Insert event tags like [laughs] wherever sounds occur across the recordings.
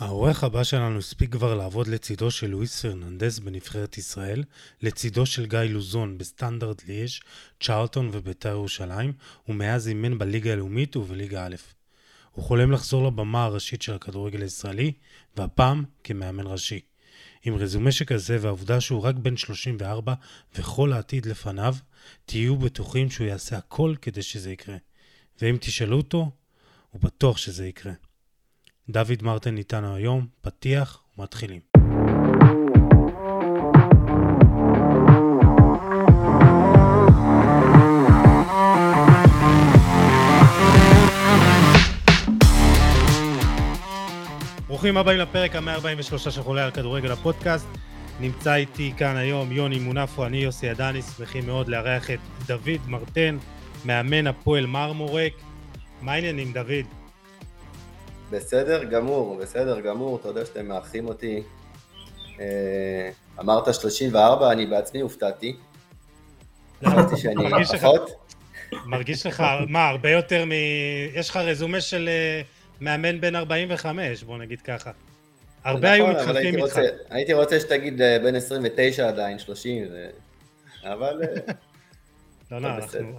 העורך הבא שלנו הספיק כבר לעבוד לצידו של לואיס פרננדס בנבחרת ישראל, לצידו של גיא לוזון בסטנדרט ליאז', צ'ארלטון ובית"ר ירושלים, ומאז אימן בליגה הלאומית ובליגה א'. הוא חולם לחזור לבמה הראשית של הכדורגל הישראלי, והפעם כמאמן ראשי. עם רזומה שכזה והעובדה שהוא רק בן 34 וכל העתיד לפניו, תהיו בטוחים שהוא יעשה הכל כדי שזה יקרה. ואם תשאלו אותו, הוא בטוח שזה יקרה. דוד מרטין איתנו היום, פתיח ומתחילים. ברוכים הבאים לפרק ה-143 של חולה על כדורגל הפודקאסט. נמצא איתי כאן היום יוני מונפו, אני יוסי עדני, שמחים מאוד לארח את דוד מרטן, מאמן הפועל מרמורק. מה העניינים, דוד? בסדר גמור, בסדר גמור, אתה יודע שאתם מארחים אותי. אה, אמרת 34, אני בעצמי הופתעתי. חשבתי שאני פחות. מרגיש לך, מה, הרבה יותר מ... יש לך רזומה של אה, מאמן בן 45, בוא נגיד ככה. הרבה היו נכון, מתחלפים איתך. הייתי רוצה שתגיד אה, בן 29 עדיין, 30, אבל... לא, לא,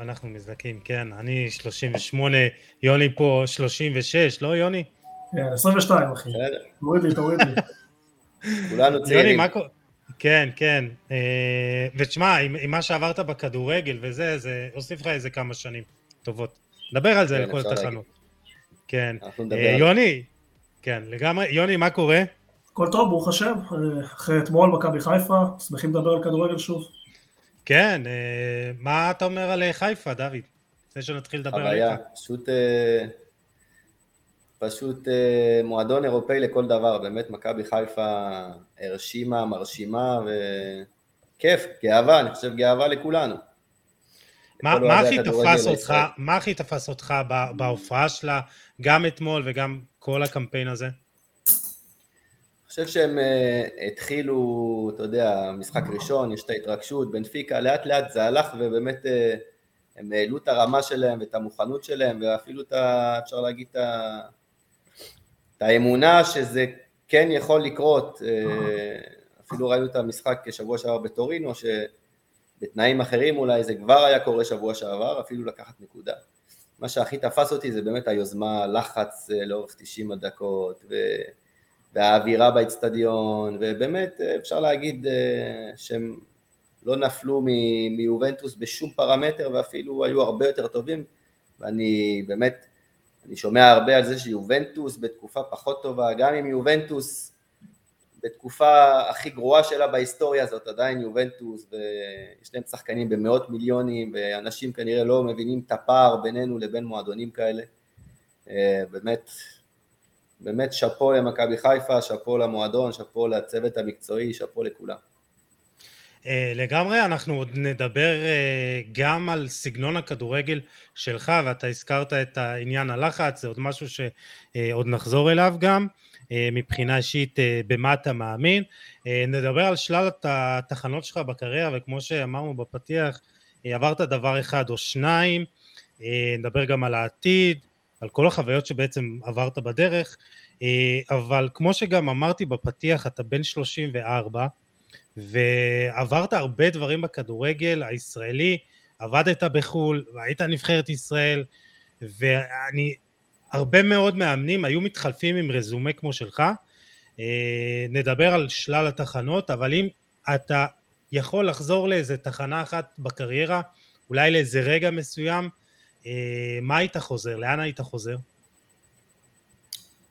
אנחנו מזדקים, כן, אני 38, יוני פה 36, לא יוני? 22 כן, אחי, תוריד לי, תוריד לי. [laughs] כולנו צעירים. כן, כן, אה, ותשמע, עם מה שעברת בכדורגל וזה, זה הוסיף לך איזה כמה שנים טובות. נדבר על זה לכל התחנות. כן, אה, יוני, כן, לגמרי, יוני, מה קורה? הכל טוב, ברוך השם, אחרי אתמול מכבי חיפה, שמחים לדבר על כדורגל שוב. כן, אה, מה אתה אומר על חיפה, דוד? לפני שנתחיל לדבר עליך. חוויה, פשוט פשוט אה, מועדון אירופאי לכל דבר, באמת מכבי חיפה הרשימה, מרשימה וכיף, גאווה, אני חושב גאווה לכולנו. מה, מה הכי תפס אותך, מה הכי תפס אותך בהופעה שלה, גם אתמול וגם כל הקמפיין הזה? אני חושב שהם uh, התחילו, אתה יודע, משחק ראשון, יש את ההתרגשות, בנפיקה, לאט לאט זה הלך ובאמת uh, הם העלו את הרמה שלהם ואת המוכנות שלהם ואפילו את ה... אפשר להגיד את ה... את האמונה שזה כן יכול לקרות, אה, אפילו ראינו את המשחק שבוע שעבר בטורינו, שבתנאים אחרים אולי זה כבר היה קורה שבוע שעבר, אפילו לקחת נקודה. מה שהכי תפס אותי זה באמת היוזמה, לחץ אה, לאורך 90 הדקות, ו... והאווירה באצטדיון, ובאמת אה, אפשר להגיד שהם לא נפלו מיובנטוס בשום פרמטר ואפילו היו הרבה יותר טובים, ואני באמת אני שומע הרבה על זה שיובנטוס בתקופה פחות טובה, גם אם יובנטוס בתקופה הכי גרועה שלה בהיסטוריה זאת עדיין יובנטוס ויש להם שחקנים במאות מיליונים ואנשים כנראה לא מבינים את הפער בינינו לבין מועדונים כאלה. אה, באמת, באמת שאפו למכבי חיפה, שאפו למועדון, שאפו לצוות המקצועי, שאפו לכולם. אה, לגמרי, אנחנו עוד נדבר אה, גם על סגנון הכדורגל שלך, ואתה הזכרת את העניין הלחץ, זה עוד משהו שעוד נחזור אליו גם, אה, מבחינה אישית במה אתה מאמין. נדבר על שלל התחנות שלך בקריירה, וכמו שאמרנו בפתיח, עברת דבר אחד או שניים, נדבר גם על העתיד, על כל החוויות שבעצם עברת בדרך, אבל כמו שגם אמרתי בפתיח, אתה בן 34, ועברת הרבה דברים בכדורגל הישראלי, עבדת בחו"ל, והיית נבחרת ישראל, ואני, הרבה מאוד מאמנים היו מתחלפים עם רזומה כמו שלך. אה, נדבר על שלל התחנות, אבל אם אתה יכול לחזור לאיזה תחנה אחת בקריירה, אולי לאיזה רגע מסוים, אה, מה היית חוזר? לאן היית חוזר?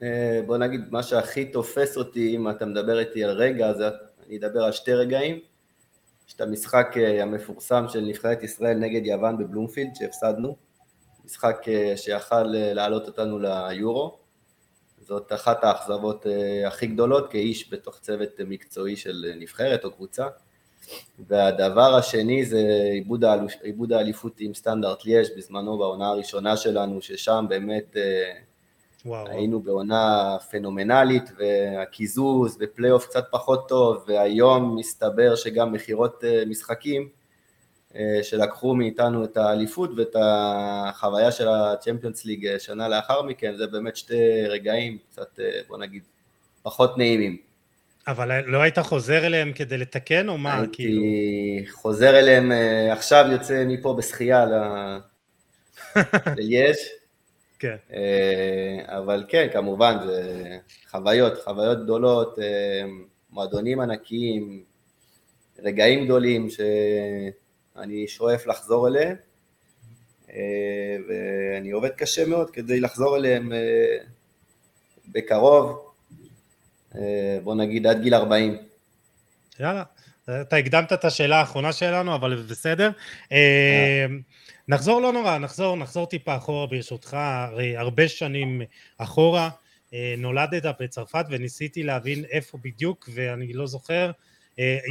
אה, בוא נגיד, מה שהכי תופס אותי, אם אתה מדבר איתי על רגע, זה אני אדבר על שתי רגעים. יש את המשחק אה, המפורסם של נבחרת ישראל נגד יוון בבלומפילד שהפסדנו, משחק אה, שיכל אה, להעלות אותנו ליורו. זאת אחת האכזבות הכי גדולות כאיש בתוך צוות מקצועי של נבחרת או קבוצה. והדבר השני זה עיבוד האליפות עם סטנדרט ליאש בזמנו בעונה הראשונה שלנו, ששם באמת וואו. היינו בעונה פנומנלית, והקיזוז ופלייאוף קצת פחות טוב, והיום מסתבר שגם מכירות אה, משחקים אה, שלקחו מאיתנו את האליפות ואת החוויה של הצ'מפיונס ליג אה, שנה לאחר מכן, זה באמת שתי רגעים קצת, בוא נגיד, פחות נעימים. אבל לא היית חוזר אליהם כדי לתקן או מה? הייתי כאילו... חוזר אליהם, עכשיו יוצא מפה בשחייה ליש. [laughs] כן. אה, אבל כן, כמובן, זה חוויות, חוויות גדולות, אה, מועדונים ענקיים, רגעים גדולים שאני שואף לחזור אליהם, ואני עובד קשה מאוד כדי לחזור אליהם בקרוב, בוא נגיד עד גיל 40. יאללה, אתה הקדמת את השאלה האחרונה שלנו, אבל בסדר. נחזור לא נורא, נחזור, נחזור טיפה אחורה ברשותך, הרי הרבה שנים אחורה, נולדת בצרפת וניסיתי להבין איפה בדיוק ואני לא זוכר,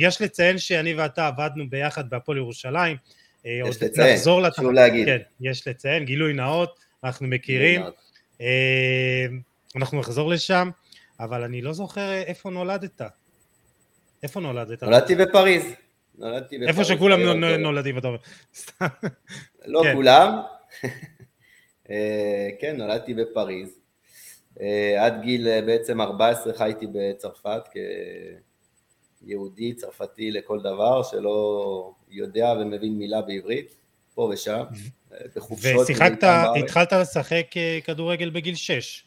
יש לציין שאני ואתה עבדנו ביחד בהפועל ירושלים, יש לציין, חשוב להגיד. כן, יש לציין, גילוי נאות, אנחנו מכירים, אנחנו נחזור לשם, אבל אני לא זוכר איפה נולדת. איפה נולדת? נולדתי בפריז. נולדתי בפריז. איפה שכולם נולדים, אתה אומר. לא כן. כולם. [laughs] אה, כן, נולדתי בפריז. אה, עד גיל אה, בעצם 14 חייתי בצרפת כיהודי צרפתי לכל דבר, שלא יודע ומבין מילה בעברית, פה ושם, בחופשות. ושיחקת, התחלת לשחק כדורגל בגיל 6.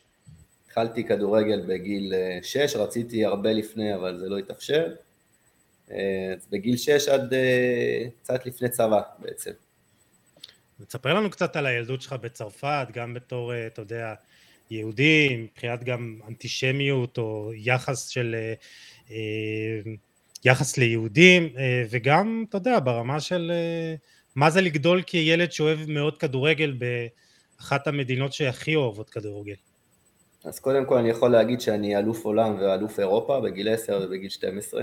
התחלתי כדורגל בגיל 6, רציתי הרבה לפני אבל זה לא התאפשר. בגיל 6 עד קצת לפני צבא בעצם. תספר לנו קצת על הילדות שלך בצרפת, גם בתור, אתה יודע, יהודי, מבחינת גם אנטישמיות או יחס של, יחס ליהודים, וגם, אתה יודע, ברמה של מה זה לגדול כילד שאוהב מאוד כדורגל באחת המדינות שהכי אוהבות כדורגל. אז קודם כל אני יכול להגיד שאני אלוף עולם ואלוף אירופה בגיל 10 ובגיל 12.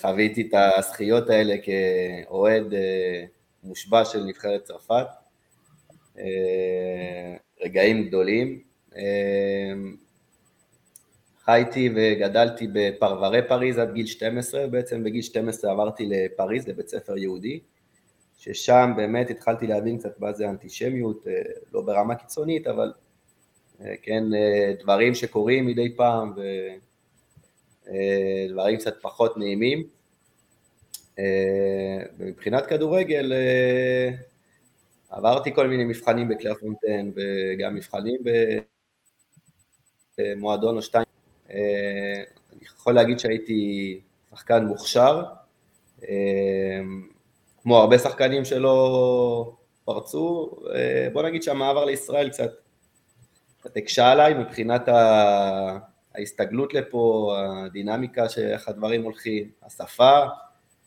חוויתי את הזכיות האלה כאוהד מושבע של נבחרת צרפת. רגעים גדולים. חייתי וגדלתי בפרברי פריז עד גיל 12, בעצם בגיל 12 עברתי לפריז, לבית ספר יהודי, ששם באמת התחלתי להבין קצת מה זה אנטישמיות, לא ברמה קיצונית, אבל כן, דברים שקורים מדי פעם ודברים קצת פחות נעימים. ומבחינת כדורגל עברתי כל מיני מבחנים בקלר פונטן וגם מבחנים במועדון או שתיים. אני יכול להגיד שהייתי שחקן מוכשר, כמו הרבה שחקנים שלא פרצו, בוא נגיד שהמעבר לישראל קצת הקשה עליי מבחינת ההסתגלות לפה, הדינמיקה שאיך הדברים הולכים, השפה,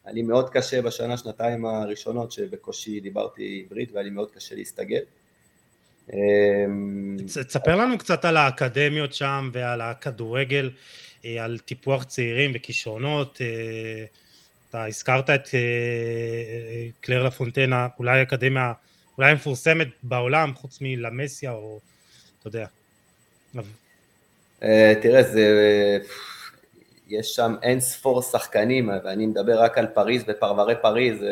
היה לי מאוד קשה בשנה, שנתיים הראשונות שבקושי דיברתי עברית והיה לי מאוד קשה להסתגל. תספר לנו קצת על האקדמיות שם ועל הכדורגל, על טיפוח צעירים וכישרונות, אתה הזכרת את קלר לה פונטנה, אולי אקדמיה, אולי המפורסמת בעולם חוץ מלמסיה או אתה יודע. תראה, זה... יש שם אין ספור שחקנים, ואני מדבר רק על פריז ופרברי פריז,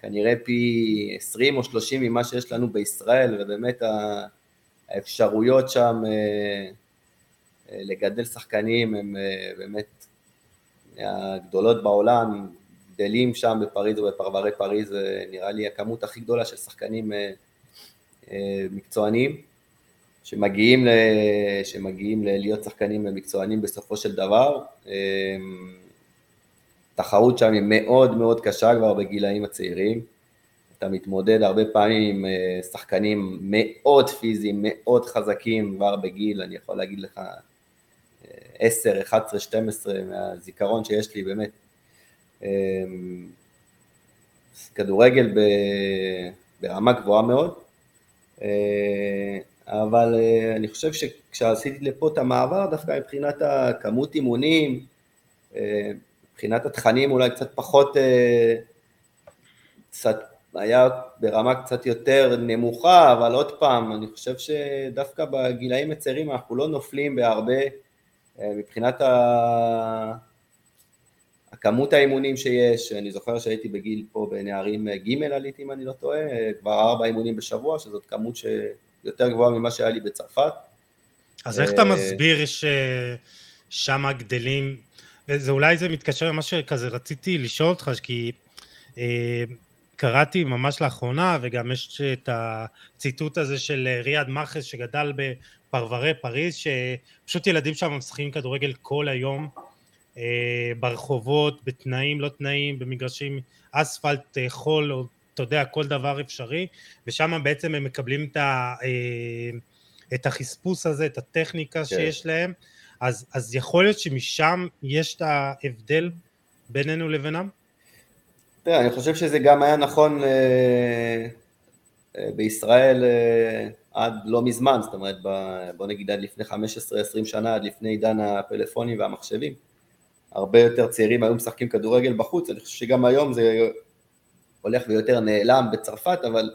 כנראה פי 20 או 30 ממה שיש לנו בישראל, ובאמת האפשרויות שם לגדל שחקנים הם באמת הגדולות בעולם, גדלים שם בפריז ובפרברי פריז, נראה לי הכמות הכי גדולה של שחקנים מקצוענים. שמגיעים, ל... שמגיעים ל... להיות שחקנים מקצוענים בסופו של דבר. אמ, תחרות שם היא מאוד מאוד קשה כבר בגילאים הצעירים. אתה מתמודד הרבה פעמים עם אה, שחקנים מאוד פיזיים, מאוד חזקים כבר בגיל, אני יכול להגיד לך 10, 11, 12 מהזיכרון שיש לי באמת. אמ, כדורגל ברמה גבוהה מאוד. אבל אה, אני חושב שכשעשיתי לפה את המעבר, דווקא מבחינת הכמות אימונים, אה, מבחינת התכנים אולי קצת פחות, אה, קצת היה ברמה קצת יותר נמוכה, אבל עוד פעם, אני חושב שדווקא בגילאים הצעירים אנחנו לא נופלים בהרבה מבחינת ה... הכמות האימונים שיש, אני זוכר שהייתי בגיל פה בנערים ג' עליתי אם אני לא טועה, כבר ארבע אימונים בשבוע, שזאת כמות ש... יותר גבוהה ממה שהיה לי בצרפת. אז איך אתה מסביר ששם גדלים, וזה אולי זה מתקשר למה שכזה רציתי לשאול אותך, כי אה, קראתי ממש לאחרונה, וגם יש את הציטוט הזה של ריאד מאחז שגדל בפרברי פריז, שפשוט ילדים שם משחקים כדורגל כל היום, אה, ברחובות, בתנאים לא תנאים, במגרשים אספלט, אה, חול, אתה יודע, כל דבר אפשרי, ושם בעצם הם מקבלים את, ה, אה, את החספוס הזה, את הטכניקה כן. שיש להם, אז, אז יכול להיות שמשם יש את ההבדל בינינו לבינם? תראה, אני חושב שזה גם היה נכון אה, בישראל אה, עד לא מזמן, זאת אומרת, בוא נגיד עד לפני 15-20 שנה, עד לפני עידן הפלאפונים והמחשבים. הרבה יותר צעירים היו משחקים כדורגל בחוץ, אני חושב שגם היום זה הולך ויותר נעלם בצרפת, אבל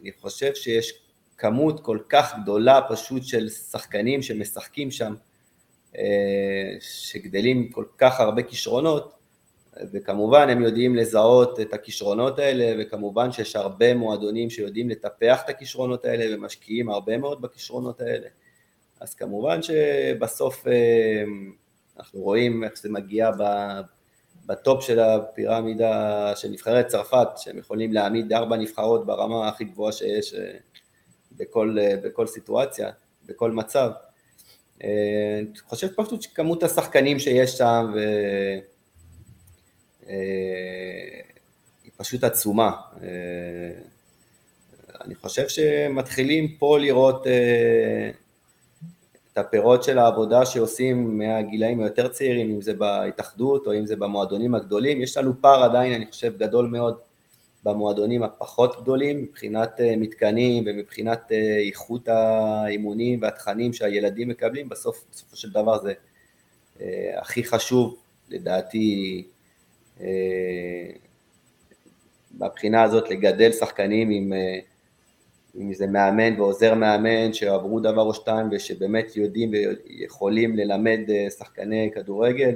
אני חושב שיש כמות כל כך גדולה פשוט של שחקנים שמשחקים שם, שגדלים כל כך הרבה כישרונות, וכמובן הם יודעים לזהות את הכישרונות האלה, וכמובן שיש הרבה מועדונים שיודעים לטפח את הכישרונות האלה ומשקיעים הרבה מאוד בכישרונות האלה. אז כמובן שבסוף אה, אנחנו רואים איך זה מגיע בטופ של הפירמידה של נבחרת צרפת, שהם יכולים להעמיד ארבע נבחרות ברמה הכי גבוהה שיש אה, בכל, אה, בכל סיטואציה, בכל מצב. אני חושב פשוט שכמות השחקנים שיש שם, ו... אה, היא פשוט עצומה. אה, אני חושב שמתחילים פה לראות אה, הפירות של העבודה שעושים מהגילאים היותר צעירים, אם זה בהתאחדות או אם זה במועדונים הגדולים. יש לנו פער עדיין, אני חושב, גדול מאוד במועדונים הפחות גדולים, מבחינת מתקנים ומבחינת איכות האימונים והתכנים שהילדים מקבלים, בסוף, בסופו של דבר זה הכי חשוב, לדעתי, מהבחינה הזאת לגדל שחקנים עם, עם איזה מאמן ועוזר מאמן שעברו דבר או שתיים ושבאמת יודעים ויכולים ללמד שחקני כדורגל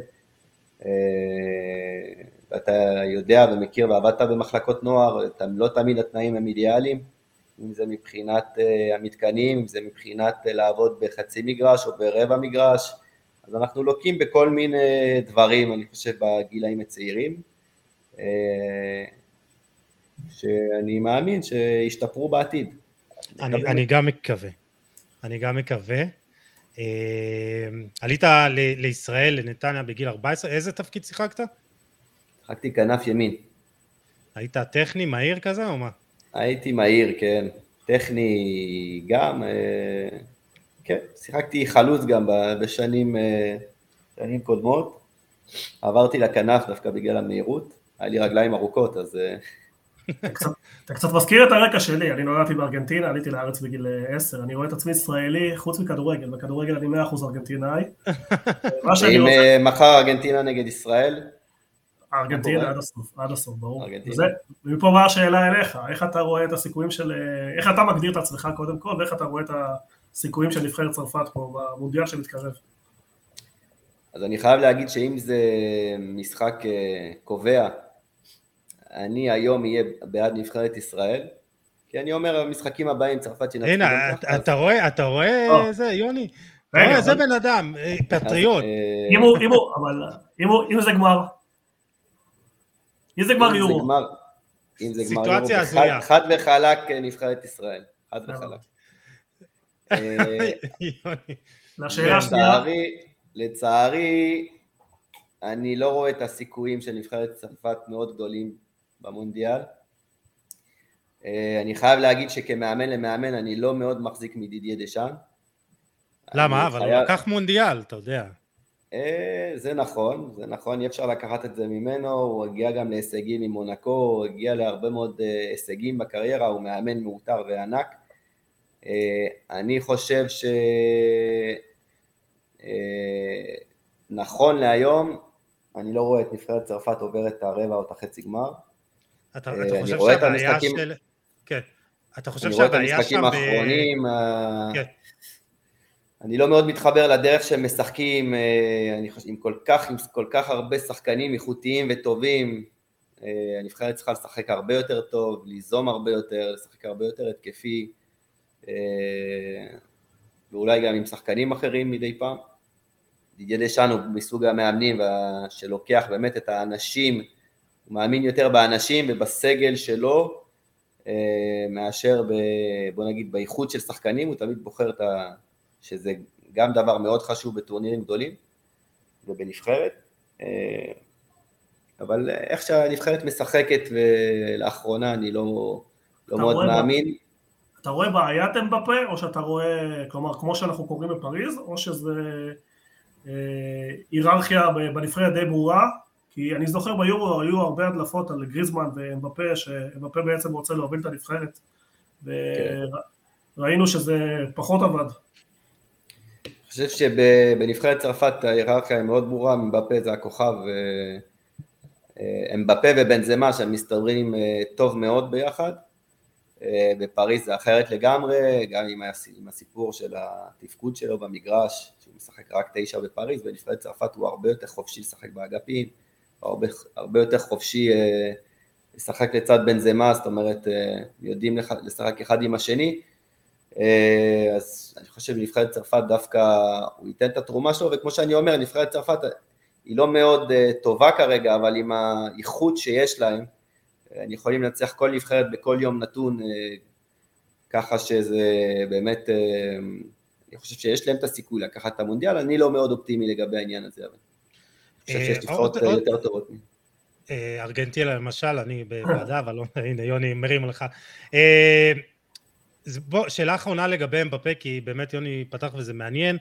ואתה יודע ומכיר ועבדת במחלקות נוער, לא תמיד התנאים הם אידיאליים, אם זה מבחינת המתקנים, אם זה מבחינת לעבוד בחצי מגרש או ברבע מגרש, אז אנחנו לוקים בכל מיני דברים, אני חושב, בגילאים הצעירים, אה, שאני מאמין שישתפרו בעתיד. אני, אני גם מקווה. אני גם מקווה. אה, עלית ל- לישראל, לנתניה, בגיל 14, איזה תפקיד שיחקת? שיחקתי כנף ימין. היית טכני, מהיר כזה, או מה? הייתי מהיר, כן. טכני גם, אה, כן, שיחקתי חלוץ גם בשנים שנים קודמות, עברתי לכנף דווקא בגלל המהירות, היה לי רגליים ארוכות, אז... אתה קצת מזכיר את הרקע שלי, אני נולדתי בארגנטינה, עליתי לארץ בגיל 10, אני רואה את עצמי ישראלי חוץ מכדורגל, בכדורגל אני 100% ארגנטינאי. [laughs] אם אה, מחר ארגנטינה נגד ישראל? ארגנטינה עד הסוף, עד הסוף, ברור. ומפה באה השאלה אליך, איך אתה רואה את הסיכויים של... אה, איך אתה מגדיר את עצמך קודם כל, ואיך אתה רואה את הסיכויים של נבחרת צרפת פה במונדיאל שמתקרב? אז אני חייב להגיד שאם זה משחק אה, קובע, אני היום אהיה בעד נבחרת ישראל, כי אני אומר, המשחקים הבאים, צרפת ינצחו. הנה, אתה רואה, אתה רואה זה, יוני? רגע, זה בן אדם, אה, פטריוט. אם זה גמר, אם זה גמר יורו. אם זה גמר יורו, חד וחלק נבחרת ישראל, חד וחלק. [laughs] לשאלה השנייה. לצערי, אני לא רואה את הסיכויים של נבחרת צרפת מאוד גדולים במונדיאל. אה, אני חייב להגיד שכמאמן למאמן אני לא מאוד מחזיק מדידיה דשאן. למה? אבל חייב... הוא לקח מונדיאל, אתה יודע. אה, זה נכון, זה נכון, אי אפשר לקחת את זה ממנו, הוא הגיע גם להישגים עם מונקו, הוא הגיע להרבה מאוד אה, הישגים בקריירה, הוא מאמן מאותר וענק. אני חושב ש... אה, נכון להיום, אני לא רואה את נבחרת צרפת עוברת את הרבע או את החצי גמר. אתה, אה, אתה חושב שהבעיה של... כן. אתה חושב שהבעיה שם... אני רואה את המשחקים האחרונים, כן. אני לא מאוד מתחבר לדרך שהם משחקים, אני חושב, עם כל כך, עם כל כך הרבה שחקנים איכותיים וטובים, הנבחרת צריכה לשחק הרבה יותר טוב, ליזום הרבה יותר, לשחק הרבה יותר התקפי. ואולי גם עם שחקנים אחרים מדי פעם. דידיה דשאן הוא מסוג המאמנים שלוקח באמת את האנשים, הוא מאמין יותר באנשים ובסגל שלו אה, מאשר ב, בוא נגיד באיכות של שחקנים, הוא תמיד בוחר את ה... שזה גם דבר מאוד חשוב בטורנירים גדולים ובנבחרת, אה, אבל איך שהנבחרת משחקת ולאחרונה אני לא, לא מאוד מאמין. אתה רואה בעיית אמבפה או שאתה רואה, כלומר כמו שאנחנו קוראים בפריז, או שזה אה, היררכיה בנבחרת די ברורה כי אני זוכר ביורו היו הרבה הדלפות על גריזמן ואמבפה, שאמבפה בעצם רוצה להוביל את הנבחרת, וראינו שזה פחות עבד. אני חושב שבנבחרת צרפת ההיררכיה היא מאוד ברורה, אמבפה זה הכוכב, אה, אמבפה ובנזמה שהם מסתדרים אה, טוב מאוד ביחד, אה, בפריז זה אחרת לגמרי, גם עם הסיפור של התפקוד שלו במגרש, שהוא משחק רק תשע בפריז, בנבחרת צרפת הוא הרבה יותר חופשי לשחק באגפים, הרבה, הרבה יותר חופשי אה, לשחק לצד בן זמה, זאת אומרת אה, יודעים לשחק אחד עם השני, אה, אז אני חושב שנבחרת צרפת דווקא הוא ייתן את התרומה שלו, וכמו שאני אומר, נבחרת צרפת היא לא מאוד טובה כרגע, אבל עם האיכות שיש להם, הם יכולים לנצח כל נבחרת בכל יום נתון, ככה שזה באמת, אני חושב שיש להם את הסיכוי לקחת את המונדיאל, אני לא מאוד אופטימי לגבי העניין הזה. אבל. חושב שיש נבחרות אה, יותר טובות. אה, ארגנטינה למשל, אני בוועדה, אבל לא, [laughs] הנה יוני מרים לך. אה, בוא, שאלה אחרונה לגבי אמבפה, כי באמת יוני פתח וזה מעניין.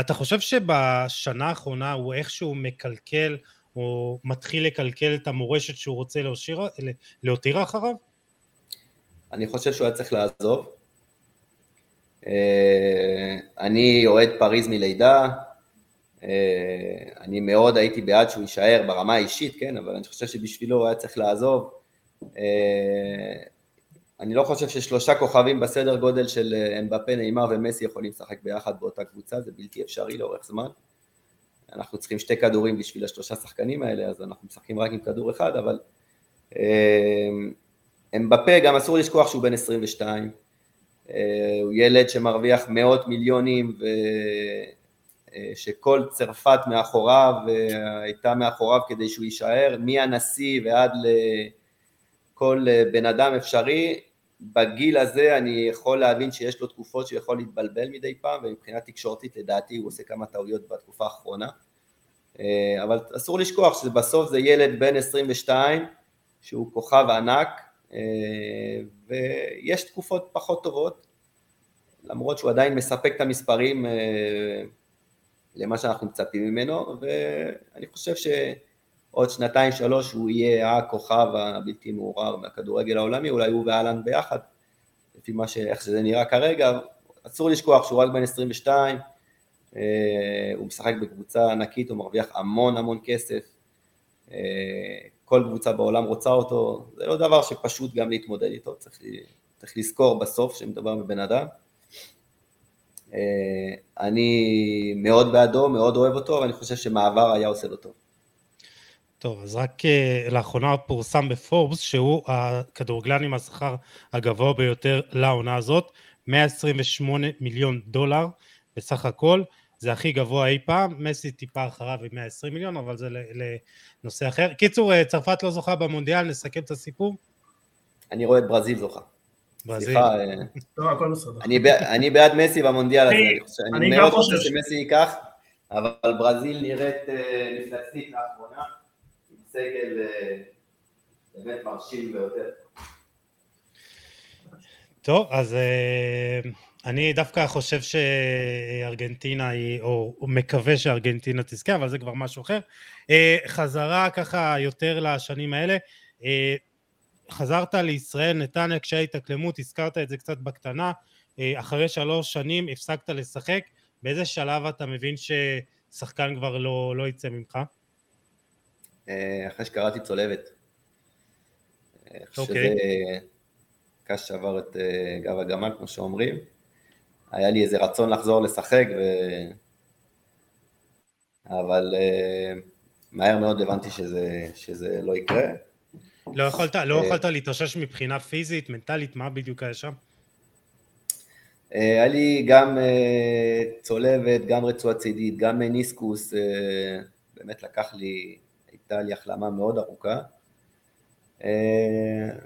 אתה חושב שבשנה האחרונה הוא איכשהו מקלקל, או מתחיל לקלקל את המורשת שהוא רוצה להותיר אחריו? אני חושב שהוא היה צריך לעזוב. אני אוהד פריז מלידה, אה, אני מאוד הייתי בעד שהוא יישאר ברמה האישית, כן, אבל אני חושב שבשבילו הוא היה צריך לעזוב. אה, אני לא חושב ששלושה כוכבים בסדר גודל של אה, אמבפה, נאמר ומסי יכולים לשחק ביחד באותה קבוצה, זה בלתי אפשרי לאורך זמן. אנחנו צריכים שתי כדורים בשביל השלושה שחקנים האלה, אז אנחנו משחקים רק עם כדור אחד, אבל אמבפה, גם אסור לשכוח שהוא בן 22, הוא ילד שמרוויח מאות מיליונים ו... שכל צרפת מאחוריו הייתה מאחוריו כדי שהוא יישאר, מהנשיא ועד לכל בן אדם אפשרי, בגיל הזה אני יכול להבין שיש לו תקופות שהוא יכול להתבלבל מדי פעם ומבחינה תקשורתית לדעתי הוא עושה כמה טעויות בתקופה האחרונה. אבל אסור לשכוח שבסוף זה ילד בן 22 שהוא כוכב ענק ויש תקופות פחות טובות למרות שהוא עדיין מספק את המספרים למה שאנחנו מצפים ממנו, ואני חושב שעוד שנתיים שלוש הוא יהיה הכוכב הבלתי מעורר מהכדורגל העולמי, אולי הוא ואלן ביחד, לפי מה ש... איך שזה נראה כרגע, אסור לשכוח שהוא רק בן 22, אה, הוא משחק בקבוצה ענקית, הוא מרוויח המון המון כסף, אה, כל קבוצה בעולם רוצה אותו, זה לא דבר שפשוט גם להתמודד איתו, צריך, צריך לזכור בסוף שמדובר בבן אדם. אה, אני מאוד בעדו, מאוד אוהב אותו, ואני חושב שמעבר היה עושה לו טוב. טוב, אז רק uh, לאחרונה פורסם בפורבס שהוא הכדורגלן עם השכר הגבוה ביותר לעונה הזאת, 128 מיליון דולר בסך הכל, זה הכי גבוה אי פעם, מסי טיפה אחריו עם 120 מיליון, אבל זה לנושא אחר. קיצור, אה, צרפת לא זוכה במונדיאל, נסכם את הסיפור? אני רואה את ברזיל זוכה. סליחה, אה, לא, הכל בסדר. אני בעד מסי במונדיאל הזה, אני מאוד רוצה שמסי ייקח, אבל ברזיל נראית אה, מפלצתית לאחרונה, עם סגל אה, באמת מרשים ביותר. טוב, אז אני דווקא חושב שארגנטינה היא, או מקווה שארגנטינה תזכה, אבל זה כבר משהו אחר. חזרה ככה יותר לשנים האלה. חזרת לישראל, נתניה, קשיי התאקלמות, הזכרת את זה קצת בקטנה, אה, אחרי שלוש שנים הפסקת לשחק, באיזה שלב אתה מבין ששחקן כבר לא, לא יצא ממך? אה, אחרי שקראתי צולבת. אה, אוקיי. שזה קש שעבר את גב הגמל, כמו שאומרים. היה לי איזה רצון לחזור לשחק, ו... אבל מהר מאוד הבנתי שזה, שזה לא יקרה. לא יכולת, לא אה, יכולת להתאושש מבחינה פיזית, מנטלית, מה בדיוק היה שם? היה לי גם צולבת, גם רצועה צידית, גם מניסקוס, באמת לקח לי, הייתה לי החלמה מאוד ארוכה.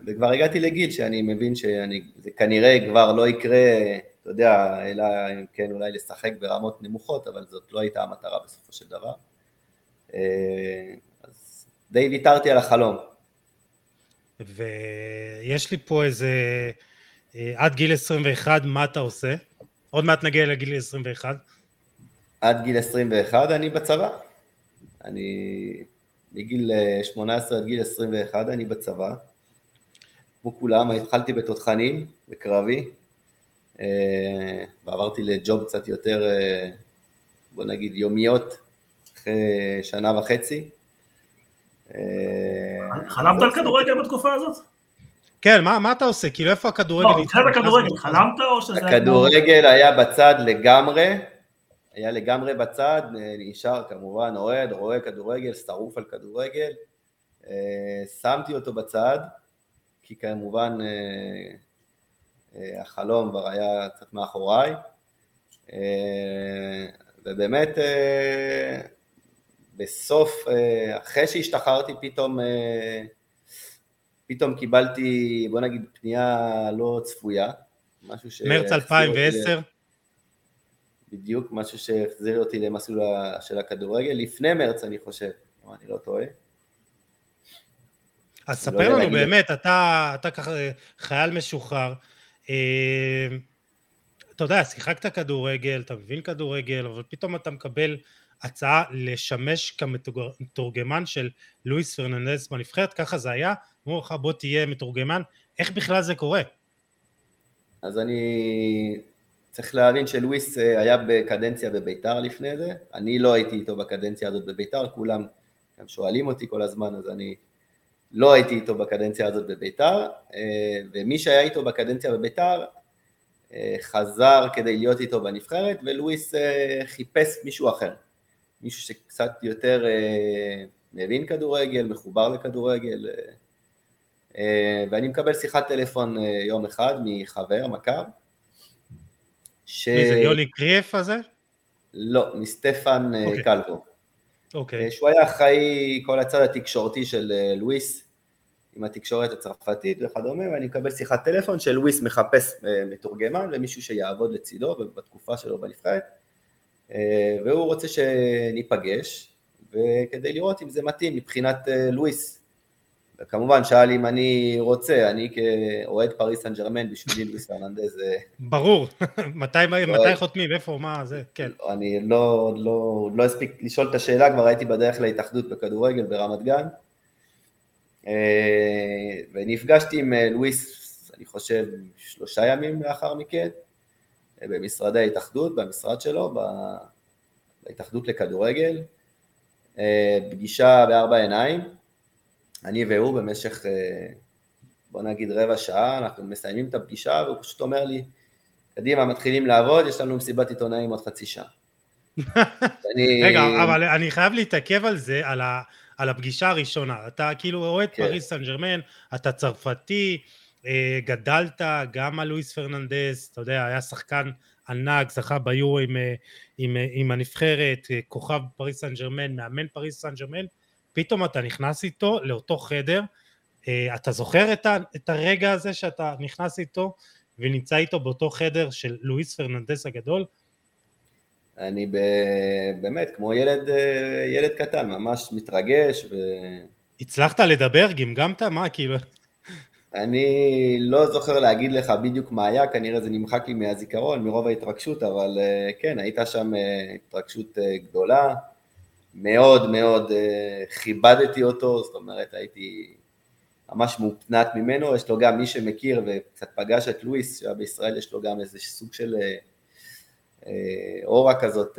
וכבר הגעתי לגיל שאני מבין שזה כנראה כבר לא יקרה, אתה יודע, אלא אם כן אולי לשחק ברמות נמוכות, אבל זאת לא הייתה המטרה בסופו של דבר. אז די ויתרתי על החלום. ויש לי פה איזה, אה, עד גיל 21 מה אתה עושה? עוד מעט נגיע לגיל 21. עד גיל 21 אני בצבא. אני מגיל 18 עד גיל 21 אני בצבא. כמו כולם, התחלתי בתותחנים, בקרבי, אה, ועברתי לג'וב קצת יותר, אה, בוא נגיד, יומיות, אחרי שנה וחצי. אה, חלמת על כדורגל בתקופה הזאת? כן, מה, מה אתה עושה? כאילו איפה הכדורגל? לא, מבחינת הכדורגל, חלמת או שזה... הכדורגל היה בצד לגמרי, היה לגמרי בצד, נשאר כמובן אוהד, רואה כדורגל, שרוף על כדורגל, אה, שמתי אותו בצד, כי כמובן אה, החלום כבר היה קצת מאחוריי, ובאמת בסוף, אה, אחרי שהשתחררתי פתאום, אה, פתאום קיבלתי, בוא נגיד, פנייה לא צפויה, משהו ש... מרץ 2010? בדיוק, משהו שהחזיר אותי למסלול של הכדורגל, לפני מרץ אני חושב, אם אני לא טועה. אז לא ספר לא לנו באמת, אתה, אתה ככה חייל משוחרר, אה, אתה יודע, שיחקת כדורגל, אתה מבין כדורגל, אבל פתאום אתה מקבל הצעה לשמש כמתורגמן של לואיס פרננדס בנבחרת, ככה זה היה, אמרו לך בוא תהיה מתורגמן, איך בכלל זה קורה? אז אני צריך להבין שלואיס אה, היה בקדנציה בביתר לפני זה, אני לא הייתי איתו בקדנציה הזאת בביתר, כולם גם שואלים אותי כל הזמן, אז אני לא הייתי איתו בקדנציה הזאת בביתר, אה, ומי שהיה איתו בקדנציה בביתר אה, חזר כדי להיות איתו בנבחרת, ולואיס חיפש מישהו אחר. מישהו שקצת יותר אה, מבין כדורגל, מחובר לכדורגל, אה, אה, ואני מקבל שיחת טלפון יום אחד מחבר, מכר. ש... מי זה יוני קריאף הזה? לא, מסטפן okay. אוקיי. קלבו. אוקיי. Okay. שהוא היה אחראי כל הצד התקשורתי של לואיס, עם התקשורת הצרפתית וכדומה, ואני מקבל שיחת טלפון שלואיס מחפש מתורגמן ומישהו שיעבוד לצידו בתקופה שלו בנבחרת. אה, והוא רוצה שניפגש, וכדי לראות אם זה מתאים מבחינת אה, לואיס. וכמובן שאל אם אני רוצה, אני כאוהד פריס סן ג'רמן בשבילי [laughs] לואיס פרננדז. ברור, [laughs] מתי, לא, מתי חותמים, איפה, מה, זה, כן. אני לא, לא, לא הספיק לשאול את השאלה, כבר הייתי בדרך להתאחדות בכדורגל ברמת גן, אה, ונפגשתי עם לואיס, אני חושב, שלושה ימים לאחר מכן, במשרדי ההתאחדות, במשרד שלו, בהתאחדות לכדורגל, אה, פגישה בארבע עיניים, אני והוא במשך, אה, בוא נגיד רבע שעה, אנחנו מסיימים את הפגישה והוא פשוט אומר לי, קדימה, מתחילים לעבוד, יש לנו מסיבת עיתונאים עוד חצי שעה. [laughs] אני... רגע, אבל אני חייב להתעכב על זה, על, ה, על הפגישה הראשונה. אתה כאילו אוהד כן. פריס סן ג'רמן, אתה צרפתי, גדלת גם על לואיס פרננדס, אתה יודע, היה שחקן ענק, זכה ביורו עם, אה, עם, אה, עם הנבחרת, כוכב פריס סן ג'רמן, מאמן פריס סן ג'רמן, פתאום אתה נכנס איתו לאותו חדר, אתה זוכר את, ה, את הרגע הזה שאתה נכנס איתו ונמצא איתו באותו חדר של לואיס פרננדס הגדול? אני ב... באמת, כמו ילד, ילד קטן, ממש מתרגש ו... הצלחת לדבר? גמגמת? מה, כאילו... אני לא זוכר להגיד לך בדיוק מה היה, כנראה זה נמחק לי מהזיכרון, מרוב ההתרגשות, אבל אה, כן, הייתה שם אה, התרגשות אה, גדולה, מאוד מאוד כיבדתי אותו, זאת אומרת הייתי ממש מופנת ממנו, יש לו גם מי שמכיר וקצת פגש את לואיס, שהיה בישראל יש לו גם איזה סוג של אורה כזאת,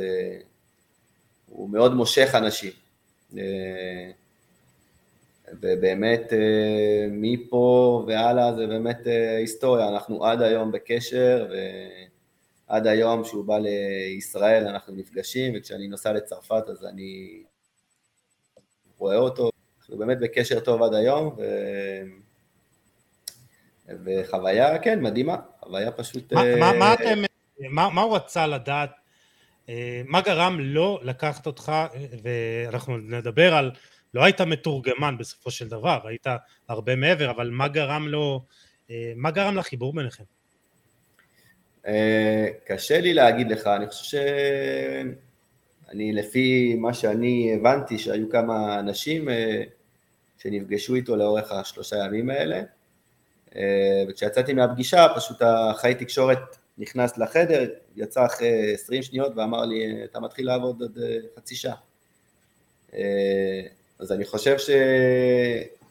הוא מאוד מושך אנשים. ובאמת אה, מפה והלאה זה באמת אה, היסטוריה, אנחנו עד היום בקשר ועד היום שהוא בא לישראל אנחנו נפגשים וכשאני נוסע לצרפת אז אני רואה אותו, אנחנו באמת בקשר טוב עד היום ו... וחוויה, כן, מדהימה, חוויה פשוט... מה, מה, מה, אתם, מה, מה הוא רצה לדעת, מה גרם לו לקחת אותך, ואנחנו נדבר על, לא היית מתורגמן בסופו של דבר, היית הרבה מעבר, אבל מה גרם לו, מה גרם לחיבור ביניכם? קשה לי להגיד לך, אני חושב ש... אני לפי מה שאני הבנתי שהיו כמה אנשים אה, שנפגשו איתו לאורך השלושה ימים האלה אה, וכשיצאתי מהפגישה פשוט החיי תקשורת נכנס לחדר, יצא אחרי עשרים שניות ואמר לי אתה מתחיל לעבוד עוד אה, חצי שעה אז אני חושב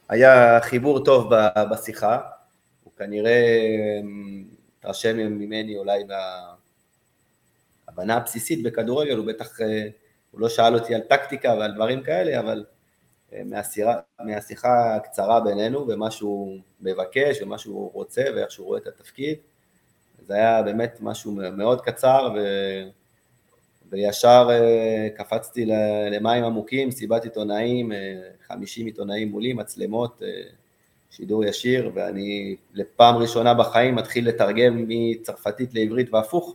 שהיה חיבור טוב בשיחה, הוא כנראה התרשם ממני אולי ההבנה הבסיסית בכדורגל, הוא בטח, אה, הוא לא שאל אותי על טקטיקה ועל דברים כאלה, אבל אה, מהשיחה, מהשיחה הקצרה בינינו ומה שהוא מבקש ומה שהוא רוצה ואיך שהוא רואה את התפקיד, זה היה באמת משהו מאוד קצר ו... וישר אה, קפצתי למים עמוקים, סיבת עיתונאים, 50 עיתונאים מולי, מצלמות, שידור ישיר, ואני לפעם ראשונה בחיים מתחיל לתרגם מצרפתית לעברית והפוך,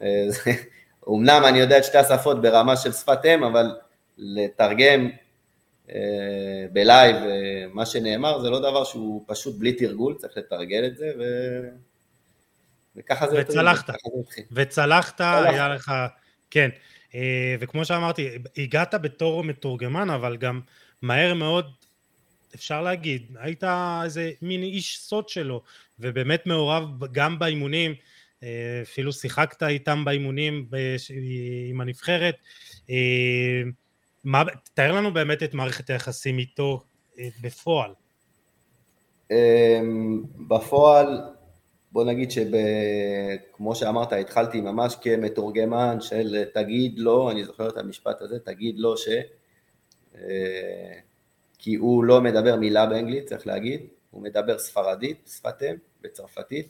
[laughs] אומנם אני יודע את שתי השפות ברמה של שפת אם, אבל לתרגם אה, בלייב אה, מה שנאמר זה לא דבר שהוא פשוט בלי תרגול, צריך לתרגל את זה, ו... וככה זה וצלחת, וצלחת, היה לך, כן, אה, וכמו שאמרתי, הגעת בתור מתורגמן, אבל גם מהר מאוד, אפשר להגיד, היית איזה מין איש סוד שלו, ובאמת מעורב גם באימונים, אפילו שיחקת איתם באימונים עם הנבחרת. אה, מה, תאר לנו באמת את מערכת היחסים איתו אה, בפועל. אמ, בפועל, בוא נגיד שכמו שאמרת, התחלתי ממש כמתורגמן של תגיד לו, אני זוכר את המשפט הזה, תגיד לו ש... אה, כי הוא לא מדבר מילה באנגלית, צריך להגיד, הוא מדבר ספרדית, שפת אם, בצרפתית,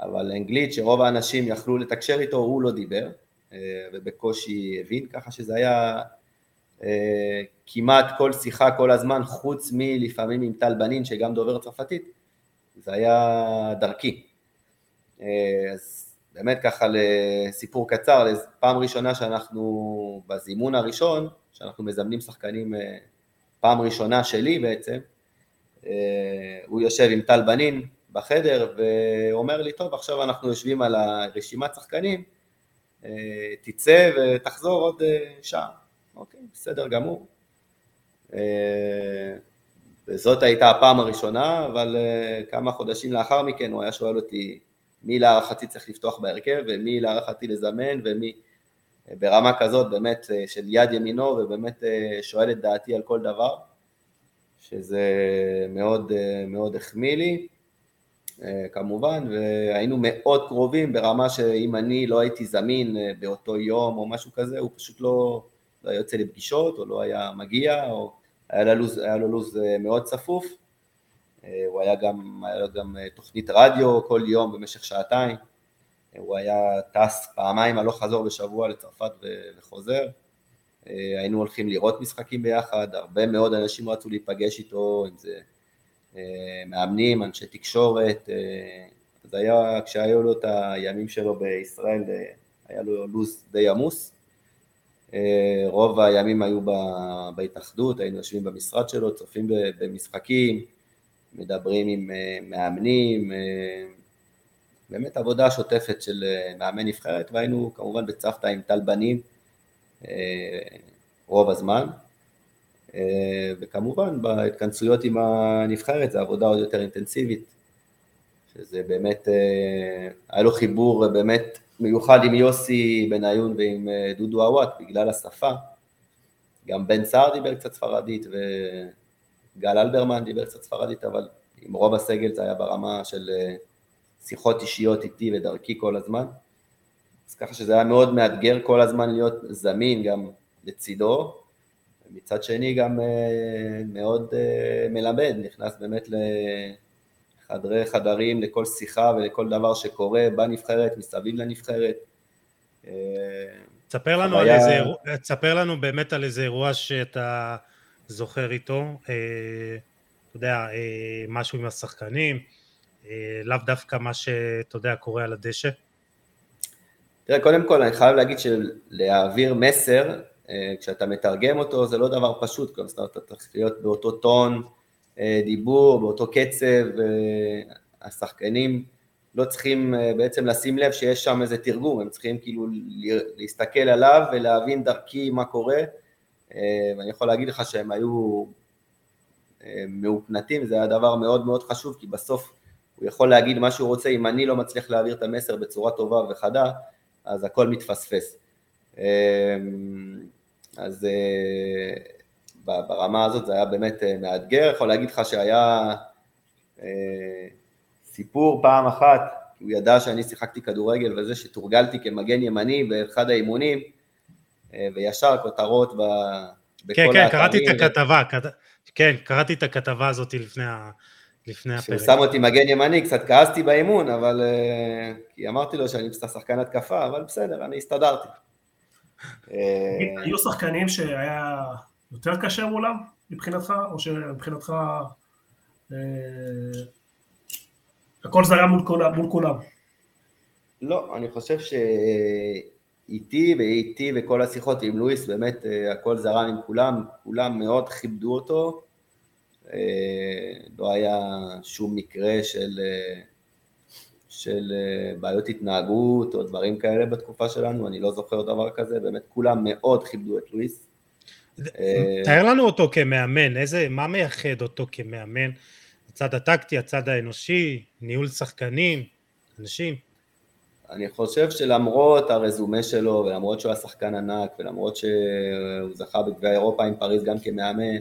אבל אנגלית שרוב האנשים יכלו לתקשר איתו, הוא לא דיבר, אה, ובקושי הבין, ככה שזה היה אה, כמעט כל שיחה כל הזמן, חוץ מלפעמים עם טל בנין שגם דובר צרפתית, זה היה דרכי. אה, אז באמת ככה לסיפור קצר, פעם ראשונה שאנחנו בזימון הראשון, שאנחנו מזמנים שחקנים, פעם ראשונה שלי בעצם, הוא יושב עם טל בנין, בחדר ואומר לי, טוב, עכשיו אנחנו יושבים על הרשימת שחקנים, אה, תצא ותחזור עוד אה, שעה. אוקיי, בסדר גמור. אה, וזאת הייתה הפעם הראשונה, אבל כמה חודשים לאחר מכן הוא היה שואל אותי מי להערכתי צריך לפתוח בהרכב ומי להערכתי לזמן ומי ברמה כזאת באמת של יד ימינו ובאמת שואל את דעתי על כל דבר, שזה מאוד מאוד החמיא לי. אה, כמובן, והיינו מאוד קרובים ברמה שאם אני לא הייתי זמין אה, באותו יום או משהו כזה, הוא פשוט לא, לא היה יוצא לפגישות או לא היה מגיע, או היה לו לו"ז, היה לו לו"ז אה, מאוד צפוף. הוא היה גם, היה לו גם תוכנית רדיו כל יום במשך שעתיים. הוא היה טס פעמיים הלוך חזור בשבוע לצרפת וחוזר. היינו הולכים לראות משחקים ביחד, הרבה מאוד אנשים רצו להיפגש איתו, אם זה אה, מאמנים, אנשי תקשורת, אה, זה היה, כשהיו לו את הימים שלו בישראל, אה, היה לו לו"ז די עמוס. רוב הימים היו בהתאחדות, היינו יושבים במשרד שלו, צופים במשחקים, מדברים עם מאמנים, באמת עבודה שוטפת של מאמן נבחרת, והיינו כמובן בצוותא עם טל בנים רוב הזמן. אה, וכמובן בהתכנסויות עם הנבחרת זה עבודה עוד יותר אינטנסיבית, שזה באמת, אה, היה לו חיבור באמת מיוחד עם יוסי בניון ועם אה, דודו עוואט בגלל השפה, גם בן סער דיבר קצת ספרדית וגל אלברמן דיבר קצת ספרדית, אבל עם רוב הסגל זה היה ברמה של שיחות אישיות איתי ודרכי כל הזמן, אז ככה שזה היה מאוד מאתגר כל הזמן להיות זמין גם לצידו, מצד שני גם אה, מאוד אה, מלמד, נכנס באמת לחדרי חדרים לכל שיחה ולכל דבר שקורה בנבחרת, מסביב לנבחרת. אה, תספר לנו, חוויה... איזה, תספר לנו באמת על איזה אירוע שאתה זוכר איתו, אתה יודע, משהו עם השחקנים, לאו דווקא מה שאתה יודע קורה על הדשא. תראה, קודם כל אני חייב להגיד שלהעביר מסר, אה, כשאתה מתרגם אותו זה לא דבר פשוט, כלומר אתה צריך להיות באותו טון אה, דיבור, באותו קצב, השחקנים לא צריכים בעצם לשים לב שיש שם איזה תרגום, הם צריכים כאילו להסתכל עליו ולהבין דרכי מה קורה, ואני יכול להגיד לך שהם היו מאופנתים, זה היה דבר מאוד מאוד חשוב, כי בסוף הוא יכול להגיד מה שהוא רוצה, אם אני לא מצליח להעביר את המסר בצורה טובה וחדה, אז הכל מתפספס. אמ, אז אה, ברמה הזאת זה היה באמת אה, מאתגר, יכול להגיד לך שהיה אה, סיפור פעם אחת, הוא ידע שאני שיחקתי כדורגל וזה שתורגלתי כמגן ימני באחד האימונים, וישר כותרות ב... בכל כן, כן, קראתי את הכתבה, כן, קראתי את הכתבה הזאת לפני ה... לפני הפרק. כשהוא שם אותי מגן ימני, קצת כעסתי באימון, אבל... אה, כי אמרתי לו שאני שחקן התקפה, אבל בסדר, אני הסתדרתי. אה, היו שחקנים שהיה יותר קשה מולם, מבחינתך, או שמבחינתך אה, הכל זה היה מול כולם? לא, אני חושב שאיתי ואיתי וכל השיחות עם לואיס, באמת הכל זרם עם כולם, כולם מאוד כיבדו אותו. אה, לא היה שום מקרה של, אה, של אה, בעיות התנהגות או דברים כאלה בתקופה שלנו, אני לא זוכר דבר כזה, באמת כולם מאוד כיבדו את לואיס. תאר לנו אותו כמאמן, איזה, מה מייחד אותו כמאמן? הצד הטקטי, הצד האנושי, ניהול שחקנים, אנשים? אני חושב שלמרות הרזומה שלו, ולמרות שהוא היה שחקן ענק, ולמרות שהוא זכה בגביע אירופה עם פריז גם כמאמן,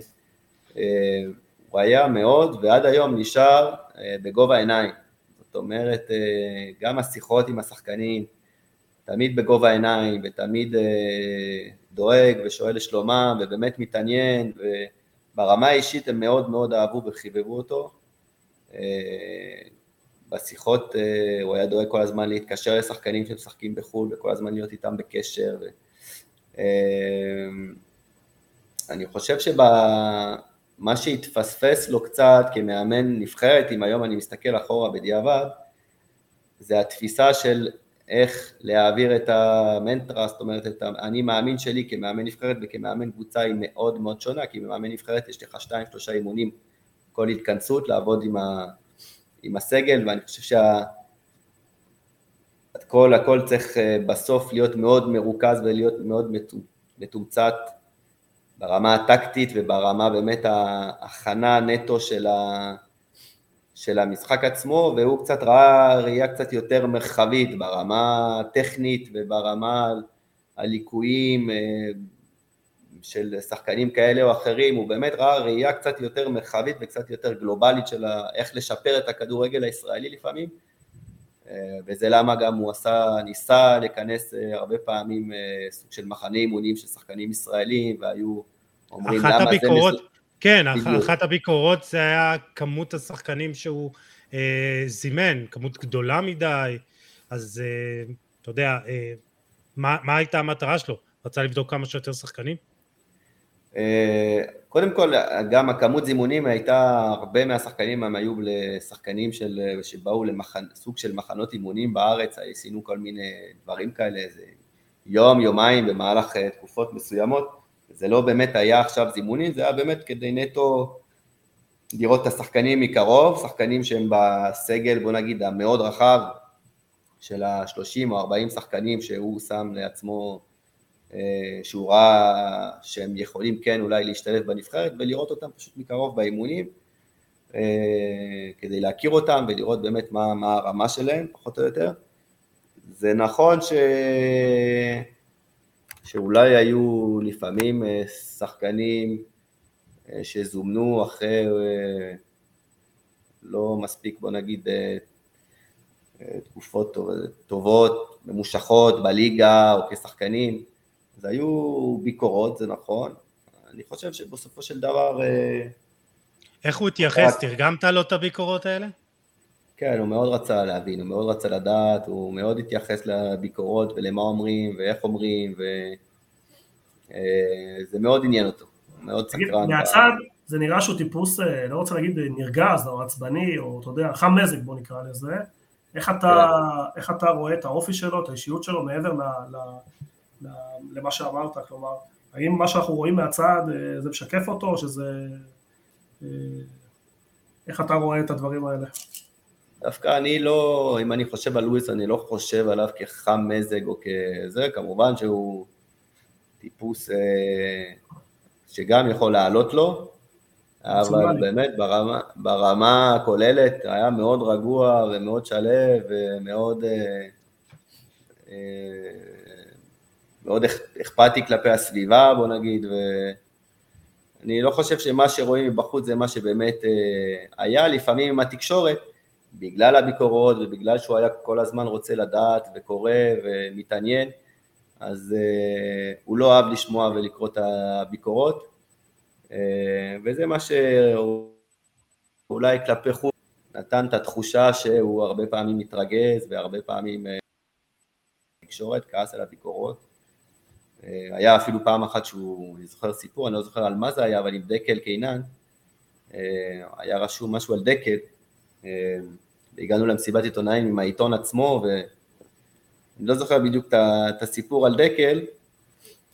הוא היה מאוד, ועד היום נשאר אה, בגובה העיניים. זאת אומרת, אה, גם השיחות עם השחקנים, תמיד בגובה העיניים, ותמיד אה, דואג ושואל לשלומם, ובאמת מתעניין, וברמה האישית הם מאוד מאוד אהבו וחיבבו אותו. בשיחות הוא היה דואג כל הזמן להתקשר לשחקנים שמשחקים בחו"ל, וכל הזמן להיות איתם בקשר. אני חושב שב... מה שהתפספס לו קצת כמאמן נבחרת, אם היום אני מסתכל אחורה בדיעבד, זה התפיסה של איך להעביר את המנטרה, זאת אומרת, את האני מאמין שלי כמאמן נבחרת וכמאמן קבוצה היא מאוד מאוד שונה, כי במאמן נבחרת יש לך שתיים, שלושה אימונים כל התכנסות, לעבוד עם, ה, עם הסגל, ואני חושב שה... הכל, הכל צריך אה, בסוף להיות מאוד מרוכז ולהיות מאוד מתומצת ברמה הטקטית וברמה באמת ההכנה נטו של, ה, של המשחק עצמו, והוא קצת ראה ראייה קצת יותר מרחבית ברמה הטכנית וברמה הליקויים אה, של שחקנים כאלה או אחרים, הוא באמת ראה ראייה קצת יותר מרחבית וקצת יותר גלובלית של איך לשפר את הכדורגל הישראלי לפעמים, אה, וזה למה גם הוא עשה, ניסה לכנס אה, הרבה פעמים אה, סוג של מחנה אימונים של שחקנים ישראלים, והיו אומרים למה הביקורות, זה... כן, בדיוק. אחת הביקורות זה היה כמות השחקנים שהוא אה, זימן, כמות גדולה מדי, אז אה, אתה יודע, אה, מה, מה הייתה המטרה שלו? רצה לבדוק כמה שיותר שחקנים? קודם כל, גם הכמות זימונים הייתה, הרבה מהשחקנים הם היו לשחקנים של, שבאו לסוג של מחנות אימונים בארץ, עשינו כל מיני דברים כאלה, איזה יום, יומיים במהלך אה, תקופות מסוימות, זה לא באמת היה עכשיו זימונים, זה היה באמת כדי נטו לראות את השחקנים מקרוב, שחקנים שהם בסגל, בוא נגיד, המאוד רחב של ה-30 או 40 שחקנים שהוא שם לעצמו שהוא ראה שהם יכולים כן אולי להשתלב בנבחרת ולראות אותם פשוט מקרוב באימונים אה, כדי להכיר אותם ולראות באמת מה, מה הרמה שלהם פחות או יותר. זה נכון ש... שאולי היו לפעמים אה, שחקנים שזומנו אחרי לא מספיק בוא נגיד תקופות טובות, ממושכות בליגה או כשחקנים אז היו ביקורות, זה נכון. אני חושב שבסופו של דבר... אה, איך הוא התייחס? תרגמת לו את הביקורות האלה? כן, הוא מאוד רצה להבין, הוא מאוד רצה לדעת, הוא מאוד התייחס לביקורות ולמה אומרים ואיך אומרים, וזה אה, מאוד עניין אותו, מאוד סקרן. מהצד זה נראה שהוא טיפוס, אה, לא רוצה להגיד נרגז או עצבני, או אתה יודע, חם מזג בוא נקרא לזה, איך אתה, כן. איך אתה רואה את האופי שלו, את האישיות שלו, מעבר ל, ל, ל, למה שאמרת, כלומר, האם מה שאנחנו רואים מהצד אה, זה משקף אותו, או שזה... אה, איך אתה רואה את הדברים האלה? דווקא אני לא, אם אני חושב על לואיס, אני לא חושב עליו כחם מזג או כזה, כמובן שהוא טיפוס אה, שגם יכול לעלות לו, אבל באמת ברמה, ברמה הכוללת היה מאוד רגוע ומאוד שלו ומאוד מאוד אכפתי כלפי הסביבה, בוא נגיד, ואני לא חושב שמה שרואים מבחוץ זה מה שבאמת היה, לפעמים עם התקשורת, בגלל הביקורות ובגלל שהוא היה כל הזמן רוצה לדעת וקורא ומתעניין, אז uh, הוא לא אהב לשמוע ולקרוא את הביקורות, uh, וזה מה שאולי כלפי חוץ נתן את התחושה שהוא הרבה פעמים מתרגז והרבה פעמים תקשורת, כעס על הביקורות. Uh, היה אפילו פעם אחת שהוא, אני זוכר סיפור, אני לא זוכר על מה זה היה, אבל עם דקל קינן, uh, היה רשום משהו על דקל, uh, והגענו למסיבת עיתונאים עם העיתון עצמו, ואני לא זוכר בדיוק את הסיפור על דקל,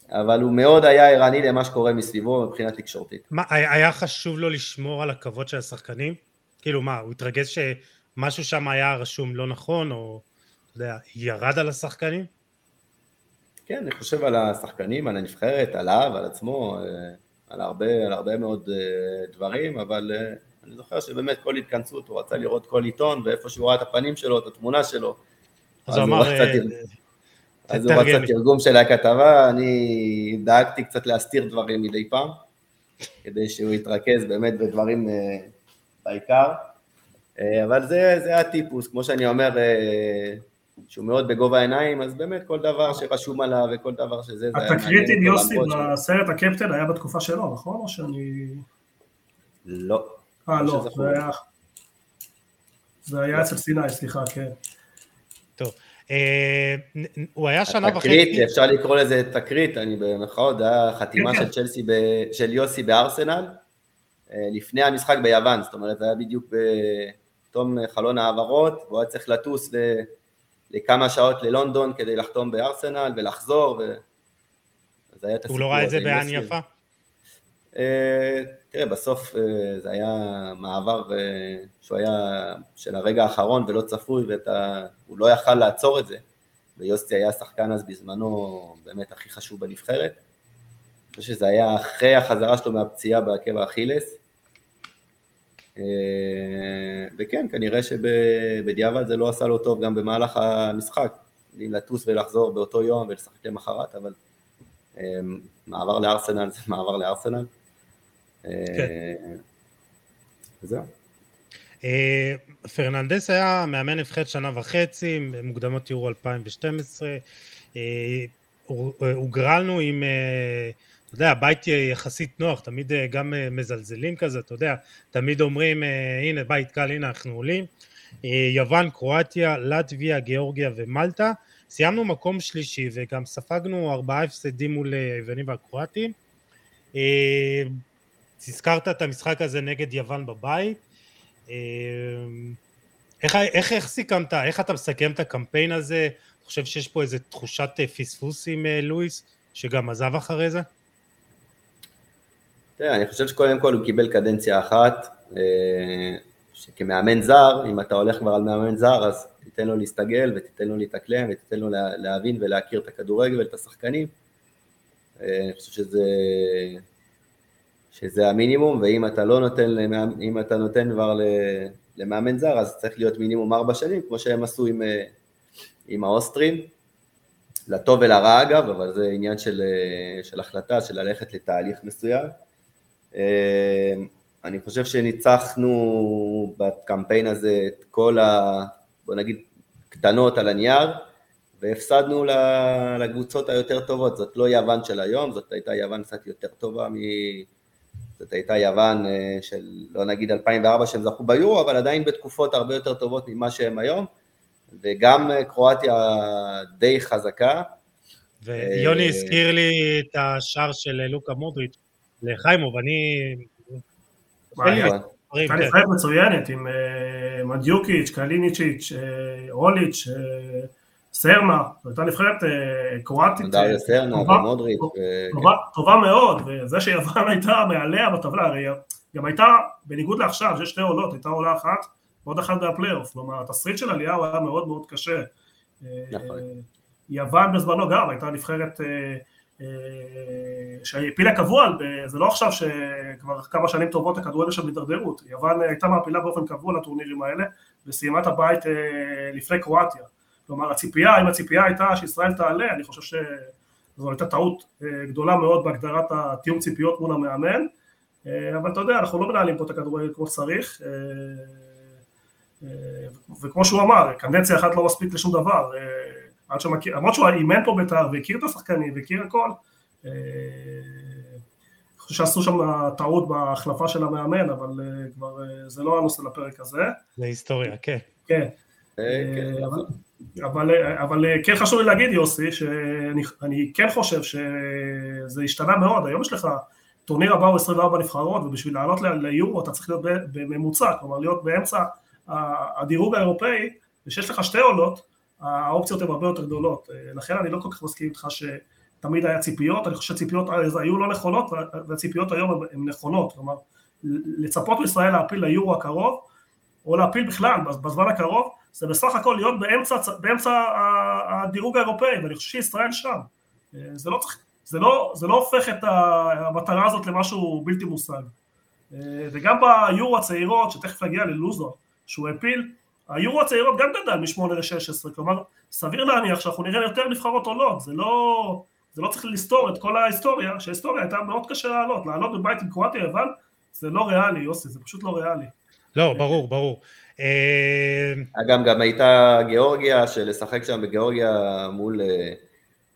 אבל הוא מאוד היה ערני למה שקורה מסביבו מבחינה תקשורתית. מה, היה חשוב לו לשמור על הכבוד של השחקנים? כאילו מה, הוא התרגז שמשהו שם היה רשום לא נכון, או אתה יודע, ירד על השחקנים? כן, אני חושב על השחקנים, על הנבחרת, עליו, על עצמו, אה, על הרבה, על הרבה מאוד אה, דברים, אבל אה, אני זוכר שבאמת כל התכנסות הוא רצה לראות כל עיתון ואיפה שהוא ראה את הפנים שלו, את התמונה שלו. אז הוא אמר... אז הוא רצה תרגום של הכתבה, אני דאגתי קצת להסתיר דברים מדי פעם, כדי שהוא יתרכז באמת בדברים בעיקר. אבל זה, זה הטיפוס, כמו שאני אומר, שהוא מאוד בגובה העיניים, אז באמת כל דבר שרשום עליו וכל דבר שזה... התקרית עם יוסי בסרט הקפטן היה בתקופה שלו, נכון? או שאני... לא. אה, לא, זה היה... זה היה אצל סיני, סליחה, כן. טוב. אה, הוא היה שנה וחצי... תקרית, אפשר לקרוא לזה תקרית, אני במחאות, זה היה חתימה כן, של כן. צ'לסי, של יוסי בארסנל, אה, לפני המשחק ביוון, זאת אומרת, זה היה בדיוק בתום חלון העברות, והוא היה צריך לטוס לכמה שעות ללונדון כדי לחתום בארסנל ולחזור, ו... הוא לא ראה את זה בעין יפה? אה, תראה, בסוף אה, זה היה מעבר אה, שהוא היה של הרגע האחרון ולא צפוי, והוא לא יכל לעצור את זה, ויוסי היה שחקן אז בזמנו באמת הכי חשוב בנבחרת. אני חושב שזה היה אחרי החזרה שלו מהפציעה בעקב האכילס. וכן, כנראה שבדיעבד זה לא עשה לו טוב גם במהלך המשחק, לטוס ולחזור באותו יום ולשחק למחרת, אבל מעבר לארסנל זה [laughs] מעבר לארסנל. כן. זהו. אה, פרננדס היה מאמן נבחרת שנה וחצי, מוקדמות יורו 2012, אה, הוגרלנו עם, אה, אתה יודע, בית יחסית נוח, תמיד גם מזלזלים כזה, אתה יודע, תמיד אומרים, הנה בית קל, הנה אנחנו עולים. יוון, קרואטיה, לטביה, גיאורגיה ומלטה. סיימנו מקום שלישי וגם ספגנו ארבעה הפסדים מול היוונים והקרואטים. הזכרת את המשחק הזה נגד יוון בבית. איך, איך, איך סיכמת, איך אתה מסכם את הקמפיין הזה? אני חושב שיש פה איזו תחושת אה, פספוס עם אה, לואיס, שגם עזב אחרי זה? תראה, אני חושב שקודם כל הוא קיבל קדנציה אחת, אה, שכמאמן זר, אם אתה הולך כבר על מאמן זר, אז תיתן לו להסתגל ותיתן לו להתאקלם ותיתן לו להבין ולהכיר את הכדורגל ואת השחקנים. אני חושב שזה שזה המינימום, ואם אתה לא נותן, אם אתה נותן כבר למאמן זר, אז צריך להיות מינימום ארבע שנים, כמו שהם עשו עם, אה, עם האוסטרים, לטוב ולרע אגב, אבל זה עניין של, אה, של החלטה, של ללכת לתהליך מסוים. אה, אני חושב שניצחנו בקמפיין הזה את כל ה... בוא נגיד, קטנות על הנייר, והפסדנו לקבוצות היותר טובות, זאת לא יוון של היום, זאת הייתה יוון קצת יותר טובה מ... זאת הייתה יוון אה, של, לא נגיד 2004 שהם זכו ביורו, אבל עדיין בתקופות הרבה יותר טובות ממה שהם היום, וגם אה, קרואטיה די חזקה. ויוני הזכיר לי את השער של לוקה מודריץ' לחיימוב, אני... הייתה כן. נבחרת מצוינת עם מדיוקיץ', קליניצ'יץ', אוליץ', סרנה, זו הייתה נבחרת קרואטית. דריה סרנה ומודריץ'. טובה מאוד, וזה שיוון [laughs] הייתה מעליה בטבלה, הרי גם הייתה, בניגוד לעכשיו, שיש שתי עולות, הייתה עולה אחת ועוד אחת מהפלייאוף, כלומר התסריט של עלייה הוא היה מאוד מאוד קשה. נכון. יוון בזמנו גם הייתה נבחרת אה, אה, שהעפילה קבוע, זה לא עכשיו שכבר כמה שנים טובות הכדורגל שם בהידרדרות, יוון הייתה מעפילה באופן קבוע לטורנירים האלה וסיימה את הבית אה, לפני קרואטיה. כלומר הציפייה, אם הציפייה הייתה שישראל תעלה, אני חושב שזו הייתה טעות גדולה מאוד בהגדרת התיאום ציפיות מול המאמן, אבל אתה יודע, אנחנו לא מנהלים פה את הכדורגל כמו שצריך, וכמו שהוא אמר, קנדציה אחת לא מספיק לשום דבר, עד שמכיר, למרות שהוא אימן פה בית"ר והכיר את השחקנים והכיר הכל, אני חושב שעשו שם טעות בהחלפה של המאמן, אבל כבר זה לא הנושא לפרק הזה. זה היסטוריה, כן. כן. אבל, אבל כן חשוב לי להגיד יוסי, שאני כן חושב שזה השתנה מאוד, היום יש לך טורניר הבא הוא 24 נבחרות ובשביל לעלות ליורו אתה צריך להיות בממוצע, כלומר להיות באמצע הדירוג האירופאי ושיש לך שתי עולות האופציות הן הרבה יותר גדולות, לכן אני לא כל כך מסכים איתך שתמיד היה ציפיות, אני חושב שציפיות אז היו לא נכונות והציפיות היום הן נכונות, כלומר לצפות מישראל להפיל ליורו הקרוב או להפיל בכלל בזמן הקרוב זה בסך הכל להיות באמצע, באמצע הדירוג האירופאי ואני חושב שישראל שם, זה לא, צריך, זה, לא, זה לא הופך את המטרה הזאת למשהו בלתי מושג. וגם ביורו הצעירות שתכף נגיע ללוזון שהוא הפיל היורו הצעירות גם גדל מ-8 ל-16, כלומר סביר להניח שאנחנו נראה יותר נבחרות עולות, זה לא, זה לא צריך לסתור את כל ההיסטוריה, שההיסטוריה הייתה מאוד קשה לעלות, לעלות בבית עם קרואטיה יוון זה לא ריאלי יוסי, זה פשוט לא ריאלי. לא, ברור, ברור. אגב, גם הייתה גיאורגיה, שלשחק שם בגיאורגיה מול, אה,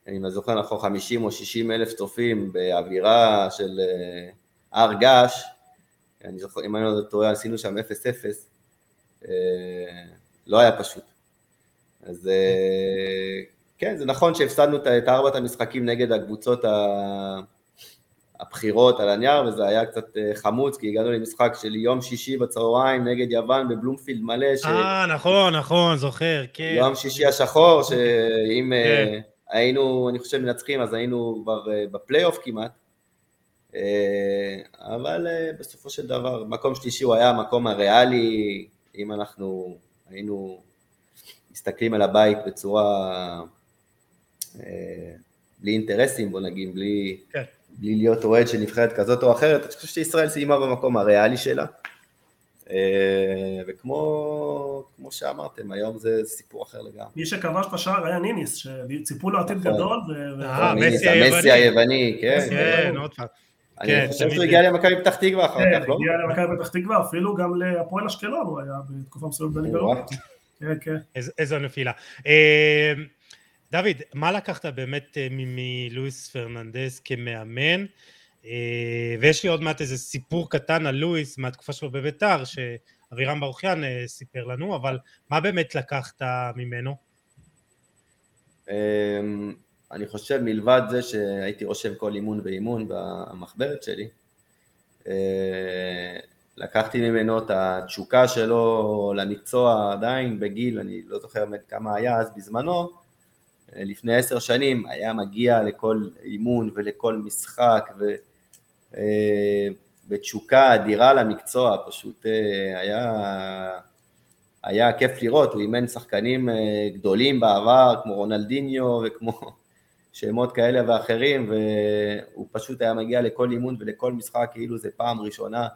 אני לא זוכר נכון, 50 או 60 אלף צופים באווירה של אה, הר געש, אני זוכר, אם אני לא טועה, עשינו שם 0-0, אה, לא היה פשוט. אז אה, כן, זה נכון שהפסדנו את ארבעת המשחקים נגד הקבוצות הבכירות על הנייר, וזה היה קצת אה, חמוץ, כי הגענו למשחק של יום שישי בצהריים נגד יוון בבלומפילד מלא. ש... אה, נכון, נכון, זוכר, כן. יום שישי השחור, שאם כן. היינו, אני חושב, מנצחים, אז היינו כבר בפלייאוף כמעט. אבל בסופו של דבר, מקום שלישי הוא היה המקום הריאלי, אם אנחנו היינו מסתכלים על הבית בצורה אה, בלי אינטרסים, בוא נגיד, בלי, כן. בלי להיות אוהד של נבחרת כזאת או אחרת, אני חושב שישראל סיימה במקום הריאלי שלה. אה, וכמו שאמרתם, היום זה סיפור אחר לגמרי. מי שכבש את השער היה ניניס, שציפו לו עתיד נכון. גדול. אה, מסי היווני, כן. כן, עוד פעם. אני כן, חושב שהוא הגיע למכבי פתח תקווה אחר כן, כך, לא? הגיע למכבי פתח תקווה, אפילו גם להפועל אשקלון הוא היה בתקופה מסוימת בליגה כן, כן. איזו נפילה. אה, דוד, מה לקחת באמת אה, מלואיס פרננדס כמאמן? אה, ויש לי עוד מעט איזה סיפור קטן על לואיס מהתקופה שלו בביתר, שאבירם ברוכיאן סיפר לנו, אבל מה באמת לקחת ממנו? אני חושב מלבד זה שהייתי רושם כל אימון ואימון במחברת שלי, אה, לקחתי ממנו את התשוקה שלו למקצוע עדיין בגיל, אני לא זוכר כמה היה אז בזמנו, אה, לפני עשר שנים היה מגיע לכל אימון ולכל משחק ובתשוקה אה, אדירה למקצוע, פשוט היה, היה כיף לראות, הוא אימן שחקנים גדולים בעבר כמו רונלדיניו וכמו שמות כאלה ואחרים, והוא פשוט היה מגיע לכל אימון ולכל משחק כאילו זה פעם ראשונה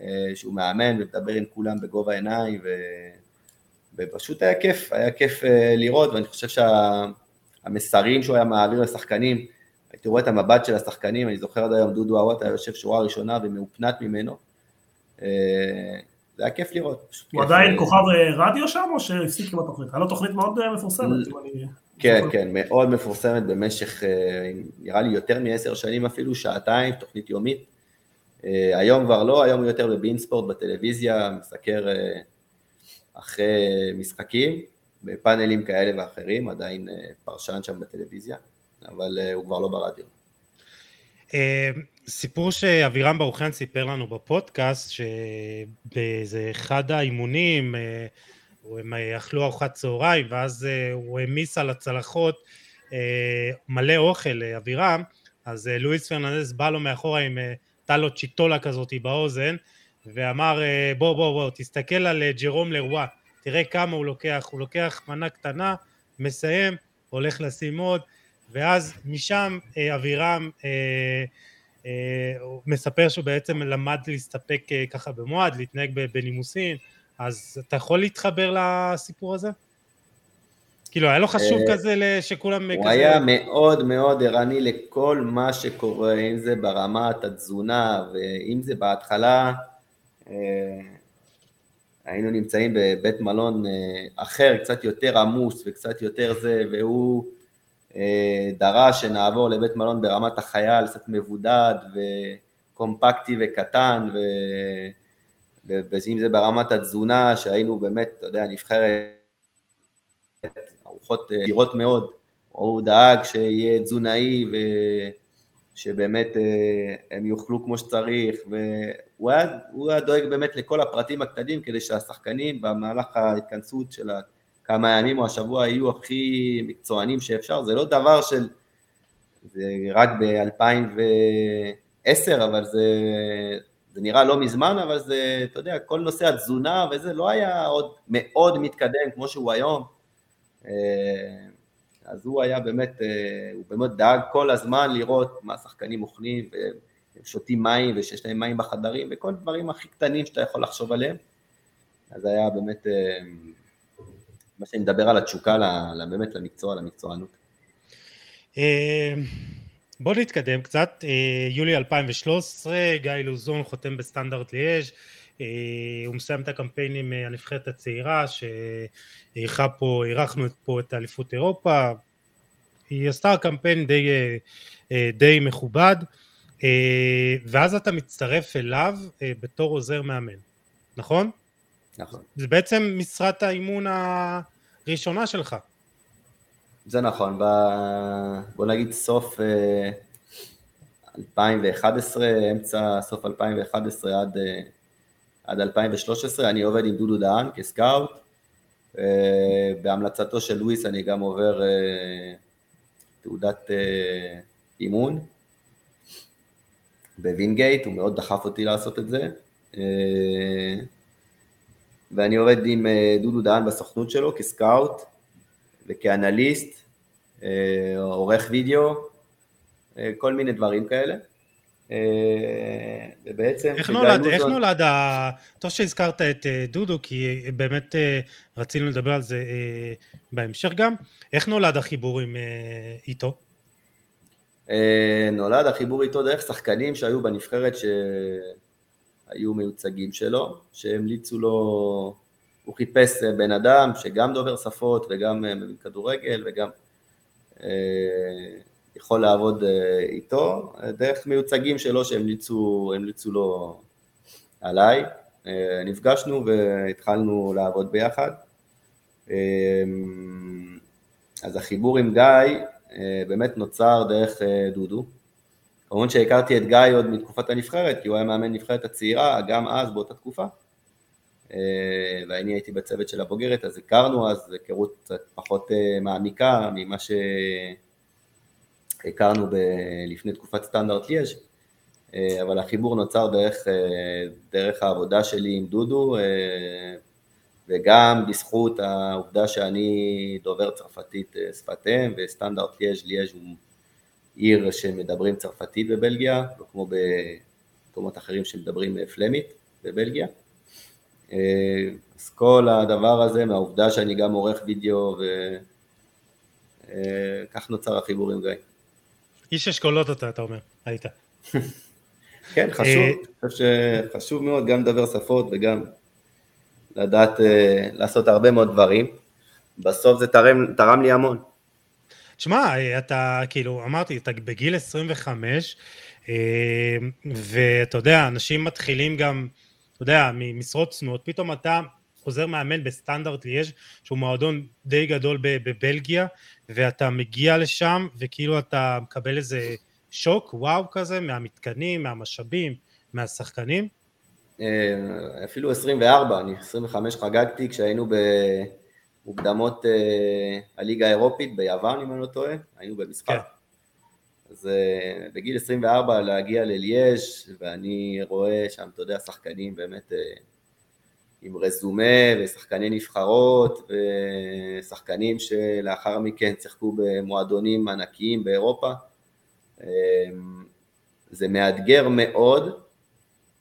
אה, שהוא מאמן ומדבר עם כולם בגובה העיניים, ו... ופשוט היה כיף, היה כיף אה, לראות, ואני חושב שהמסרים שהוא היה מעביר לשחקנים, הייתי רואה את המבט של השחקנים, אני זוכר עד היום דודו אהוות היה יושב שורה ראשונה ומאופנת ממנו, אה, זה היה כיף לראות. הוא עדיין כוכב רדיו שם או שהפסיק עם התוכנית? היה לו תוכנית מאוד מפורסמת. כן, כן, מאוד מפורסמת במשך, אה, נראה לי יותר מעשר שנים אפילו, שעתיים, תוכנית יומית. אה, היום כבר לא, היום הוא יותר בבינספורט בטלוויזיה, מסקר אה, אחרי משחקים, בפאנלים כאלה ואחרים, עדיין פרשן שם בטלוויזיה, אבל הוא כבר לא ברדיו. סיפור שאבירם ברוכן סיפר לנו בפודקאסט, שבאיזה אחד האימונים הם אכלו ארוחת צהריים ואז הוא העמיס על הצלחות מלא אוכל, אבירם, אז לואיס פרננדס בא לו מאחורה עם הייתה לו צ'יטולה כזאת באוזן ואמר בוא בוא בוא תסתכל על ג'רום לרואה תראה כמה הוא לוקח, הוא לוקח מנה קטנה, מסיים, הולך לשים עוד ואז משם אבירם אה, אה, מספר שהוא בעצם למד להסתפק אה, ככה במועד, להתנהג בנימוסין, אז אתה יכול להתחבר לסיפור הזה? כאילו היה לו חשוב אה, כזה שכולם... הוא היה מאוד מאוד ערני לכל מה שקורה, אם זה ברמת התזונה ואם זה בהתחלה, היינו נמצאים בבית מלון אחר, קצת יותר עמוס וקצת יותר זה, והוא דרש שנעבור לבית מלון ברמת החייל, קצת מבודד וקומפקטי וקטן, ו... ואם זה ברמת התזונה, שהיינו באמת, אתה יודע, נבחרת ארוחות גדולות מאוד, הוא דאג שיהיה תזונאי ושבאמת אה, הם יאכלו כמו שצריך, והוא היה, היה דואג באמת לכל הפרטים הקטנים כדי שהשחקנים במהלך ההתכנסות של כמה ימים או השבוע יהיו הכי מקצוענים שאפשר, זה לא דבר של, זה רק ב-2010, אבל זה, זה נראה לא מזמן, אבל זה, אתה יודע, כל נושא התזונה וזה לא היה עוד מאוד מתקדם כמו שהוא היום. אה, אז הוא היה באמת, אה, הוא באמת דאג כל הזמן לראות מה השחקנים אוכלים, והם שותים מים, ושיש להם מים בחדרים, וכל הדברים הכי קטנים שאתה יכול לחשוב עליהם. אז היה באמת אה, מה שאני מדבר על התשוקה באמת למקצוע, למקצוענות. אה, בוא נתקדם קצת, אה, יולי 2013, גיא לוזון חותם בסטנדרט ליאז', אה, הוא מסיים את הקמפיין עם הנבחרת הצעירה שאירחה פה, אירחנו פה את אליפות אירופה, היא עשתה קמפיין די, די מכובד, ואז אתה מצטרף אליו בתור עוזר מאמן, נכון? נכון. זה בעצם משרת האימון הראשונה שלך. זה נכון, ב... בוא נגיד סוף 2011, אה, אמצע סוף 2011 עד, אה, עד 2013, אני עובד עם דודו דהן כסקאוט, אה, בהמלצתו של לואיס אני גם עובר תעודת אימון בווינגייט, הוא מאוד דחף אותי לעשות את זה. ואני עובד עם דודו דהן בסוכנות שלו כסקאוט וכאנליסט, אה, עורך וידאו, אה, כל מיני דברים כאלה. ובעצם... איך נולד, איך נולד, ה... טוב שהזכרת את דודו, כי באמת רצינו לדבר על זה בהמשך גם, איך נולד החיבור עם איתו? נולד החיבור איתו דרך שחקנים שהיו בנבחרת ש... היו מיוצגים שלו, שהמליצו לו, הוא חיפש אה, בן אדם שגם דובר שפות וגם אה, מבין כדורגל וגם אה, יכול לעבוד איתו, דרך מיוצגים שלו שהמליצו לו עליי. נפגשנו והתחלנו לעבוד ביחד. אה, אז החיבור עם גיא באמת נוצר דרך דודו. כמובן שהכרתי את גיא עוד מתקופת הנבחרת, כי הוא היה מאמן נבחרת הצעירה, גם אז באותה תקופה. אה, ואני הייתי בצוות של הבוגרת, אז הכרנו אז היכרות קצת פחות אה, מעמיקה ממה שהכרנו ב... לפני תקופת סטנדרט יש, אה, אבל החיבור נוצר דרך, דרך העבודה שלי עם דודו, וגם בזכות העובדה שאני דובר צרפתית שפת אם, וסטנדרט ליאז' ליאז' הוא עיר שמדברים צרפתית בבלגיה, לא כמו במקומות אחרים שמדברים פלמית בבלגיה. אה, אז כל הדבר הזה, מהעובדה שאני גם עורך וידאו, וכך אה, נוצר החיבור עם גיא. איש אשכולות אתה, אתה אומר, היית. [laughs] כן, חשוב, אה, אני חושב שחשוב מאוד גם לדבר שפות וגם לדעת לעשות הרבה מאוד דברים. בסוף זה תרם, תרם לי המון. תשמע, אתה כאילו, אמרתי, אתה בגיל 25, אה, ואתה יודע, אנשים מתחילים גם, אתה יודע, ממשרות צנועות, פתאום אתה חוזר מאמן בסטנדרט ליאז' שהוא מועדון די גדול בבלגיה, ואתה מגיע לשם, וכאילו אתה מקבל איזה שוק, וואו כזה, מהמתקנים, מהמשאבים, מהשחקנים? אפילו 24, אני 25 חגגתי כשהיינו במוקדמות הליגה האירופית ביוון, אם אני לא טועה, היינו במשחק. כן. אז uh, בגיל 24 להגיע לליאז' ואני רואה שם, אתה יודע, שחקנים באמת uh, עם רזומה ושחקני נבחרות ושחקנים שלאחר מכן שיחקו במועדונים ענקיים באירופה. Uh, זה מאתגר מאוד,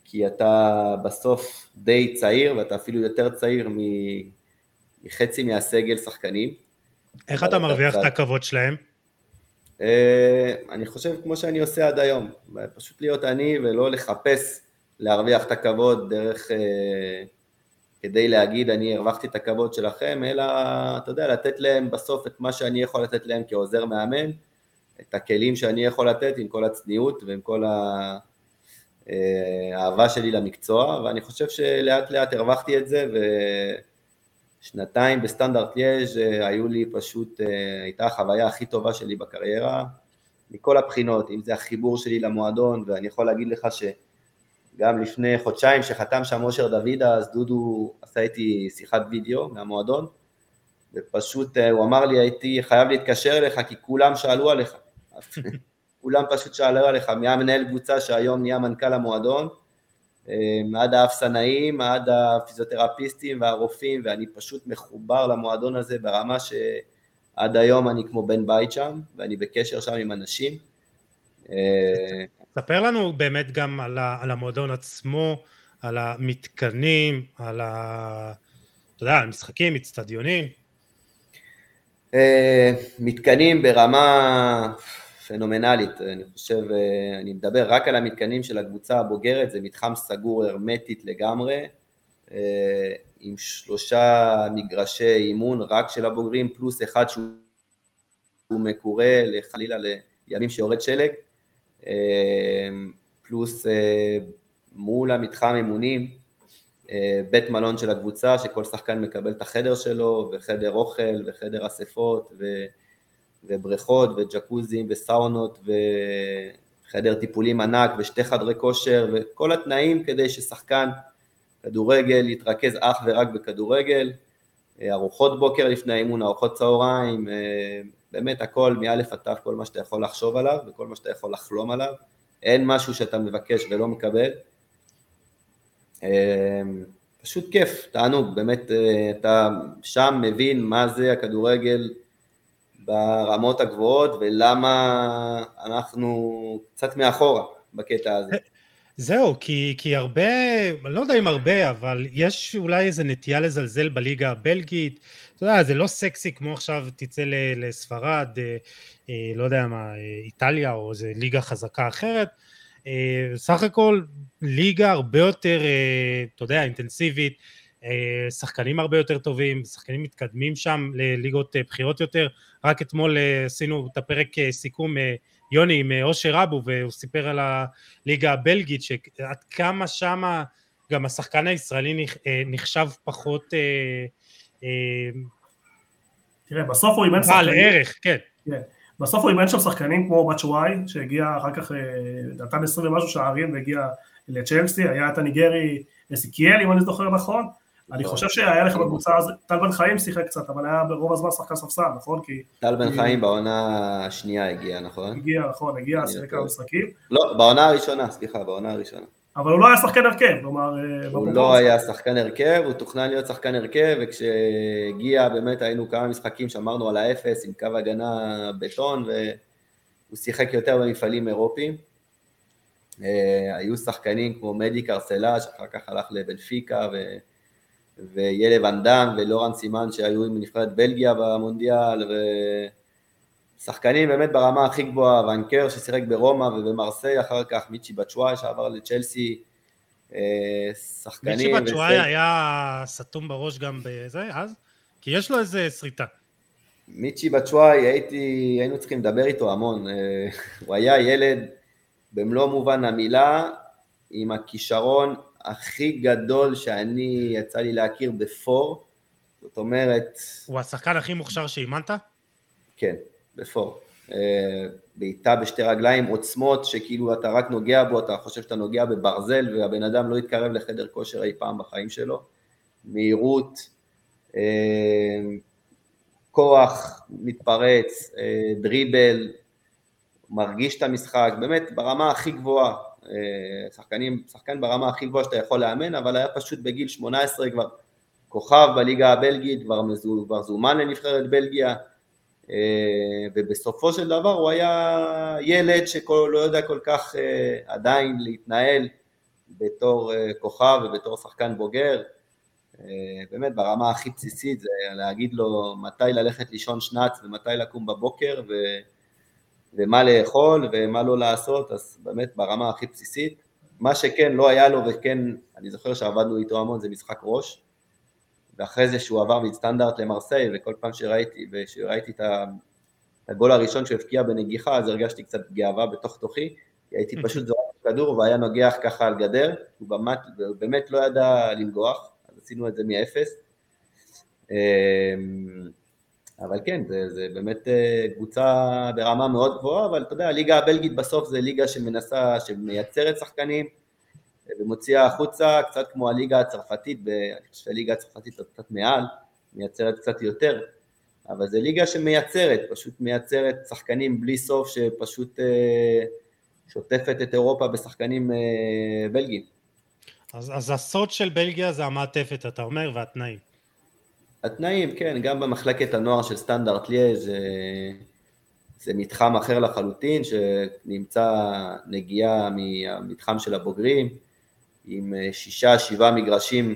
כי אתה בסוף די צעיר ואתה אפילו יותר צעיר מחצי מהסגל שחקנים. איך אתה מרוויח את הכבוד שלהם? אה, אני חושב כמו שאני עושה עד היום, פשוט להיות אני ולא לחפש להרוויח את הכבוד דרך, אה, כדי להגיד אני הרווחתי את הכבוד שלכם, אלא אתה יודע, לתת להם בסוף את מה שאני יכול לתת להם כעוזר מאמן, את הכלים שאני יכול לתת עם כל הצניעות ועם כל האהבה אה, שלי למקצוע, ואני חושב שלאט לאט הרווחתי את זה, ו... שנתיים בסטנדרט ליאז' אה, היו לי פשוט, אה, הייתה החוויה הכי טובה שלי בקריירה, מכל הבחינות, אם זה החיבור שלי למועדון, ואני יכול להגיד לך שגם לפני חודשיים שחתם שם אושר דוידה, אז דודו עשה איתי שיחת וידאו מהמועדון, ופשוט אה, הוא אמר לי, הייתי חייב להתקשר אליך כי כולם שאלו עליך. [laughs] כולם פשוט שאלו עליך, מהמנהל קבוצה שהיום נהיה מנכ"ל המועדון, עד האפסנאים, עד הפיזיותרפיסטים והרופאים, ואני פשוט מחובר למועדון הזה ברמה שעד היום אני כמו בן בית שם, ואני בקשר שם עם אנשים. אה, ספר לנו באמת גם על, על המועדון עצמו, על המתקנים, על ה... אתה יודע, על משחקים, אצטדיונים. אה, מתקנים ברמה פנומנלית, אני חושב, אה, אני מדבר רק על המתקנים של הקבוצה הבוגרת, זה מתחם סגור הרמטית לגמרי, אה, עם שלושה מגרשי אימון רק של הבוגרים, פלוס אחד שהוא מקורה לחלילה לימים שיורד שלג, אה, פלוס מול המתחם אימונים, בית מלון של הקבוצה, שכל שחקן מקבל את החדר שלו, וחדר אוכל, וחדר אספות, ו... ובריכות וג'קוזים וסאונות וחדר טיפולים ענק ושתי חדרי כושר וכל התנאים כדי ששחקן כדורגל יתרכז אך ורק בכדורגל, ארוחות בוקר לפני האימון, ארוחות צהריים, באמת הכל מאלף עד תו, כל מה שאתה יכול לחשוב עליו וכל מה שאתה יכול לחלום עליו, אין משהו שאתה מבקש ולא מקבל. פשוט כיף, תענוג, באמת אתה שם מבין מה זה הכדורגל ברמות הגבוהות ולמה אנחנו קצת מאחורה בקטע הזה. זהו, כי, כי הרבה, אני לא יודע אם הרבה, אבל יש אולי איזה נטייה לזלזל בליגה הבלגית. אתה יודע, זה לא סקסי כמו עכשיו תצא לספרד, אה, אה, לא יודע מה, איטליה או איזה ליגה חזקה אחרת. אה, סך הכל ליגה הרבה יותר, אתה יודע, אינטנסיבית, שחקנים הרבה יותר טובים, שחקנים מתקדמים שם לליגות בכירות יותר. רק אתמול אה, עשינו את הפרק אה, סיכום אה, יוני עם אושר אבו והוא סיפר על הליגה הבלגית שעד כמה שמה גם השחקן הישראלי נחשב פחות תראה בסוף הוא אימן שחקנים בעל ערך, כן. כן בסוף הוא אימן שם שחקנים כמו בצ'וואי שהגיע אחר כך נתן עשרים ומשהו שערים והגיע לצ'לסי היה את הניגרי אסיקיאל אם אני זוכר נכון אני חושב שהיה לך בקבוצה הזאת, טל בן חיים שיחק קצת, אבל היה ברוב הזמן שחקן ספסל, נכון? טל בן חיים בעונה השנייה הגיע, נכון? הגיע, נכון, הגיע, שיחק כמה משחקים. לא, בעונה הראשונה, סליחה, בעונה הראשונה. אבל הוא לא היה שחקן הרכב, כלומר... אה, הוא לא היה שחקן הרכב, הוא תוכנן להיות שחקן הרכב, וכשהגיע באמת היינו כמה משחקים שאמרנו על האפס עם קו הגנה בטון, והוא שיחק יותר במפעלים אירופיים. אה, היו שחקנים כמו מדיקר סלאז', אחר כך הלך לבנפיקה, וילב אנדן ולורן סימן שהיו עם נבחרת בלגיה במונדיאל, ושחקנים באמת ברמה הכי גבוהה, ואנקר ששיחק ברומא ובמרסיי אחר כך, מיצ'י בצ'וואי שעבר לצ'לסי, אה, שחקנים. מיצ'י בצ'וואי היה סתום בראש גם בזה, אז? כי יש לו איזה שריטה. מיצ'י בצ'וואי, הייתי, היינו צריכים לדבר איתו המון, אה, הוא היה ילד במלוא מובן המילה, עם הכישרון הכי גדול שאני יצא לי להכיר בפור, זאת אומרת... הוא השחקן הכי מוכשר שאימנת? כן, בפור. אה, בעיטה בשתי רגליים, עוצמות שכאילו אתה רק נוגע בו, אתה חושב שאתה נוגע בברזל והבן אדם לא יתקרב לחדר כושר אי פעם בחיים שלו. מהירות, אה, כוח מתפרץ, אה, דריבל, מרגיש את המשחק, באמת ברמה הכי גבוהה, שחקנים, שחקן ברמה הכי גבוהה שאתה יכול לאמן, אבל היה פשוט בגיל 18 כבר כוכב בליגה הבלגית, כבר, מזו, כבר זומן לנבחרת בלגיה, ובסופו של דבר הוא היה ילד שלא יודע כל כך עדיין להתנהל בתור כוכב ובתור שחקן בוגר, אה, באמת ברמה הכי בסיסית זה להגיד לו מתי ללכת לישון שנץ ומתי לקום בבוקר ו... ומה לאכול ומה לא לעשות, אז באמת ברמה הכי בסיסית. מה שכן לא היה לו וכן, אני זוכר שעבדנו איתו המון זה משחק ראש, ואחרי זה שהוא עבר מסטנדרט למרסיי וכל פעם שראיתי, ושראיתי את הגול הראשון שהוא הבקיע בנגיחה אז הרגשתי קצת גאווה בתוך תוכי, כי הייתי פשוט זורק כדור והיה נוגח ככה על גדר, הוא באמת, באמת לא ידע לנגוח, עשינו את זה מאפס. אבל כן, זה, זה באמת אה, קבוצה ברמה מאוד גבוהה, אבל אתה יודע, הליגה הבלגית בסוף זה ליגה שמנסה, שמייצרת שחקנים ומוציאה החוצה, קצת כמו הליגה הצרפתית, אני חושב שהליגה הצרפתית קצת מעל, מייצרת קצת יותר, אבל זה ליגה שמייצרת, פשוט מייצרת שחקנים בלי סוף, שפשוט אה, שוטפת את אירופה בשחקנים אה, בלגים. אז, אז הסוד של בלגיה זה המעטפת, אתה אומר, והתנאים. התנאים, כן, גם במחלקת הנוער של סטנדרט ליה זה, זה מתחם אחר לחלוטין, שנמצא נגיעה מהמתחם של הבוגרים, עם שישה, שבעה מגרשים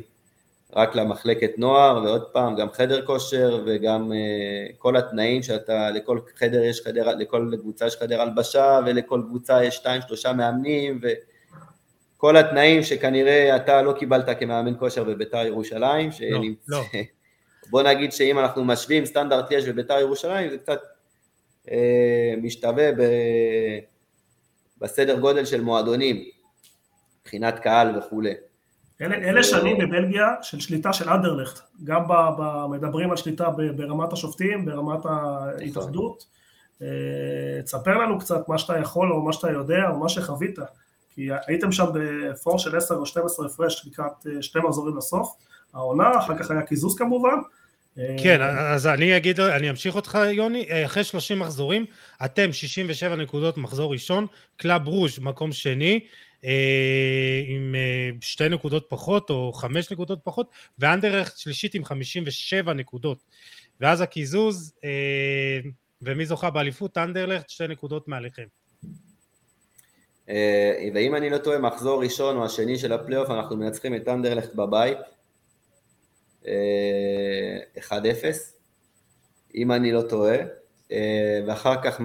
רק למחלקת נוער, ועוד פעם, גם חדר כושר וגם uh, כל התנאים שאתה, לכל חדר יש חדר, לכל קבוצה יש חדר הלבשה, ולכל קבוצה יש שתיים, שלושה מאמנים, ו... כל התנאים שכנראה אתה לא קיבלת כמאמן כושר בביתר ירושלים, לא, שנמצא... לא, לא. בוא נגיד שאם אנחנו משווים סטנדרט יש בביתר ירושלים, זה קצת אה, משתווה ב... בסדר גודל של מועדונים, מבחינת קהל וכולי. אלה, אלה שנים בבלגיה של שליטה של אנדרלכט, גם מדברים על שליטה ברמת השופטים, ברמת ההתאחדות. אה, תספר לנו קצת מה שאתה יכול או מה שאתה יודע או מה שחווית. כי הייתם שם בפור של 10 או 12 הפרש לקראת אה, שתי מחזורים לסוף, העונה, אחר כך היה קיזוז כמובן. כן, אז אני אגיד, אני אמשיך אותך יוני, אה, אחרי 30 מחזורים, אתם 67 נקודות מחזור ראשון, קלאב ברוז' מקום שני, אה, עם שתי נקודות פחות או חמש נקודות פחות, ואנדרלכט שלישית עם 57 נקודות. ואז הקיזוז, ומי זוכה באליפות? אנדרלכט שתי נקודות מעליכם. אה, ואם אני לא טועה, מחזור ראשון או השני של הפלייאוף, אנחנו מנצחים את אנדרלכט בבית, 1-0, אה, אם אני לא טועה, אה, ואחר כך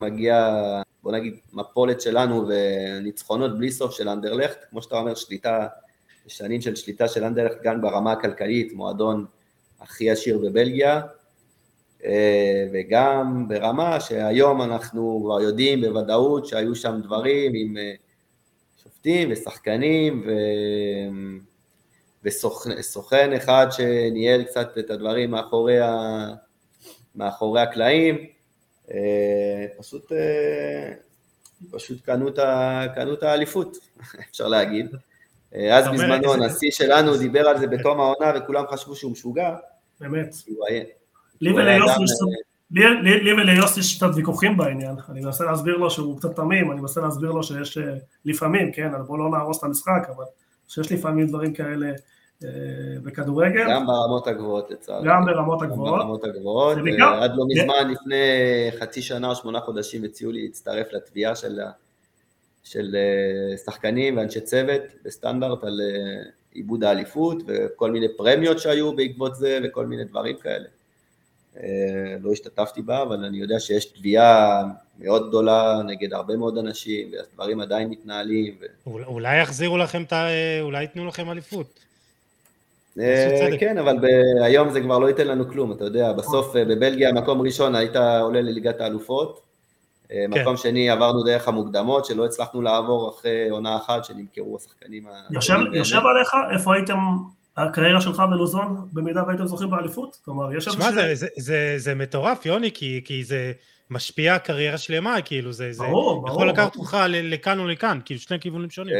מגיע, בוא נגיד, מפולת שלנו וניצחונות בלי סוף של אנדרלכט, כמו שאתה אומר, שליטה, שנים של שליטה של אנדרלכט גם ברמה הכלכלית, מועדון הכי עשיר בבלגיה, אה, וגם ברמה שהיום אנחנו כבר יודעים בוודאות שהיו שם דברים עם שופטים ושחקנים ו... וסוכן אחד שניהל קצת את הדברים מאחורי, ה... מאחורי הקלעים, אה, פשוט, פשוט קנו את האליפות, [laughs] אפשר להגיד. אז בזמנו הנשיא שלנו דיבר על זה בתום העונה וכולם חשבו שהוא משוגע. באמת. לי וליוסי יש קצת ויכוחים בעניין, אני מנסה להסביר לו שהוא קצת תמים, אני מנסה להסביר לו שיש אה, לפעמים, כן, בוא לא נהרוס את המשחק, אבל שיש לפעמים דברים כאלה אה, בכדורגל. גם ברמות הגבוהות לצערי. גם ברמות הגבוהות. גם ברמות הגבוהות. אה, עד לא מזמן, לפני חצי שנה או שמונה חודשים, הציעו לי להצטרף לתביעה של, של שחקנים ואנשי צוות בסטנדרט על עיבוד האליפות וכל מיני פרמיות שהיו בעקבות זה וכל מיני דברים כאלה. אה, לא השתתפתי בה, אבל אני יודע שיש תביעה מאוד גדולה נגד הרבה מאוד אנשים, והדברים עדיין מתנהלים. ו... אולי יחזירו לכם, את ה... אולי ייתנו לכם אליפות. אה, כן, אבל היום זה כבר לא ייתן לנו כלום, אתה יודע, בסוף אה, בבלגיה מקום ראשון היית עולה לליגת האלופות, כן. מקום שני עברנו דרך המוקדמות, שלא הצלחנו לעבור אחרי עונה אחת שנמכרו השחקנים. יושב עליך? איפה הייתם הקריירה שלך בלוזון, במידה והייתם זוכים באליפות? כלומר, יש שמע, זה, זה, זה, זה מטורף, יוני, כי, כי זה משפיע קריירה שלמה, כאילו זה, זה ברור, יכול לקחת אותך לכאן או לכאן, כאילו שני כיוונים שונים.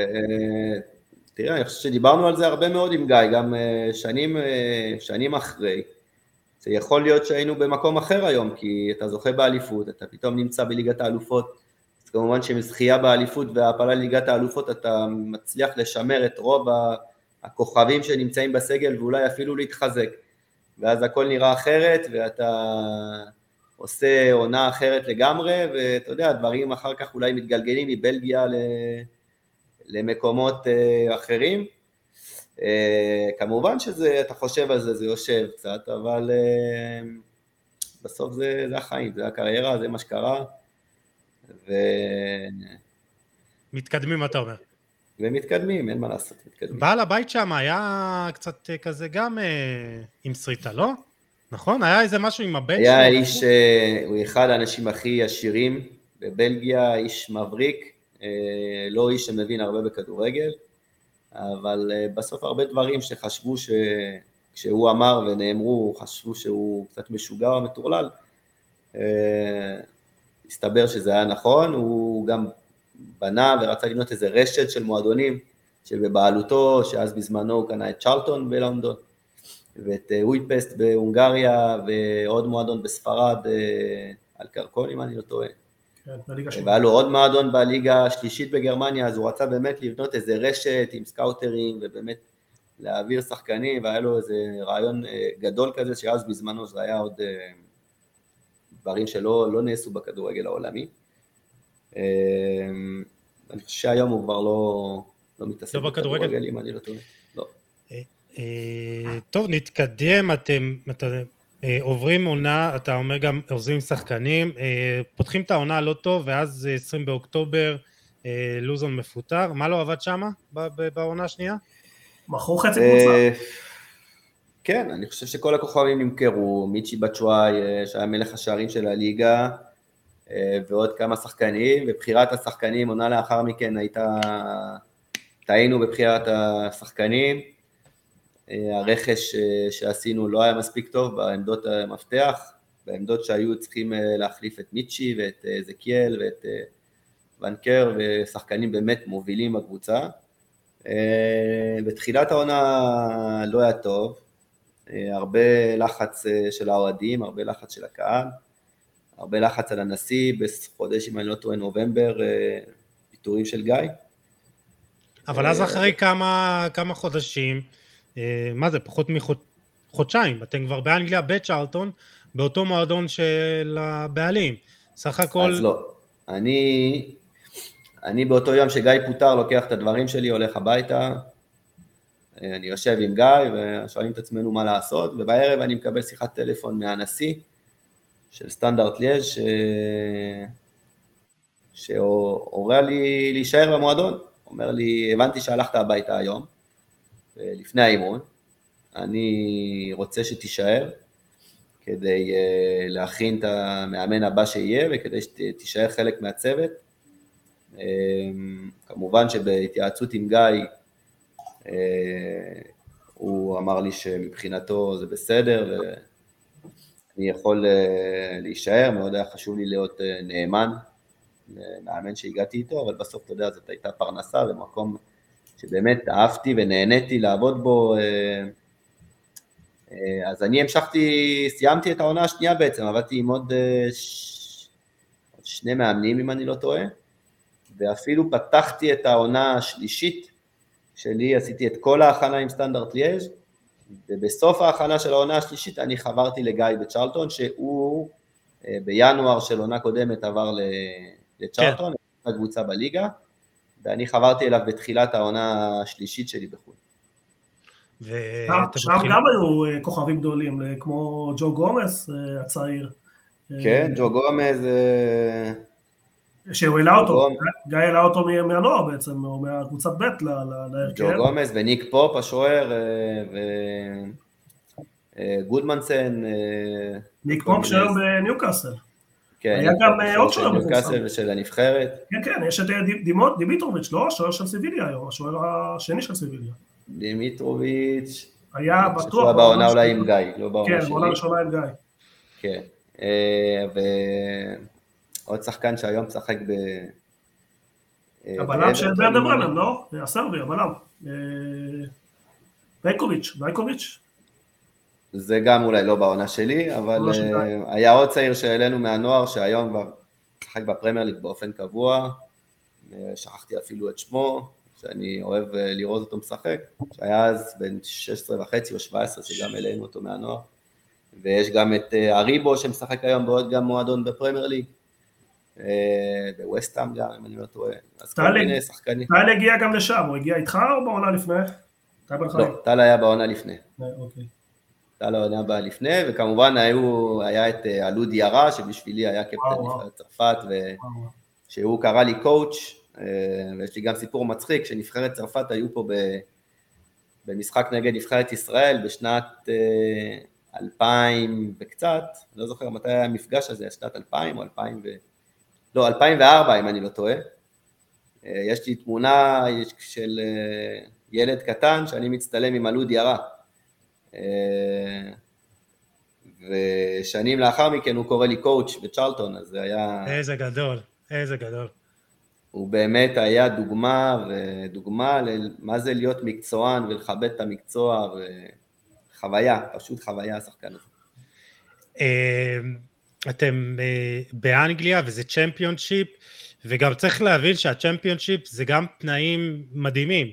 תראה, אני חושב שדיברנו על זה הרבה מאוד עם גיא, גם שנים, שנים אחרי. זה יכול להיות שהיינו במקום אחר היום, כי אתה זוכה באליפות, אתה פתאום נמצא בליגת האלופות, אז כמובן שעם זכייה באליפות והעפלה לליגת האלופות אתה מצליח לשמר את רוב הכוכבים שנמצאים בסגל ואולי אפילו להתחזק, ואז הכל נראה אחרת ואתה עושה עונה אחרת לגמרי, ואתה יודע, הדברים אחר כך אולי מתגלגלים מבלגיה למקומות אה, אחרים. אה, כמובן שזה, אתה חושב על זה, זה יושב קצת, אבל אה, בסוף זה, זה החיים, זה הקריירה, זה מה שקרה. ו... מתקדמים, אתה אומר. ומתקדמים, אין מה לעשות, מתקדמים. בעל הבית שם היה קצת כזה גם עם שריטה, לא? נכון? היה איזה משהו עם הבן שלו? היה איש, הוא אחד האנשים הכי עשירים בבלגיה, איש מבריק, לא איש שמבין הרבה בכדורגל. אבל אה, בסוף הרבה דברים שחשבו שכשהוא אמר ונאמרו, חשבו שהוא קצת משוגע או מטורלל, אה, הסתבר שזה היה נכון, הוא גם בנה ורצה לבנות איזה רשת של מועדונים שבבעלותו, שאז בזמנו הוא קנה את צ'רלטון בלונדון, ואת וויפסט אה, בהונגריה, ועוד מועדון בספרד, על קרקון אם אני לא טועה. כן, והיה לו עוד מועדון בליגה השלישית בגרמניה, אז הוא רצה באמת לבנות איזה רשת עם סקאוטרים ובאמת להעביר שחקנים, והיה לו איזה רעיון אה, גדול כזה, שאז בזמנו זה היה עוד אה, דברים שלא לא נעשו בכדורגל העולמי. אה, אני חושב שהיום הוא כבר לא, לא מתעסק לא בכדורגל, אם אני לא טועה. לא. טוב, נתקדם, אתם, אה, עוברים עונה, אתה אומר גם עוזבים שחקנים, אה, פותחים את העונה לא טוב ואז 20 באוקטובר אה, לוזון מפוטר, מה לא עבד שמה בעונה השנייה? מכרו חצי קבוצה. כן, אני חושב שכל הכוכבים נמכרו, מיצ'י בצ'וואי שהיה מלך השערים של הליגה ועוד כמה שחקנים, ובחירת השחקנים עונה לאחר מכן הייתה, טעינו בבחירת השחקנים, אה, הרכש אה, שעשינו לא היה מספיק טוב בעמדות המפתח, בעמדות שהיו צריכים אה, להחליף את מיצ'י ואת זקיאל ואת ונקר ושחקנים באמת מובילים בקבוצה. בתחילת העונה לא היה טוב, הרבה לחץ של האוהדים, הרבה לחץ של הקהל, הרבה לחץ על הנשיא, בחודש, אם אני לא טועה, נובמבר, פיטורים של גיא. אבל אז אחרי כמה, כמה חודשים, אה, מה זה, פחות מחודשיים, אתם כבר באנגליה בצ'ארלטון, באותו מועדון של הבעלים. סך הכל... אז לא. אני, אני באותו יום שגיא פוטר, לוקח את הדברים שלי, הולך הביתה, אה, אני יושב עם גיא ושואלים את עצמנו מה לעשות, ובערב אני מקבל שיחת טלפון מהנשיא של סטנדרט ליאז' ש... שהורה לי להישאר במועדון. אומר לי, הבנתי שהלכת הביתה היום, לפני האימון, אני רוצה שתישאר כדי uh, להכין את המאמן הבא שיהיה וכדי שתישאר חלק מהצוות. Um, כמובן שבהתייעצות עם גיא, uh, הוא אמר לי שמבחינתו זה בסדר ואני יכול להישאר, מאוד היה חשוב לי להיות נאמן למאמן שהגעתי איתו, אבל בסוף, אתה יודע, זאת הייתה פרנסה ומקום שבאמת אהבתי ונהניתי לעבוד בו, אה, אה, אז אני המשכתי, סיימתי את העונה השנייה בעצם, עבדתי עם עוד אה, ש... שני מאמנים אם אני לא טועה, ואפילו פתחתי את העונה השלישית שלי, עשיתי את כל ההכנה עם סטנדרט ליאז' ובסוף ההכנה של העונה השלישית אני חברתי לגיא בצ'רלטון, שהוא בינואר של עונה קודמת עבר לצ'רלטון, כן. הקבוצה בליגה, ואני חברתי אליו בתחילת העונה השלישית שלי בחו"ל. שם גם היו אה, כוכבים גדולים, אה, כמו ג'ו גומס אה, הצעיר. כן, ג'ו גומס... שהוא העלה אותו, גיא העלה אותו מהנוער בעצם, או מהקבוצת ב' להרכב. ג'ו גומס וניק פופ השוער, וגודמנסן. ניק פופ שוער בניוקאסל. כן, היה גם אה, עוד שוער מפורסם. של הנבחרת. כן, כן, יש את אה, דימיטרוביץ', לא? השוער של סיביליה היום, השוער השני של סיביליה. דימיטרוביץ'. היה בטוח. שהוא בעונה אולי עם גיא, לא בעונה שלי. כן, בעונה ראשונה עם גיא. כן, אה, עוד שחקן שהיום משחק ב... הבלם של ורדר ברמן, לא? הסרבי, הבלם. בייקוביץ', בייקוביץ'? זה גם אולי לא בעונה שלי, אבל היה עוד צעיר שהעלינו מהנוער שהיום כבר משחק בפרמייר ליג באופן קבוע, שכחתי אפילו את שמו, שאני אוהב אה, לראות אותו משחק, שהיה אז בן 16 וחצי או 17 שגם העלינו אותו מהנוער, ויש גם את אה, אריבו שמשחק היום בעוד גם מועדון בפרמייר ליג, אה, בווסטהאם גם, אם אני לא טועה, אז כל מיני שחקנים. טל הגיע גם לשם, הוא הגיע איתך או בעונה לפני? לא, טל היה בעונה לפני. אוקיי. טל העונה באה לפני, וכמובן היו, היה את אלוד ירה, שבשבילי היה קפטן נבחרת צרפת, שהוא קרא לי קואוץ', אה, ויש לי גם סיפור מצחיק, שנבחרת צרפת היו פה במשחק נגד נבחרת ישראל בשנת 2000 אה, וקצת, לא זוכר מתי היה המפגש הזה, שנת 2000 או 2000 ו... לא, 2004 אם אני לא טועה. אה, יש לי תמונה של ילד קטן שאני מצטלם עם אלוד ירה. ושנים לאחר מכן הוא קורא לי קואוץ' בצ'רלטון, אז זה היה... איזה גדול, איזה גדול. הוא באמת היה דוגמה, ודוגמה למה זה להיות מקצוען ולכבד את המקצוע, וחוויה, פשוט חוויה השחקן הזה. אמ, אתם אה, באנגליה וזה צ'מפיונשיפ, וגם צריך להבין שהצ'מפיונשיפ זה גם תנאים מדהימים, אה,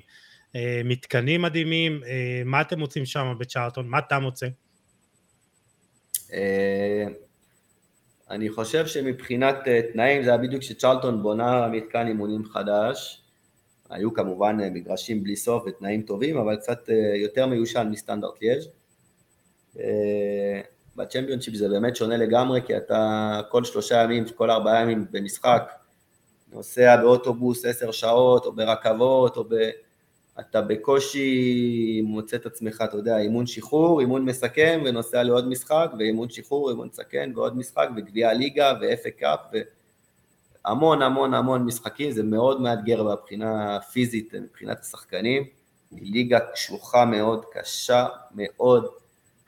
מתקנים מדהימים, אה, מה אתם מוצאים שם בצ'ארטון? מה אתה מוצא? אני חושב שמבחינת אה, תנאים זה היה בדיוק שצ'רלטון בונה מתקן אימונים חדש, היו כמובן אה, מגרשים בלי סוף ותנאים טובים, אבל קצת אה, יותר מיושן מסטנדרט ליאז'. בצ'מפיונשיפ זה באמת שונה לגמרי, כי אתה כל שלושה ימים, כל ארבעה ימים במשחק, נוסע באוטובוס עשר שעות, או ברכבות, או ב... אתה בקושי מוצא את עצמך, אתה יודע, אימון שחרור, אימון מסכם ונוסע לעוד משחק, ואימון שחרור, אימון מסכם ועוד משחק, וגביע ליגה ואפק קאפ, והמון המון המון משחקים, זה מאוד מאתגר מבחינה פיזית, מבחינת השחקנים, ליגה קשוחה מאוד, קשה מאוד,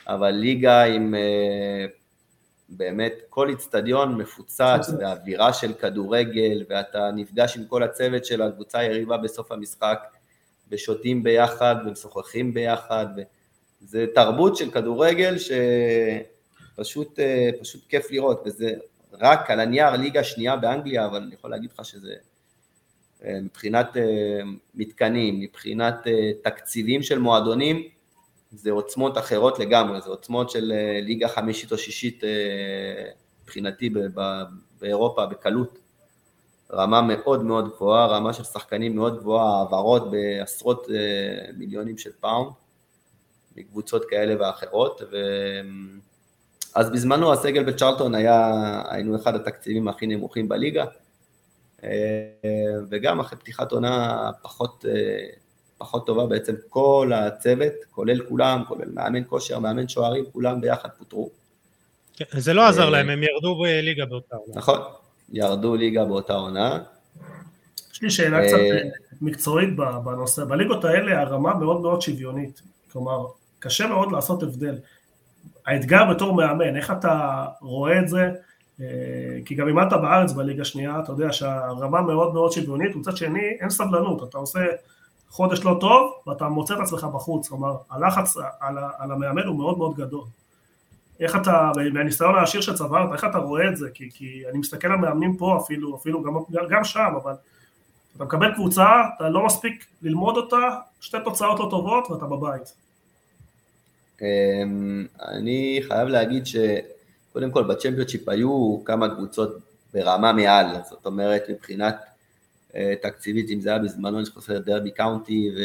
אבל ליגה עם אה, באמת כל איצטדיון מפוצץ [laughs] באווירה של כדורגל, ואתה נפגש עם כל הצוות של הקבוצה היריבה בסוף המשחק, ושותים ביחד ומשוחחים ביחד, זה תרבות של כדורגל שפשוט אה, פשוט כיף לראות, וזה רק על הנייר ליגה שנייה באנגליה, אבל אני יכול להגיד לך שזה אה, מבחינת אה, מתקנים, מבחינת תקציבים של מועדונים, זה עוצמות אחרות לגמרי, זה עוצמות של ליגה חמישית או שישית מבחינתי באירופה בקלות. רמה מאוד מאוד גבוהה, רמה של שחקנים מאוד גבוהה, העברות בעשרות אה, מיליונים של פאונד, מקבוצות כאלה ואחרות, ו... אז בזמנו הסגל בצ'רלטון היה, היינו אחד התקציבים הכי נמוכים בליגה, אה, וגם אחרי פתיחת עונה פחות, אה, פחות טובה, בעצם כל הצוות, כולל כולם, כולל מאמן כושר, מאמן שוערים, כולם ביחד פוטרו. כן, זה לא עזר להם, הם ירדו בליגה באותה עונה. נכון, ירדו ליגה באותה עונה. יש לי שאלה קצת אה, מקצועית בנושא, בליגות האלה הרמה מאוד מאוד שוויונית, כלומר קשה מאוד לעשות הבדל. האתגר בתור מאמן, איך אתה רואה את זה? אה, כי גם אימנת בארץ בליגה שנייה, אתה יודע שהרמה מאוד מאוד שוויונית, מצד שני אין סבלנות, אתה עושה חודש לא טוב ואתה מוצא את עצמך בחוץ, כלומר הלחץ על, על המאמן הוא מאוד מאוד גדול. איך אתה, מהניסיון העשיר שצברת, איך אתה רואה את זה? כי, כי אני מסתכל על מאמנים פה אפילו, אפילו גם, גם שם, אבל אתה מקבל קבוצה, אתה לא מספיק ללמוד אותה, שתי תוצאות לא טובות ואתה בבית. אמ, אני חייב להגיד שקודם כל בצ'מפיונשיפ היו כמה קבוצות ברמה מעל, זאת אומרת מבחינת אה, תקציבית, אם זה היה בזמנו, אני חושב דרבי קאונטי ו...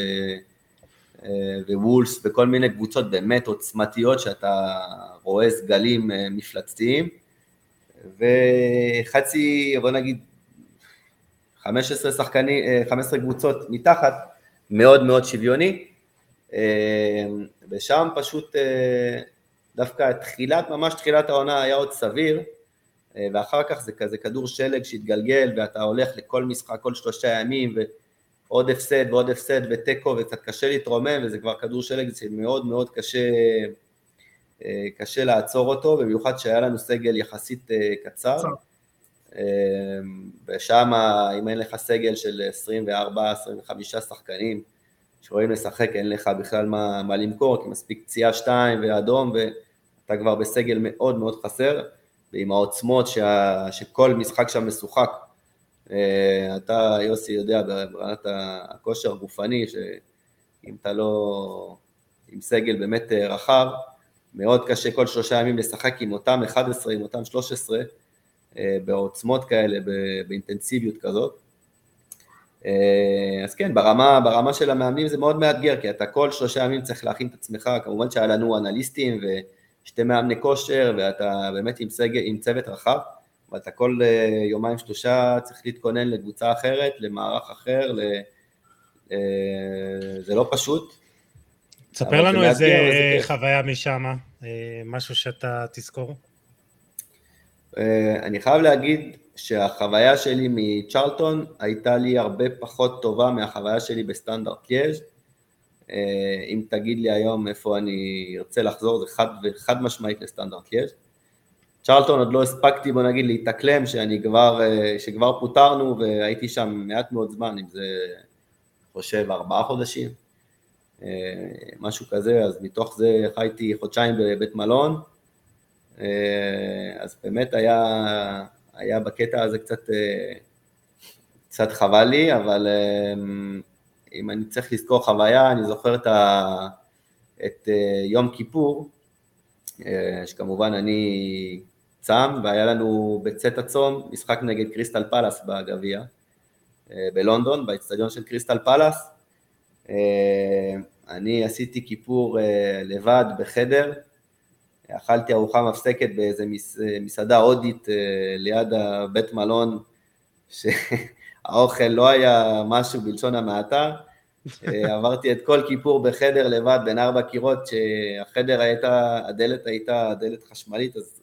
אה, ווולס וכל מיני קבוצות באמת עוצמתיות שאתה רואה סגלים אה, מפלצתיים. וחצי, בוא נגיד 15 שחקנים, 15 קבוצות מתחת, מאוד מאוד שוויוני. ושם פשוט דווקא תחילת, ממש תחילת העונה היה עוד סביר ואחר כך זה כזה כדור שלג שהתגלגל ואתה הולך לכל משחק כל שלושה ימים ו... עוד הפסד ועוד הפסד ותיקו וקצת קשה להתרומם וזה כבר כדור שלג שמאוד מאוד קשה, אה, קשה לעצור אותו, במיוחד שהיה לנו סגל יחסית אה, קצר. ושם אם אין לך סגל של 24-25 שחקנים שרואים לשחק, אין לך בכלל מה, מה למכור, כי מספיק פציעה שתיים ואדום ואתה כבר בסגל מאוד מאוד חסר, ועם העוצמות שה, שכל משחק שם משוחק. אתה, יוסי, יודע ברמת הכושר הגופני, שאם אתה לא עם סגל באמת רחב, מאוד קשה כל שלושה ימים לשחק עם אותם 11, עם אותם 13, אה, בעוצמות כאלה, באינטנסיביות כזאת. אה, אז כן, ברמה, ברמה של המאמנים זה מאוד מאתגר, כי אתה כל שלושה ימים צריך להכין את עצמך, כמובן שהיה לנו אנליסטים ושתי מאמני כושר, ואתה באמת עם, סגל, עם צוות רחב, ואתה כל אה, יומיים שלושה צריך להתכונן לקבוצה אחרת, למערך אחר, ל... זה לא פשוט. תספר לנו איזה חוויה משם, משהו שאתה תזכור. אה, אני חייב להגיד שהחוויה שלי מצ'רלטון הייתה לי הרבה פחות טובה מהחוויה שלי בסטנדרט ליאז'. אה, אם תגיד לי היום איפה אני ארצה לחזור, זה חד, חד משמעית לסטנדרט ליאז'. צ'רלטון עוד לא הספקתי בוא נגיד להתאקלם, שאני כבר, אה, שכבר פוטרנו והייתי שם מעט מאוד זמן, אם זה חושב ארבעה חודשים, משהו כזה, אז מתוך זה חייתי חודשיים בבית מלון, אה, אז באמת היה, היה בקטע הזה קצת, אה, קצת חבל לי, אבל אה, אם אני צריך לזכור חוויה, אני זוכר את, ה, את יום כיפור, שכמובן אני צם, והיה לנו בצאת הצום משחק נגד קריסטל פלאס בגביע, בלונדון, באצטדיון של קריסטל פלאס. אני עשיתי כיפור לבד בחדר, אכלתי ארוחה מפסקת באיזה מסעדה הודית אה, ליד הבית מלון, שהאוכל לא היה משהו בלשון המעטה. אה, עברתי את כל כיפור בחדר לבד בין ארבע קירות, שהחדר הייתה, הדלת הייתה דלת חשמלית, אז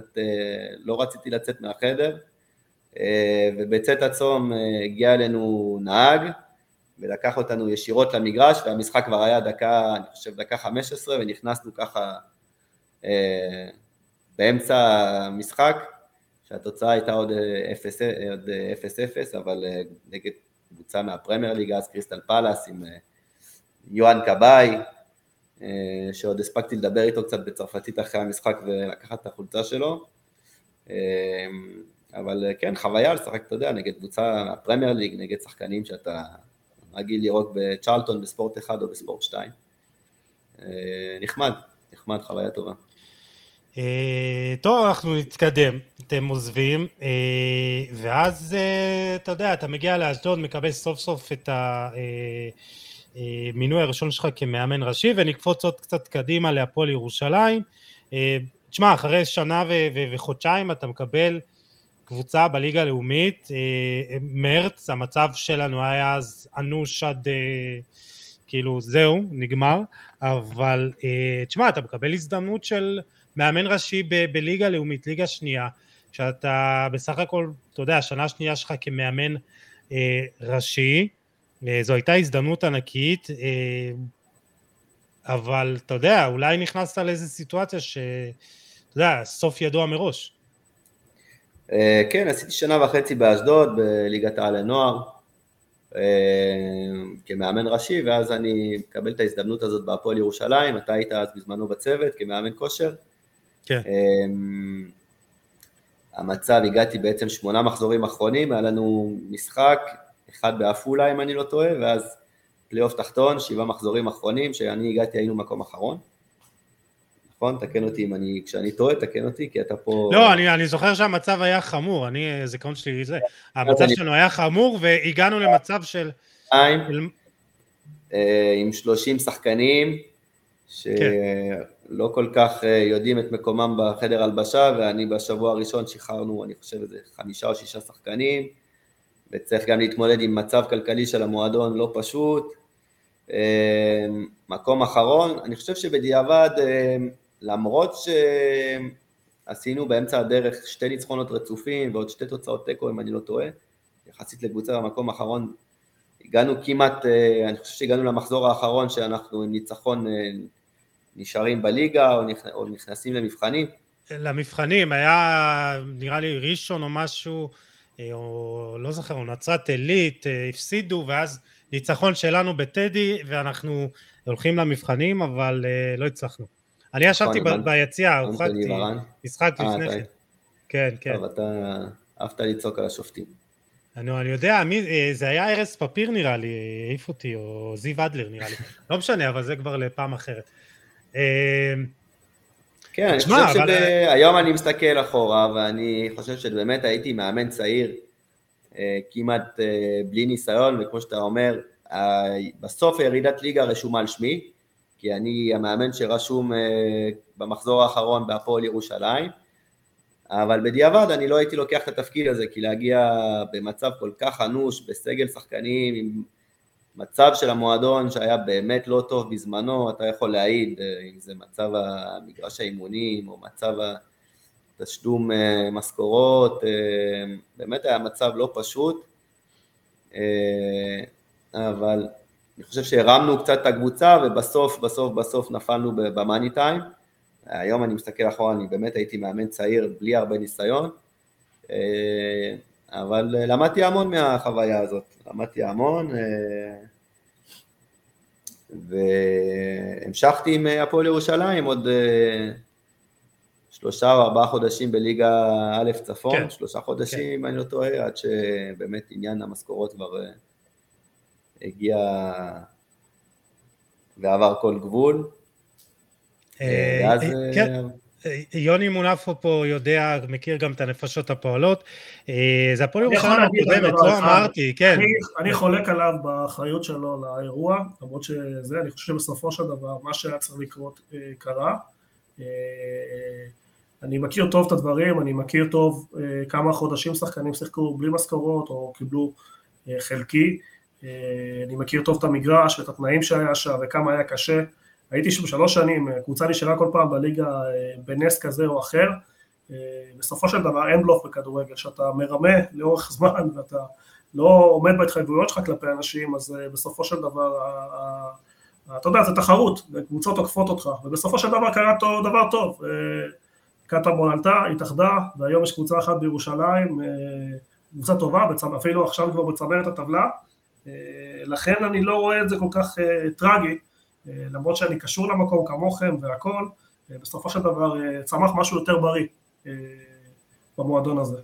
קצת אה, לא רציתי לצאת מהחדר. ובצאת הצום הגיע אלינו נהג, ולקח אותנו ישירות למגרש, והמשחק כבר היה דקה, אני חושב דקה חמש עשרה, ונכנסנו ככה אה, באמצע המשחק, שהתוצאה הייתה עוד 0-0, אה, אבל אה, נגד קבוצה מהפרמייר ליג, אז קריסטל פאלאס עם יואן קבאי, שעוד הספקתי לדבר איתו קצת בצרפתית אחרי המשחק ולקחת את החולצה שלו. אבל כן, חוויה לשחק, אתה יודע, נגד קבוצה מהפרמייר ליג, נגד שחקנים שאתה רגיל לראות בצ'רלטון בספורט אחד או בספורט שתיים. נחמד, נחמד, חוויה טובה. אה, טוב, אנחנו נתקדם, אתם עוזבים, אה, ואז אה, אתה יודע, אתה מגיע לאשדוד, מקבל סוף סוף את המינוי הראשון שלך כמאמן ראשי, ונקפוץ עוד קצת קדימה להפועל ירושלים. תשמע, אחרי שנה וחודשיים אתה מקבל קבוצה בליגה הלאומית, מרץ, המצב שלנו היה אז אנוש עד, כאילו, זהו, נגמר, אבל תשמע, אתה מקבל הזדמנות של... מאמן ראשי ב- בליגה לאומית, ליגה שנייה, שאתה בסך הכל, אתה יודע, השנה השנייה שלך כמאמן אה, ראשי, אה, זו הייתה הזדמנות ענקית, אה, אבל אתה יודע, אולי נכנסת לאיזו סיטואציה שאתה יודע, סוף ידוע מראש. אה, כן, עשיתי שנה וחצי באשדוד, בליגת העל לנוער, אה, כמאמן ראשי, ואז אני מקבל את ההזדמנות הזאת בהפועל ירושלים, אתה היית אז בזמנו בצוות כמאמן כושר, כן. המצב, הגעתי בעצם שמונה מחזורים אחרונים, היה לנו משחק, אחד בעפולה אם אני לא טועה, ואז פלייאוף תחתון, שבעה מחזורים אחרונים, שאני הגעתי היינו מקום אחרון. נכון? תקן אותי אם אני, כשאני טועה, תקן אותי, כי אתה פה... לא, אני, אני זוכר שהמצב היה חמור, אני, זיכרון שלי זה. המצב שלנו היה חמור, והגענו למצב של... אה, עם 30 שחקנים, כן. שלא כל כך אה, יודעים את מקומם בחדר הלבשה, ואני בשבוע הראשון שחררנו, אני חושב, איזה חמישה או שישה שחקנים, וצריך גם להתמודד עם מצב כלכלי של המועדון לא פשוט. אה, מקום אחרון, אני חושב שבדיעבד, אה, למרות שעשינו באמצע הדרך שתי ניצחונות רצופים ועוד שתי תוצאות תיקו, אם אני לא טועה, יחסית לקבוצה במקום האחרון, הגענו כמעט, אני חושב שהגענו למחזור האחרון שאנחנו עם ניצחון נשארים בליגה או, נכנסים למבחנים, למבחנים, היה נראה לי ראשון או משהו, או לא זוכר, או נצרת עילית, הפסידו, ואז ניצחון שלנו בטדי, ואנחנו הולכים למבחנים, אבל לא הצלחנו. אני ישבתי נכון, ביציע, הופעתי משחק לפני כן. כן, כן. טוב, אתה אהבת לצעוק על השופטים. אני, אני יודע, מי, אה, זה היה ארז פפיר נראה לי, העיף אותי, או זיו אדלר נראה לי. לא משנה, אבל זה כבר לפעם אחרת. אה, כן, אני חושב שהיום אני מסתכל אחורה, ואני חושב שבאמת הייתי מאמן צעיר, אה, כמעט בלי ניסיון, וכמו שאתה אומר, בסוף ירידת ליגה רשומה על שמי, כי אני המאמן שרשום במחזור האחרון בהפועל ירושלים, אבל בדיעבד אני לא הייתי לוקח את התפקיד הזה, כי להגיע במצב כל כך אנוש, בסגל שחקנים, עם מצב של המועדון שהיה באמת לא טוב בזמנו, אתה יכול להעיד אה, אם זה מצב המגרש האימונים, או מצב התשלום אה, משכורות, אה, באמת היה מצב לא פשוט, אבל אני חושב שהרמנו קצת את הקבוצה, ובסוף, בסוף, בסוף נפלנו במאני טיים. היום אני מסתכל אחורה, אני באמת הייתי מאמן צעיר בלי הרבה ניסיון, אבל למדתי המון מהחוויה הזאת, למדתי המון, אה, והמשכתי עם הפועל ירושלים עוד אה, שלושה או ארבעה חודשים בליגה א' צפון, כן. שלושה חודשים, כן. אני לא טועה, עד שבאמת עניין המשכורות כבר הגיע ועבר כל גבול. אה, ואז... אה, כן. אה, יוני מונפו פה יודע, מכיר גם את הנפשות הפועלות. זה הפועל ירושלים הקודמת, לא אמרתי, כן. אני חולק עליו באחריות שלו לאירוע, למרות שזה, אני חושב שבסופו של דבר, מה שהיה צריך לקרות קרה. אני מכיר טוב את הדברים, אני מכיר טוב כמה חודשים שחקנים שיחקו בלי משכורות או קיבלו חלקי. אני מכיר טוב את המגרש ואת התנאים שהיה שם וכמה היה קשה. הייתי שם שלוש שנים, קבוצה נשארה כל פעם בליגה אה, בנס כזה או אחר, אה, בסופו של דבר אין בלוף בכדורגל, שאתה מרמה לאורך [laughs] זמן ואתה לא עומד בהתחייבויות שלך כלפי אנשים, אז אה, בסופו של דבר, אתה יודע, זה תחרות, קבוצות עוקפות אותך, ובסופו של דבר קרה דבר טוב, קטמון עלתה, התאחדה, והיום יש קבוצה אחת בירושלים, קבוצה טובה, אפילו עכשיו כבר בצמרת הטבלה, לכן אני לא רואה את זה כל כך טרגי, אה, למרות שאני קשור למקום כמוכם והכל, אה, בסופו של דבר אה, צמח משהו יותר בריא במועדון הזה.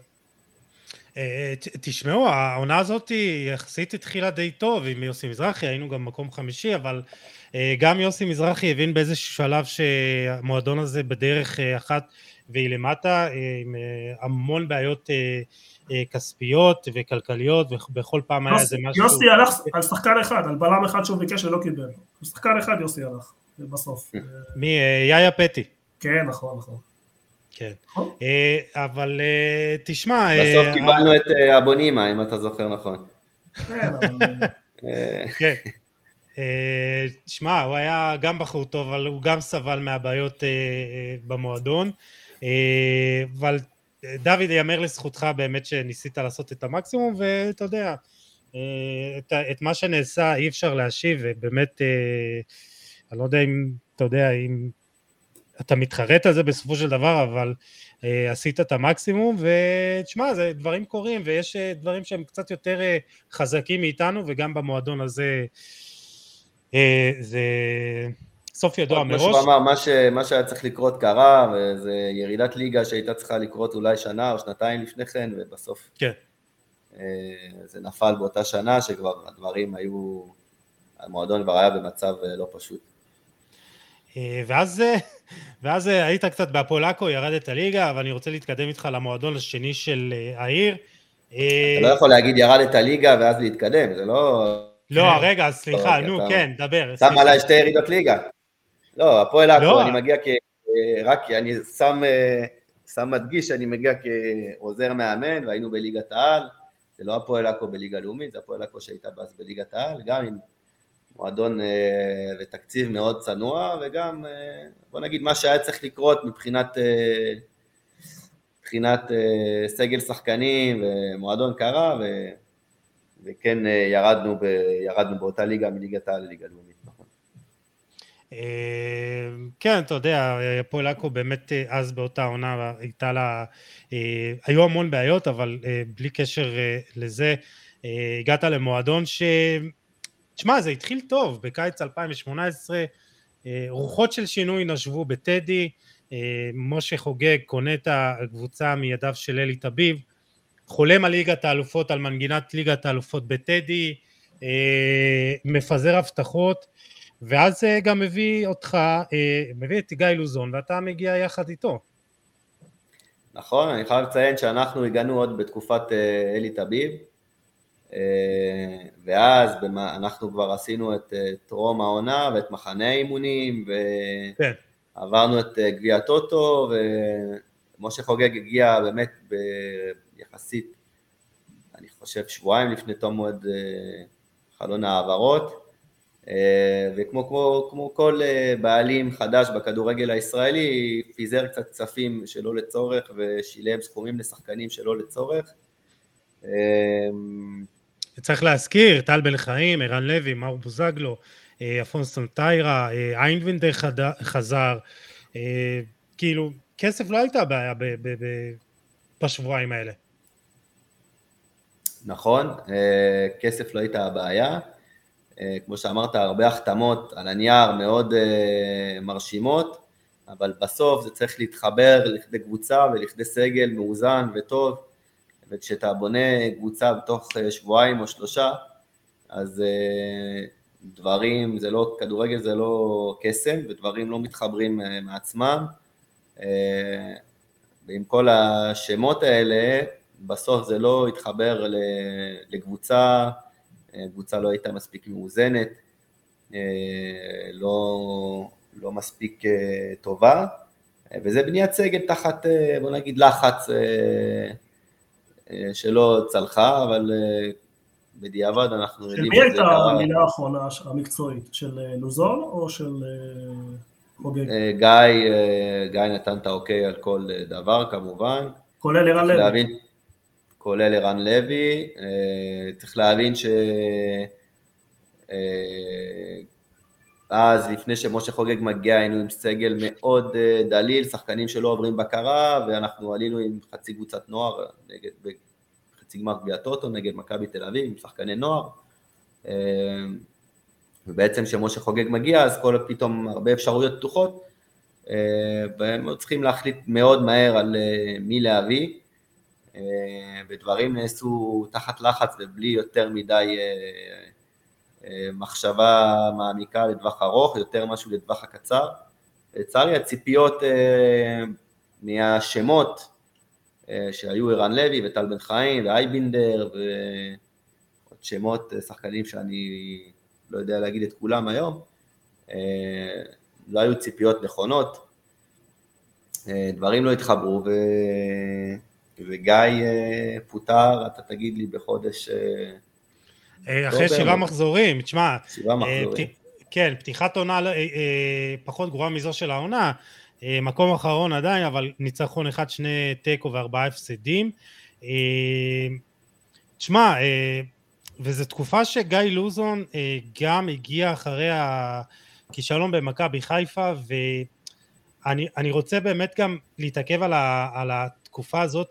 תשמעו, העונה הזאת יחסית התחילה די טוב עם יוסי מזרחי, היינו גם מקום חמישי, אבל גם יוסי מזרחי הבין באיזשהו שלב שהמועדון הזה בדרך אחת והיא למטה, עם המון בעיות אה, כספיות וכלכליות, ובכל פעם היה איזה משהו... יוסי הלך על שחקן אחד, על בלם אחד שהוא ביקש ולא קיבל. על שחקן אחד יוסי הלך, בסוף. מי? אה, יאיה פטי. כן, נכון, נכון. כן, נכון. אה, אבל תשמע... בסוף קיבלנו את אבונימה, אם אתה זוכר נכון. כן, אבל... [laughs] כן. תשמע, הוא היה גם בחור טוב, אבל הוא גם סבל מהבעיות במועדון. אבל דוד, יאמר לזכותך באמת שניסית לעשות את המקסימום, ואתה יודע, אה, את, את מה שנעשה אי אפשר להשיב, ובאמת, אה, אני לא יודע אם, אתה יודע, אם אתה מתחרט על זה בסופו של דבר, אבל אה, עשית את המקסימום, ותשמע, זה דברים קורים, ויש דברים שהם קצת יותר חזקים מאיתנו, וגם במועדון הזה זה... סוף ידוע מראש. כמו שהוא אמר, מה, ש, מה שהיה צריך לקרות קרה, וזה ירידת ליגה שהייתה צריכה לקרות אולי שנה או שנתיים לפני כן, ובסוף כן. אה, זה נפל באותה שנה, שכבר הדברים היו, המועדון כבר היה במצב אה, לא פשוט. אה, ואז, ואז היית קצת בהפועל עכו, ירדת ליגה, אבל אני רוצה להתקדם איתך למועדון השני של העיר. אתה לא יכול להגיד ירדת ליגה ואז להתקדם, זה לא... לא, רגע, סליחה, נו, כן, דבר. שם עליי שתי ירידות ליגה. לא, הפועל עכו, לא. אני מגיע כ... רק, אני שם, שם מדגיש שאני מגיע כעוזר מאמן, והיינו בליגת העל, זה לא הפועל עכו בליגה לאומית, זה הפועל עכו שהייתה אז בליגת העל, גם עם מועדון אה, ותקציב מאוד צנוע, וגם, אה, בוא נגיד, מה שהיה צריך לקרות מבחינת, אה, מבחינת סגל שחקנים ומועדון קרה, ו, וכן ירדנו, ב, ירדנו באותה ליגה מליגת העל לליגה לאומית. כן, אתה יודע, הפועל עכו באמת אז באותה עונה הייתה לה, היו המון בעיות, אבל בלי קשר לזה, הגעת למועדון ש... תשמע, זה התחיל טוב, בקיץ 2018, רוחות של שינוי נשבו בטדי, משה חוגג קונה את הקבוצה מידיו של אלי טביב, חולם על ליגת האלופות, על מנגינת ליגת האלופות בטדי, מפזר הבטחות, ואז זה גם מביא אותך, מביא את גיא לוזון, ואתה מגיע יחד איתו. נכון, אני חייב לציין שאנחנו הגענו עוד בתקופת אלי טביב, ואז אנחנו כבר עשינו את טרום העונה ואת מחנה האימונים, ועברנו את גביע הטוטו, ומשה חוגג הגיע באמת ביחסית, אני חושב שבועיים לפני תום מועד חלון העברות, וכמו כמו, כמו כל בעלים חדש בכדורגל הישראלי, פיזר קצת כספים שלא לצורך ושילם סכומים לשחקנים שלא לצורך. צריך להזכיר, טל בן חיים, ערן לוי, מאור בוזגלו, אפונסטון טיירה, איינבינדר חזר, כאילו, כסף לא הייתה הבעיה בשבועיים האלה. נכון, כסף לא הייתה הבעיה, כמו שאמרת, הרבה החתמות על הנייר מאוד מרשימות, אבל בסוף זה צריך להתחבר לכדי קבוצה ולכדי סגל מאוזן וטוב, וכשאתה בונה קבוצה בתוך שבועיים או שלושה, אז דברים, זה לא, כדורגל זה לא קסם, ודברים לא מתחברים מעצמם, ועם כל השמות האלה, בסוף זה לא התחבר לקבוצה, קבוצה לא הייתה מספיק מאוזנת, לא, לא מספיק טובה, וזה בניית סגל תחת, בוא נגיד, לחץ שלא צלחה, אבל בדיעבד אנחנו יודעים. של מי הייתה המילה האחרונה המקצועית? של לוזון או של חוגג? גיא, גיא נתן את האוקיי על כל דבר כמובן. כולל ערן לוי. כולל ערן לוי, צריך להבין ש... אז לפני שמשה חוגג מגיע היינו עם סגל מאוד דליל, שחקנים שלא עוברים בקרה, ואנחנו עלינו עם חצי קבוצת נוער נגד, בחצי גמר גביע טוטו נגד מכבי תל אביב, עם שחקני נוער. ובעצם כשמשה חוגג מגיע, אז כל פתאום הרבה אפשרויות פתוחות, והם צריכים להחליט מאוד מהר על מי להביא. ודברים נעשו תחת לחץ ובלי יותר מדי מחשבה מעמיקה לטווח ארוך, יותר משהו לטווח הקצר. לצערי הציפיות מהשמות שהיו ערן לוי וטל בן חיים ואייבינדר ועוד שמות, שחקנים שאני לא יודע להגיד את כולם היום, לא היו ציפיות נכונות, דברים לא התחברו ו... וגיא פוטר, אתה תגיד לי, בחודש... אחרי שבעה מחזורים, תשמע, שבעה מחזורים. כן, פתיחת עונה פחות גרועה מזו של העונה, מקום אחרון עדיין, אבל ניצחון אחד, שני תיקו וארבעה הפסדים. תשמע, וזו תקופה שגיא לוזון גם הגיע אחרי הכישלון במכבי חיפה, ואני רוצה באמת גם להתעכב על, ה, על התקופה הזאת,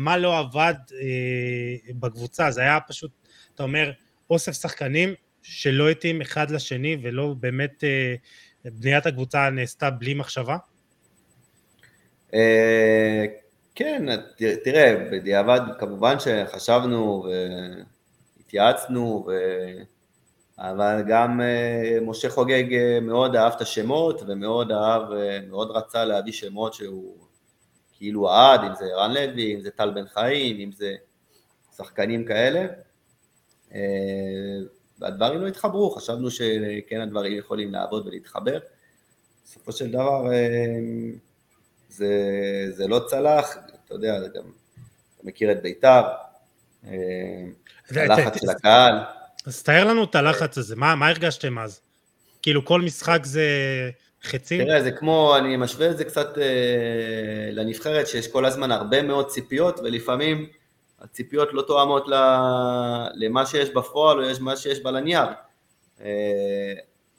מה לא עבד אה, בקבוצה, זה היה פשוט, אתה אומר, אוסף שחקנים שלא התאים אחד לשני ולא באמת אה, בניית הקבוצה נעשתה בלי מחשבה? אה, כן, תראה, בדיעבד כמובן שחשבנו והתייעצנו, ו... אבל גם משה חוגג מאוד אהב את השמות ומאוד אהב, מאוד רצה להביא שמות שהוא כאילו אהד, אם זה ערן לוי, אם זה טל בן חיים, אם זה שחקנים כאלה. והדברים לא התחברו, חשבנו שכן הדברים יכולים לעבוד ולהתחבר. בסופו של דבר זה, זה לא צלח, אתה יודע, גם אתה מכיר את בית"ר, הלחץ של הקהל. אז תאר לנו את הלחץ הזה, מה, מה הרגשתם אז? כאילו כל משחק זה חצים? תראה, זה כמו, אני משווה את זה קצת אה, לנבחרת, שיש כל הזמן הרבה מאוד ציפיות, ולפעמים הציפיות לא תואמות למה שיש בפועל, או מה שיש בה לנייר. אה,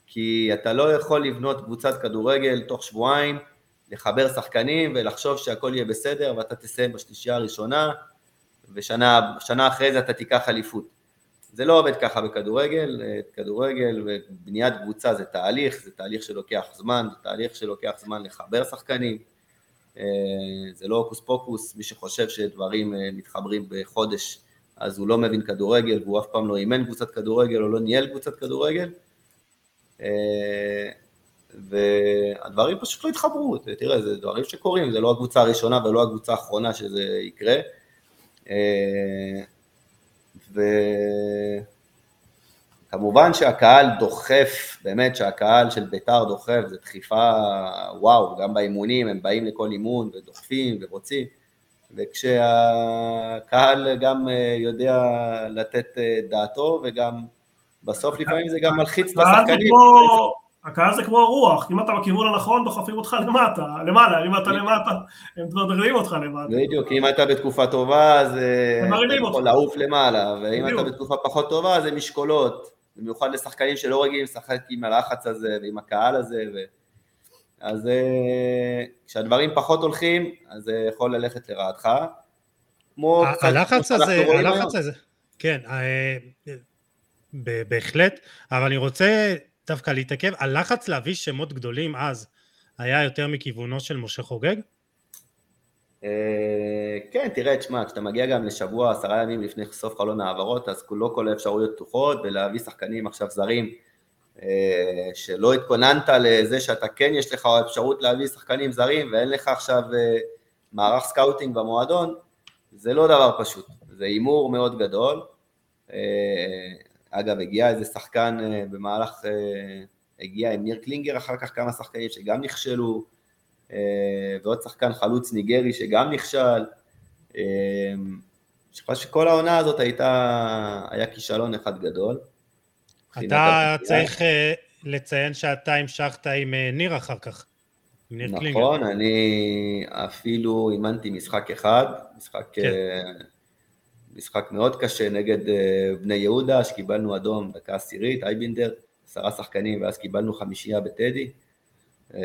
כי אתה לא יכול לבנות קבוצת כדורגל תוך שבועיים, לחבר שחקנים ולחשוב שהכל יהיה בסדר ואתה תסיים בשלישייה הראשונה ושנה אחרי זה אתה תיקח אליפות. זה לא עובד ככה בכדורגל, כדורגל ובניית קבוצה זה תהליך, זה תהליך שלוקח זמן, זה תהליך שלוקח זמן לחבר שחקנים, אה, זה לא הוקוס פוקוס, מי שחושב שדברים אה, מתחברים בחודש אז הוא לא מבין כדורגל והוא אף פעם לא אימן קבוצת כדורגל או לא ניהל קבוצת כדורגל. אה, והדברים פשוט לא התחברו, תראה, זה דברים שקורים, זה לא הקבוצה הראשונה ולא הקבוצה האחרונה שזה יקרה וכמובן שהקהל דוחף, באמת שהקהל של בית"ר דוחף, זו דחיפה וואו, גם באימונים, הם באים לכל אימון ודוחפים ורוצים, וכשהקהל גם אה, יודע לתת אה, דעתו וגם בסוף לפעמים זה גם מלחיץ את השחקנים. הקהל זה כמו הרוח, אם אתה בכיוון הנכון דוחפים אותך למטה, למעלה, אם אתה למטה הם מדרדרים אותך למטה. בדיוק, אם אתה בתקופה טובה אז אה, אתה יכול לעוף למעלה, ואם אתה בתקופה פחות טובה אז זה משקולות, במיוחד לשחקנים שלא רגילים לשחק עם הלחץ הזה ועם הקהל הזה, ו... אז אה, כשהדברים פחות הולכים, אז זה יכול ללכת לרעתך. כמו הלחץ הזה, הלחץ הזה, כן, אה, בהחלט, אבל אני רוצה דווקא להתעכב, הלחץ להביא שמות גדולים אז היה יותר מכיוונו של משה חוגג? אה, כן, תראה, תשמע, כשאתה מגיע גם לשבוע, עשרה ימים לפני סוף חלון העברות, אז לא כל האפשרויות פתוחות, ולהביא שחקנים עכשיו זרים, אה, שלא התכוננת לזה שאתה כן יש לך אפשרות להביא שחקנים זרים, ואין לך עכשיו אה, מערך סקאוטינג במועדון, זה לא דבר פשוט, זה הימור מאוד גדול. אגב, הגיע איזה שחקן אה, במהלך, אה, הגיע עם ניר קלינגר אחר כך כמה שחקנים שגם נכשלו, אה, ועוד שחקן חלוץ ניגרי שגם נכשל. אני חושב שכל העונה הזאת הייתה, היה כישלון אחד גדול. אתה צריך לציין שאתה המשכת עם ניר אחר כך. נכון, קלינגר. נכון, אני אפילו אימנתי משחק אחד, משחק כן. משחק מאוד קשה נגד אה, בני יהודה, שקיבלנו אדום דקה עשירית, אייבינדר, עשרה שחקנים, ואז קיבלנו חמישייה בטדי, אה,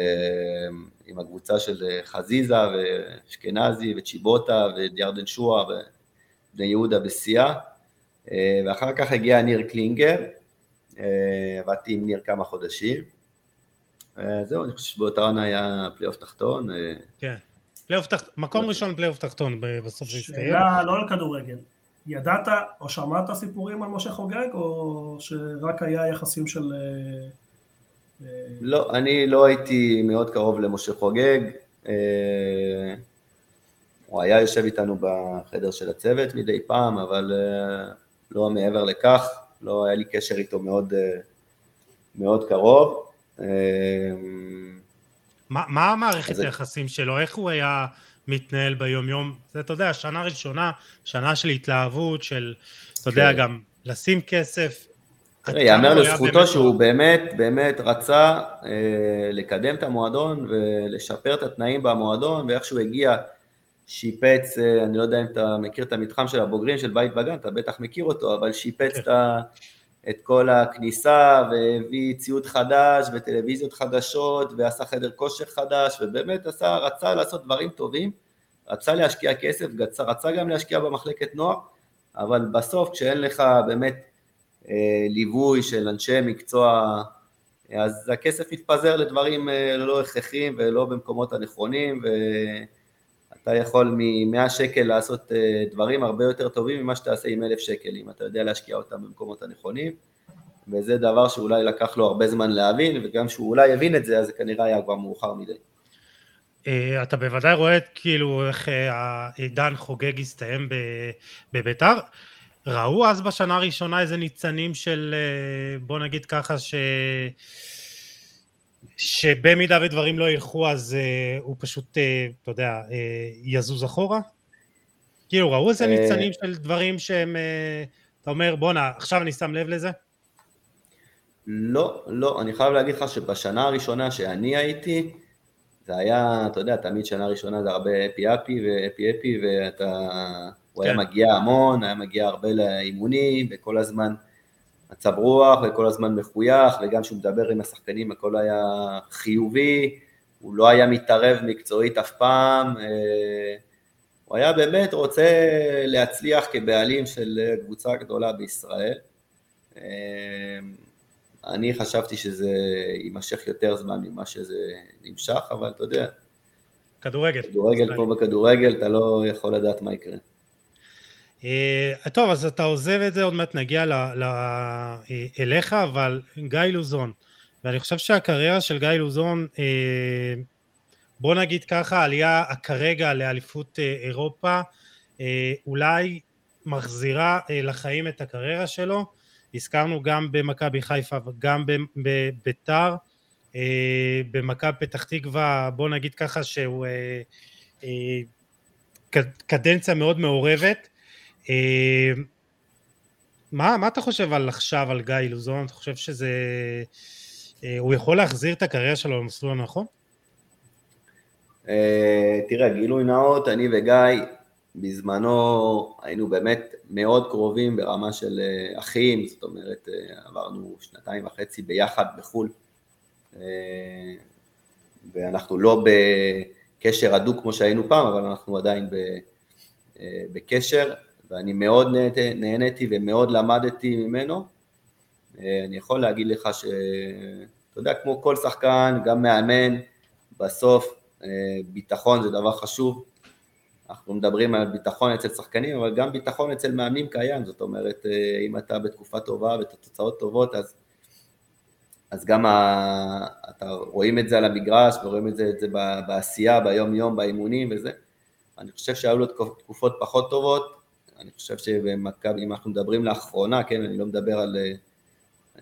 עם הקבוצה של אה, חזיזה ואשכנזי וצ'יבוטה ודיארדן שואה ובני יהודה בשיאה, ואחר כך הגיע ניר קלינגר, עבדתי עם ניר כמה חודשים. זהו, אני חושב שבאותה עונה היה פלייאוף תחתון. כן. פלייאוף תחתון, מקום ראשון פלייאוף תחתון בסוף זה הסתיים. שאלה לא על כדורגל. ידעת או שמעת סיפורים על משה חוגג, או שרק היה יחסים של... אה, אה, לא, אני לא הייתי מאוד קרוב למשה חוגג. אה, הוא היה יושב איתנו בחדר של הצוות מדי פעם, אבל לא מעבר לכך, לא היה לי קשר איתו מאוד, מאוד קרוב. מה, מה המערכת היחסים שלו? איך הוא היה מתנהל ביום יום, זה אתה יודע, שנה ראשונה, שנה של התלהבות, של, אתה יודע, כן. גם לשים כסף. תראה, יאמר לזכותו שהוא באמת, באמת רצה אה, לקדם את המועדון ולשפר את התנאים במועדון, ואיך שהוא הגיע, שיפץ, אה, אני לא יודע אם אתה מכיר את המתחם של הבוגרים של בית בגן, אתה בטח מכיר אותו, אבל שיפץ כן. את ה... את כל הכניסה והביא ציוד חדש וטלוויזיות חדשות ועשה חדר כושר חדש ובאמת עשה, רצה לעשות דברים טובים, רצה להשקיע כסף, רצה גם להשקיע במחלקת נוער, אבל בסוף כשאין לך באמת אה, ליווי של אנשי מקצוע, אז הכסף מתפזר לדברים אה, לא הכרחיים ולא במקומות הנכונים ואתה יכול מ-100 שקל לעשות אה, דברים הרבה יותר טובים ממה שתעשה עם 1,000 שקל, אם אתה יודע להשקיע אותם במקומות הנכונים. וזה דבר שאולי לקח לו הרבה זמן להבין, וגם שהוא אולי הבין את זה, אז זה כנראה היה כבר מאוחר מדי. אה, אתה בוודאי רואה כאילו איך אה, העידן חוגג הסתיים בביתר. ראו אז בשנה הראשונה איזה ניצנים של, בוא נגיד ככה, ש... שבמידה ודברים לא ילכו אז הוא פשוט, אתה יודע, יזוז אחורה? כאילו ראו איזה ניצנים של דברים שהם, אתה אומר בואנה עכשיו אני שם לב לזה? לא, לא, אני חייב להגיד לך שבשנה הראשונה שאני הייתי, זה היה, אתה יודע, תמיד שנה ראשונה זה הרבה אפי אפי ואפי אפי, ואתה, הוא כן. היה מגיע המון, היה מגיע הרבה לאימונים, וכל הזמן מצב רוח וכל הזמן מחוייך, וגם כשהוא מדבר עם השחקנים הכל היה חיובי, הוא לא היה מתערב מקצועית אף פעם, אה, הוא היה באמת רוצה להצליח כבעלים של קבוצה גדולה בישראל. אה, אני חשבתי שזה יימשך יותר זמן ממה שזה נמשך, אבל אתה יודע. כדורגל. כדורגל פה בכדורגל, אתה לא יכול לדעת מה יקרה. אה, טוב, אז אתה עוזב את זה, עוד מעט נגיע ל, ל, אליך, אבל גיא לוזון, ואני חושב שהקריירה של גיא לוזון, אה, בוא נגיד ככה, עלייה כרגע לאליפות אה, אירופה, אולי מחזירה לחיים את הקריירה שלו, הזכרנו גם במכבי חיפה וגם בביתר, במכבי פתח תקווה, בוא נגיד ככה שהוא קדנציה מאוד מעורבת, אה, מה, מה אתה חושב על עכשיו על גיא לוזון? אתה חושב שזה... אה, הוא יכול להחזיר את הקריירה שלו למסלול הנכון? אה, תראה, גילוי נאות, אני וגיא בזמנו היינו באמת מאוד קרובים ברמה של אחים, זאת אומרת עברנו שנתיים וחצי ביחד בחו"ל ואנחנו לא בקשר הדוק כמו שהיינו פעם, אבל אנחנו עדיין בקשר ואני מאוד נהניתי ומאוד למדתי ממנו. אה, אני יכול להגיד לך שאתה יודע, כמו כל שחקן, גם מאמן, בסוף אה, ביטחון זה דבר חשוב. אנחנו מדברים על ביטחון אצל שחקנים, אבל גם ביטחון אצל מאמנים קיים, זאת אומרת, אה, אם אתה בתקופה טובה ותוצאות טובות, אז, אז גם ה, אתה רואים את זה על המגרש ורואים את זה, את זה בעשייה, ביום יום, באימונים וזה. אני חושב שהיו לו תקופות פחות טובות, אני חושב שבמכבי, אם אנחנו מדברים לאחרונה, כן, אני לא מדבר על,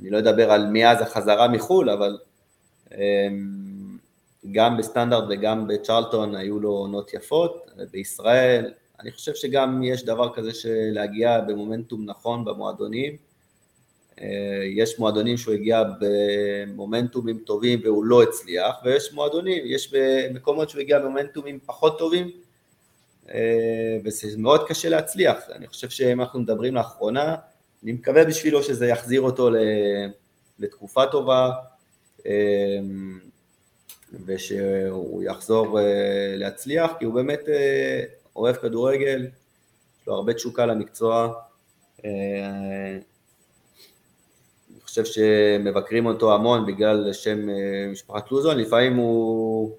אני לא אדבר על מאז החזרה מחו"ל, אבל אמ, גם בסטנדרט וגם בצ'רלטון היו לו עונות יפות, בישראל, אני חושב שגם יש דבר כזה של להגיע במומנטום נכון במועדונים, אה, יש מועדונים שהוא הגיע במומנטומים טובים והוא לא הצליח, ויש מועדונים, יש מקומות שהוא הגיע במומנטומים פחות טובים אה, וזה מאוד קשה להצליח. אני חושב שאם אנחנו מדברים לאחרונה, אני מקווה בשבילו שזה יחזיר אותו לתקופה טובה, אה, ושהוא יחזור אה, להצליח, כי הוא באמת אוהב כדורגל, יש לו הרבה תשוקה למקצוע. אני חושב שמבקרים אותו המון בגלל שם משפחת לוזון, לפעמים הוא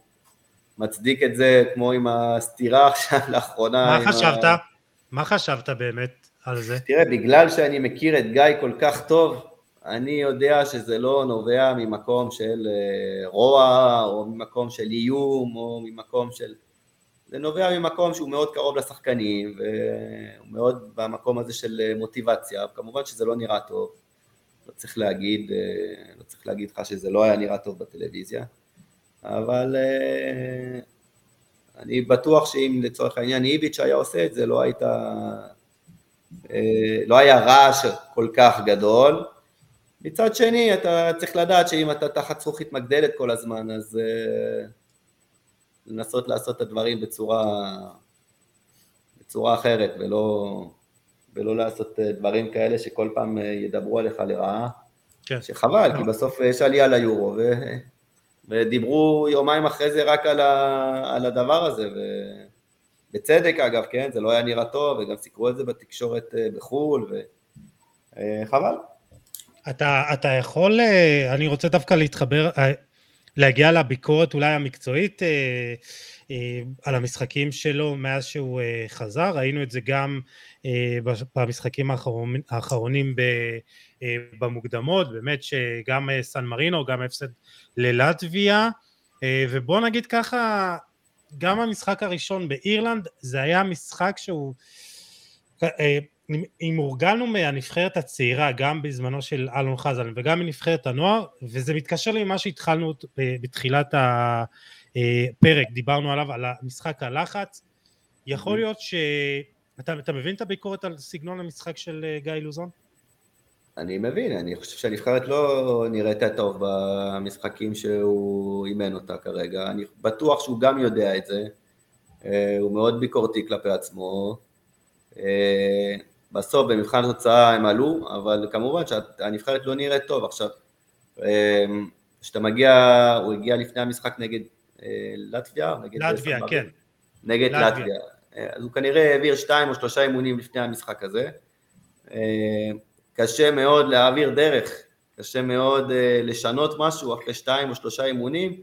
מצדיק את זה כמו עם הסתירה עכשיו [laughs] לאחרונה. מה חשבת? ה... מה חשבת באמת על זה? תראה, בגלל שאני מכיר את גיא כל כך טוב, אני יודע שזה לא נובע ממקום של אה, רוע, או ממקום של איום, או ממקום של... זה נובע ממקום שהוא מאוד קרוב לשחקנים, והוא מאוד במקום הזה של אה, מוטיבציה, כמובן שזה לא נראה טוב, לא צריך להגיד, אה, לא צריך להגיד לך שזה לא היה נראה טוב בטלוויזיה. אבל uh, אני בטוח שאם לצורך העניין איביץ' היה עושה את זה, לא הייתה, uh, לא היה רעש כל כך גדול. מצד שני, אתה צריך לדעת שאם אתה תחת זכוכית מגדלת כל הזמן, אז uh, לנסות לעשות את הדברים בצורה, בצורה אחרת, ולא, ולא לעשות דברים כאלה שכל פעם ידברו עליך לרעה. כן. שחבל, כי בסוף יש עלייה ליורו, ודיברו יומיים אחרי זה רק על, ה, על הדבר הזה, ובצדק אגב, כן, זה לא היה נראה טוב, וגם סיקרו את זה בתקשורת אה, בחו"ל, וחבל. אה, אתה, אתה יכול, אה, אני רוצה דווקא להתחבר, להגיע לביקורת אולי המקצועית על המשחקים שלו מאז שהוא חזר, ראינו את זה גם במשחקים האחרונים במוקדמות, באמת שגם סן מרינו, גם הפסד ללטביה, אה, ובוא נגיד ככה, גם המשחק הראשון באירלנד זה היה משחק שהוא, אה, אם הורגלנו מהנבחרת הצעירה, גם בזמנו של אלון חזן וגם מנבחרת הנוער, וזה מתקשר לי למה שהתחלנו בתחילת הפרק, דיברנו עליו, על המשחק הלחץ, יכול להיות ש... אתה, אתה מבין את הביקורת על סגנון המשחק של אה, גיא לוזון? אני מבין, אני חושב שהנבחרת לא נראית טוב במשחקים שהוא אימן אותה כרגע, אני בטוח שהוא גם יודע את זה, אה, הוא מאוד ביקורתי כלפי עצמו, אה, בסוף במבחן התוצאה הם עלו, אבל כמובן שהנבחרת לא נראית טוב. עכשיו, כשאתה מגיע, הוא הגיע לפני המשחק נגד לטביה? נגד לטביה, כן. נגד לטביה. אז הוא כנראה העביר שתיים או שלושה אימונים לפני המשחק הזה. קשה מאוד להעביר דרך, קשה מאוד לשנות משהו אחרי שתיים או שלושה אימונים.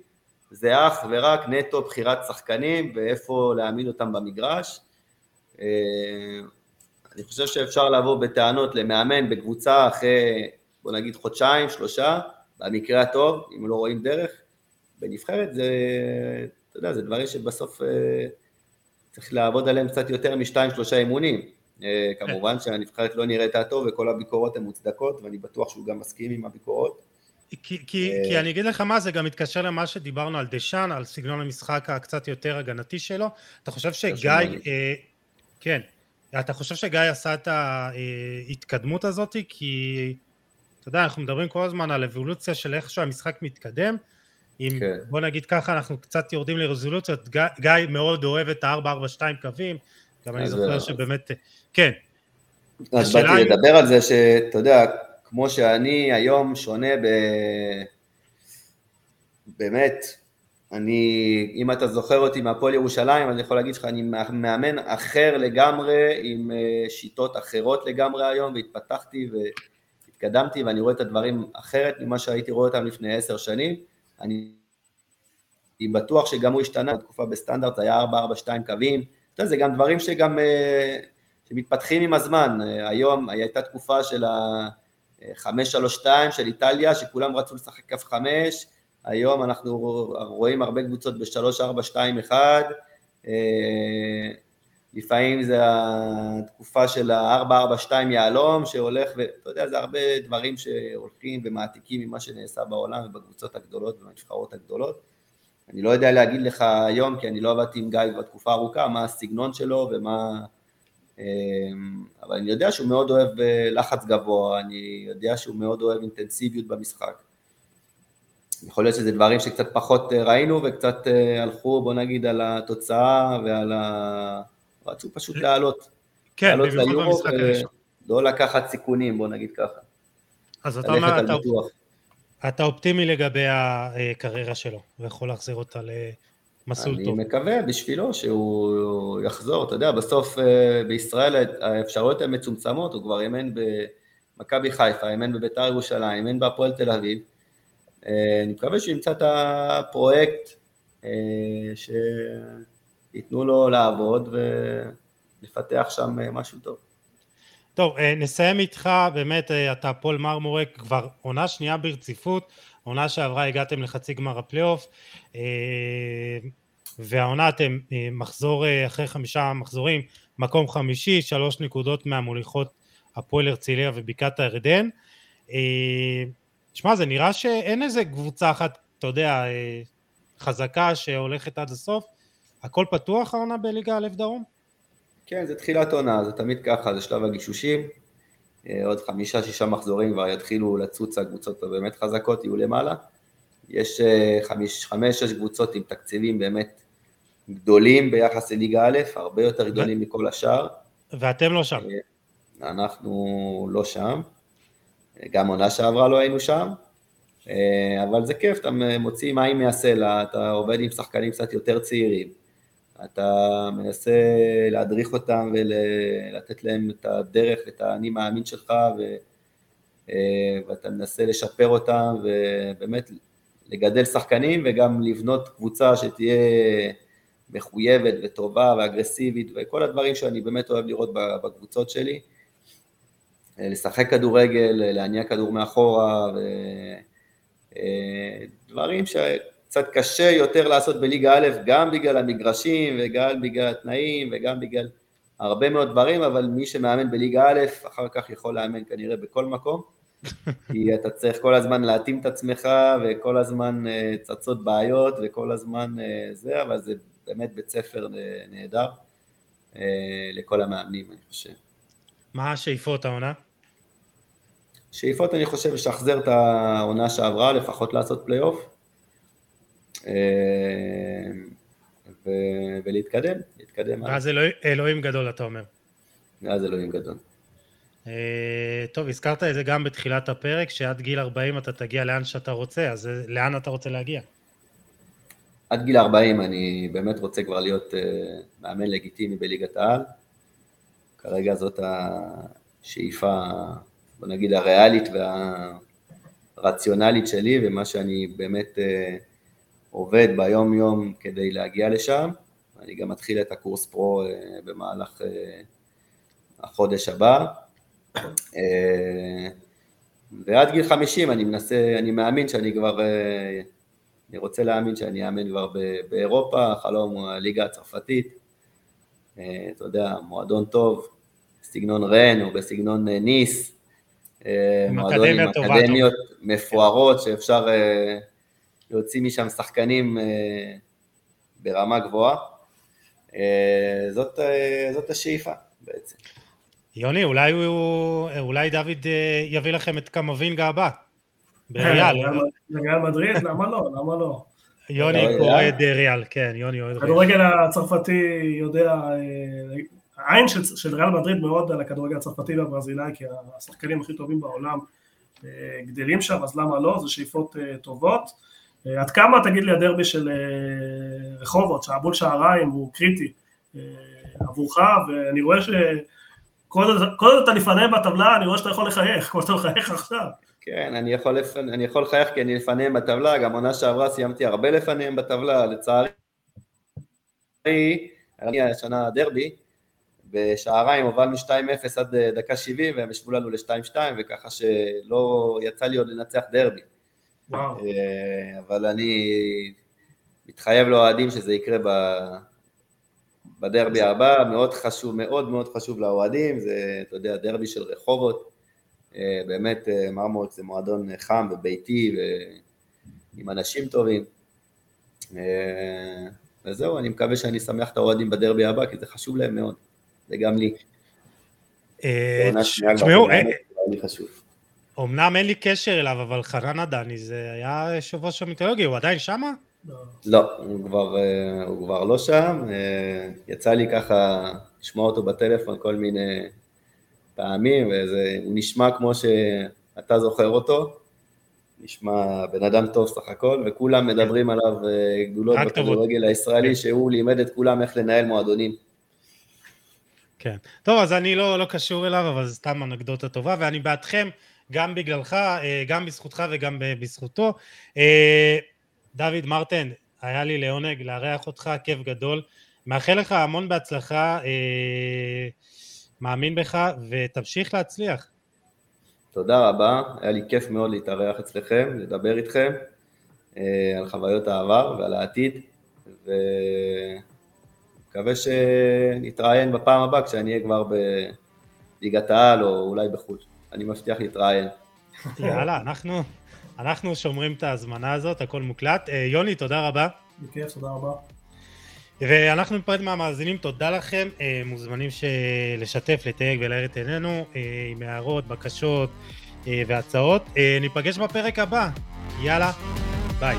זה אך ורק נטו בחירת שחקנים ואיפה להעמיד אותם במגרש. אה, אני חושב שאפשר לבוא בטענות למאמן בקבוצה אחרי, בוא נגיד חודשיים, שלושה, במקרה הטוב, אם לא רואים דרך. בנבחרת זה, אתה יודע, זה דברים שבסוף אה, צריך לעבוד עליהם קצת יותר משתיים, שלושה אימונים. אה, כמובן שהנבחרת לא נראית טוב וכל הביקורות הן מוצדקות, ואני בטוח שהוא גם מסכים עם הביקורות. כי, כי, כי אני אגיד לך מה, זה גם מתקשר למה שדיברנו על דשאן, על סגנון המשחק הקצת יותר הגנתי שלו. אתה חושב שגיא, אה, כן, אתה חושב שגיא עשה את ההתקדמות הזאת? כי, אתה יודע, אנחנו מדברים כל הזמן על אבולוציה של איך שהמשחק מתקדם. אם, כן. בוא נגיד ככה, אנחנו קצת יורדים לרזולוציות, גיא, גיא מאוד אוהב את ה-442 קווים, גם אני זוכר שבאמת, כן. אז באתי לדבר על זה שאתה יודע, כמו שאני היום שונה ב... באמת, אני, אם אתה זוכר אותי מהפועל ירושלים, אני יכול להגיד לך, אני מאמן אחר לגמרי, עם אה, שיטות אחרות לגמרי היום, והתפתחתי והתקדמתי, ואני רואה את הדברים אחרת ממה שהייתי רואה אותם לפני עשר שנים. אני בטוח שגם הוא השתנה, בתקופה בסטנדרט היה 4-4-2 קווים, אתה יודע, זה גם דברים שגם, אה, שמתפתחים עם הזמן. אה, היום הייתה תקופה של ה... 5-3-2 של איטליה, שכולם רצו לשחק כף 5, היום אנחנו רואים הרבה קבוצות ב-3-4-2-1, לפעמים זה התקופה של ה-4-4-2 יהלום שהולך, ואתה יודע, זה הרבה דברים שהולכים ומעתיקים ממה שנעשה בעולם ובקבוצות הגדולות ובנבחרות הגדולות. אני לא יודע להגיד לך היום, כי אני לא עבדתי עם גיא בתקופה ארוכה, מה הסגנון שלו ומה... אמ, אבל אני יודע שהוא מאוד אוהב אה, לחץ גבוה, אני יודע שהוא מאוד אוהב אינטנסיביות במשחק. יכול להיות שזה דברים שקצת פחות אה, ראינו וקצת אה, הלכו, בוא נגיד, על התוצאה ועל ה... רצו פשוט לעלות. כן, במיוחד במשחק הראשון. לא לקחת סיכונים, בוא נגיד ככה. אז אתה אומר, אתה, אתה אופטימי לגבי הקריירה שלו, ויכול להחזיר אותה מסלול אני טוב. אני מקווה בשבילו שהוא יחזור, אתה יודע, בסוף אה, בישראל האפשרויות הן מצומצמות, הוא כבר אימן במכבי חיפה, אימן בביתר ירושלים, אימן בהפועל תל אביב. אה, אני מקווה שהוא ימצא את הפרויקט אה, שייתנו לו לעבוד ולפתח שם משהו טוב. טוב, נסיים איתך, באמת, אתה הפועל מרמורק כבר עונה שנייה ברציפות, עונה שעברה הגעתם לחצי גמר הפלייאוף, אה, והעונה אתם אה, מחזור אה, אחרי חמישה מחזורים, מקום חמישי, שלוש נקודות מהמוליכות הפועל הרצליה ובקעת הירדן. שמע, זה נראה שאין איזה קבוצה אחת, אתה יודע, חזקה שהולכת עד הסוף. הכל פתוח העונה בליגה א' דרום? כן, זה תחילת עונה, זה תמיד ככה, זה שלב הגישושים. אה, עוד חמישה, שישה מחזורים כבר יתחילו לצוץ הקבוצות הבאמת חזקות, יהיו למעלה. יש אה, חמש, חמש, שש קבוצות עם תקציבים באמת גדולים ביחס לליגה א', הרבה יותר גדולים מכל השאר. ואתם לא שם. אה, אנחנו לא שם. גם עונה שעברה לא היינו שם. אבל זה כיף, אתה מוציא מים מהסלע, אתה עובד עם שחקנים קצת יותר צעירים. אתה מנסה להדריך אותם ולתת להם את הדרך ואת האני מאמין שלך ו... אה, ואתה מנסה לשפר אותם ובאמת לגדל שחקנים וגם לבנות קבוצה שתהיה מחויבת וטובה ואגרסיבית וכל הדברים שאני באמת אוהב לראות בקבוצות שלי. אה, לשחק כדורגל, להניע כדור מאחורה ודברים אה, ש... קצת קשה יותר לעשות בליגה א', גם בגלל המגרשים וגם בגלל התנאים וגם בגלל הרבה מאוד דברים, אבל מי שמאמן בליגה א', אחר כך יכול לאמן כנראה בכל מקום, כי [laughs] אתה צריך כל הזמן להתאים את עצמך וכל הזמן אה, צצות בעיות וכל הזמן אה, זה, אבל זה באמת בית ספר נהדר אה, לכל המאמנים, אני חושב. מה השאיפות העונה? שאיפות אני חושב לשחזר את העונה שעברה, לפחות לעשות פלייאוף. אה, ולהתקדם, להתקדם. ואז אלוהים, אלוהים גדול אתה אומר. ואז אלוהים גדול. טוב, הזכרת את זה גם בתחילת הפרק, שעד גיל 40 אתה תגיע לאן שאתה רוצה, אז לאן אתה רוצה להגיע? עד גיל 40 אני באמת רוצה כבר להיות מאמן לגיטימי בליגת העל. כרגע זאת השאיפה, בוא נגיד, הריאלית והרציונלית שלי, ומה שאני באמת עובד ביום יום כדי להגיע לשם. אני גם מתחיל את הקורס פרו במהלך החודש הבא. ועד גיל 50 אני מנסה, אני מאמין שאני כבר, אני רוצה להאמין שאני אאמן כבר באירופה, חלום הוא הליגה הצרפתית, אתה יודע, מועדון טוב, סגנון רן או בסגנון ניס, מועדון עם אקדמיות מפוארות שאפשר להוציא משם שחקנים ברמה גבוהה, זאת, זאת השאיפה בעצם. יוני, אולי, הוא, אולי דוד יביא לכם את קמבינגה הבא, בריאל. לריאל מדריד? למה לא? למה לא? יוני אוהד ריאל, כן, יוני אוהד ריאל. הכדורגל הצרפתי יודע, העין של, של ריאל מדריד מאוד על הכדורגל הצרפתי והברזילאי, כי השחקנים הכי טובים בעולם גדלים שם, אז למה לא? זה שאיפות טובות. עד כמה, תגיד לי, הדרבי של רחובות, שהבול שעריים הוא קריטי עבורך, ואני רואה ש... כל עוד אתה לפניהם בטבלה, אני רואה שאתה יכול לחייך, כמו שאתה מחייך עכשיו. כן, אני יכול, לפ... אני יכול לחייך כי אני לפניהם בטבלה, גם עונה שעברה סיימתי הרבה לפניהם בטבלה, לצערי. אני השנה דרבי, בשעריים הובלנו 2-0 עד דקה 70 והם ישבו לנו ל-2-2 וככה שלא יצא לי עוד לנצח דרבי. וואו. אבל אני מתחייב לאוהדים שזה יקרה ב... בדרבי הבא, מאוד חשוב, מאוד מאוד חשוב לאוהדים, זה, אתה יודע, דרבי של רחובות, באמת מרמורק זה מועדון חם וביתי ועם אנשים טובים, וזהו, אני מקווה שאני אשמח את האוהדים בדרבי הבא, כי זה חשוב להם מאוד, וגם לי. תשמעו, אמנם אין לי קשר אליו, אבל חנן עדני זה היה יושב ראש המיתולוגי, הוא עדיין שמה? לא, הוא כבר, הוא כבר לא שם, יצא לי ככה לשמוע אותו בטלפון כל מיני פעמים, והוא נשמע כמו שאתה זוכר אותו, נשמע בן אדם טוב סך הכל, וכולם מדברים עליו גדולות בכדורגל הישראלי, שהוא לימד את כולם איך לנהל מועדונים. כן, טוב אז אני לא, לא קשור אליו, אבל זו סתם אנקדוטה טובה, ואני בעדכם, גם בגללך, גם בזכותך וגם בזכותו. דוד מרטן, היה לי לעונג לארח אותך, כיף גדול. מאחל לך המון בהצלחה, אה, מאמין בך, ותמשיך להצליח. תודה רבה, היה לי כיף מאוד להתארח אצלכם, לדבר איתכם אה, על חוויות העבר ועל העתיד, ומקווה שנתראיין בפעם הבאה כשאני אהיה כבר בליגת העל או אולי בחו"ל. אני מבטיח להתראיין. יאללה, אנחנו... אנחנו שומרים את ההזמנה הזאת, הכל מוקלט. יוני, תודה רבה. בכיף, תודה רבה. ואנחנו ניפרד מהמאזינים, תודה לכם, מוזמנים לשתף, לתייג ולהאיר את עינינו עם הערות, בקשות והצעות. ניפגש בפרק הבא, יאללה, ביי.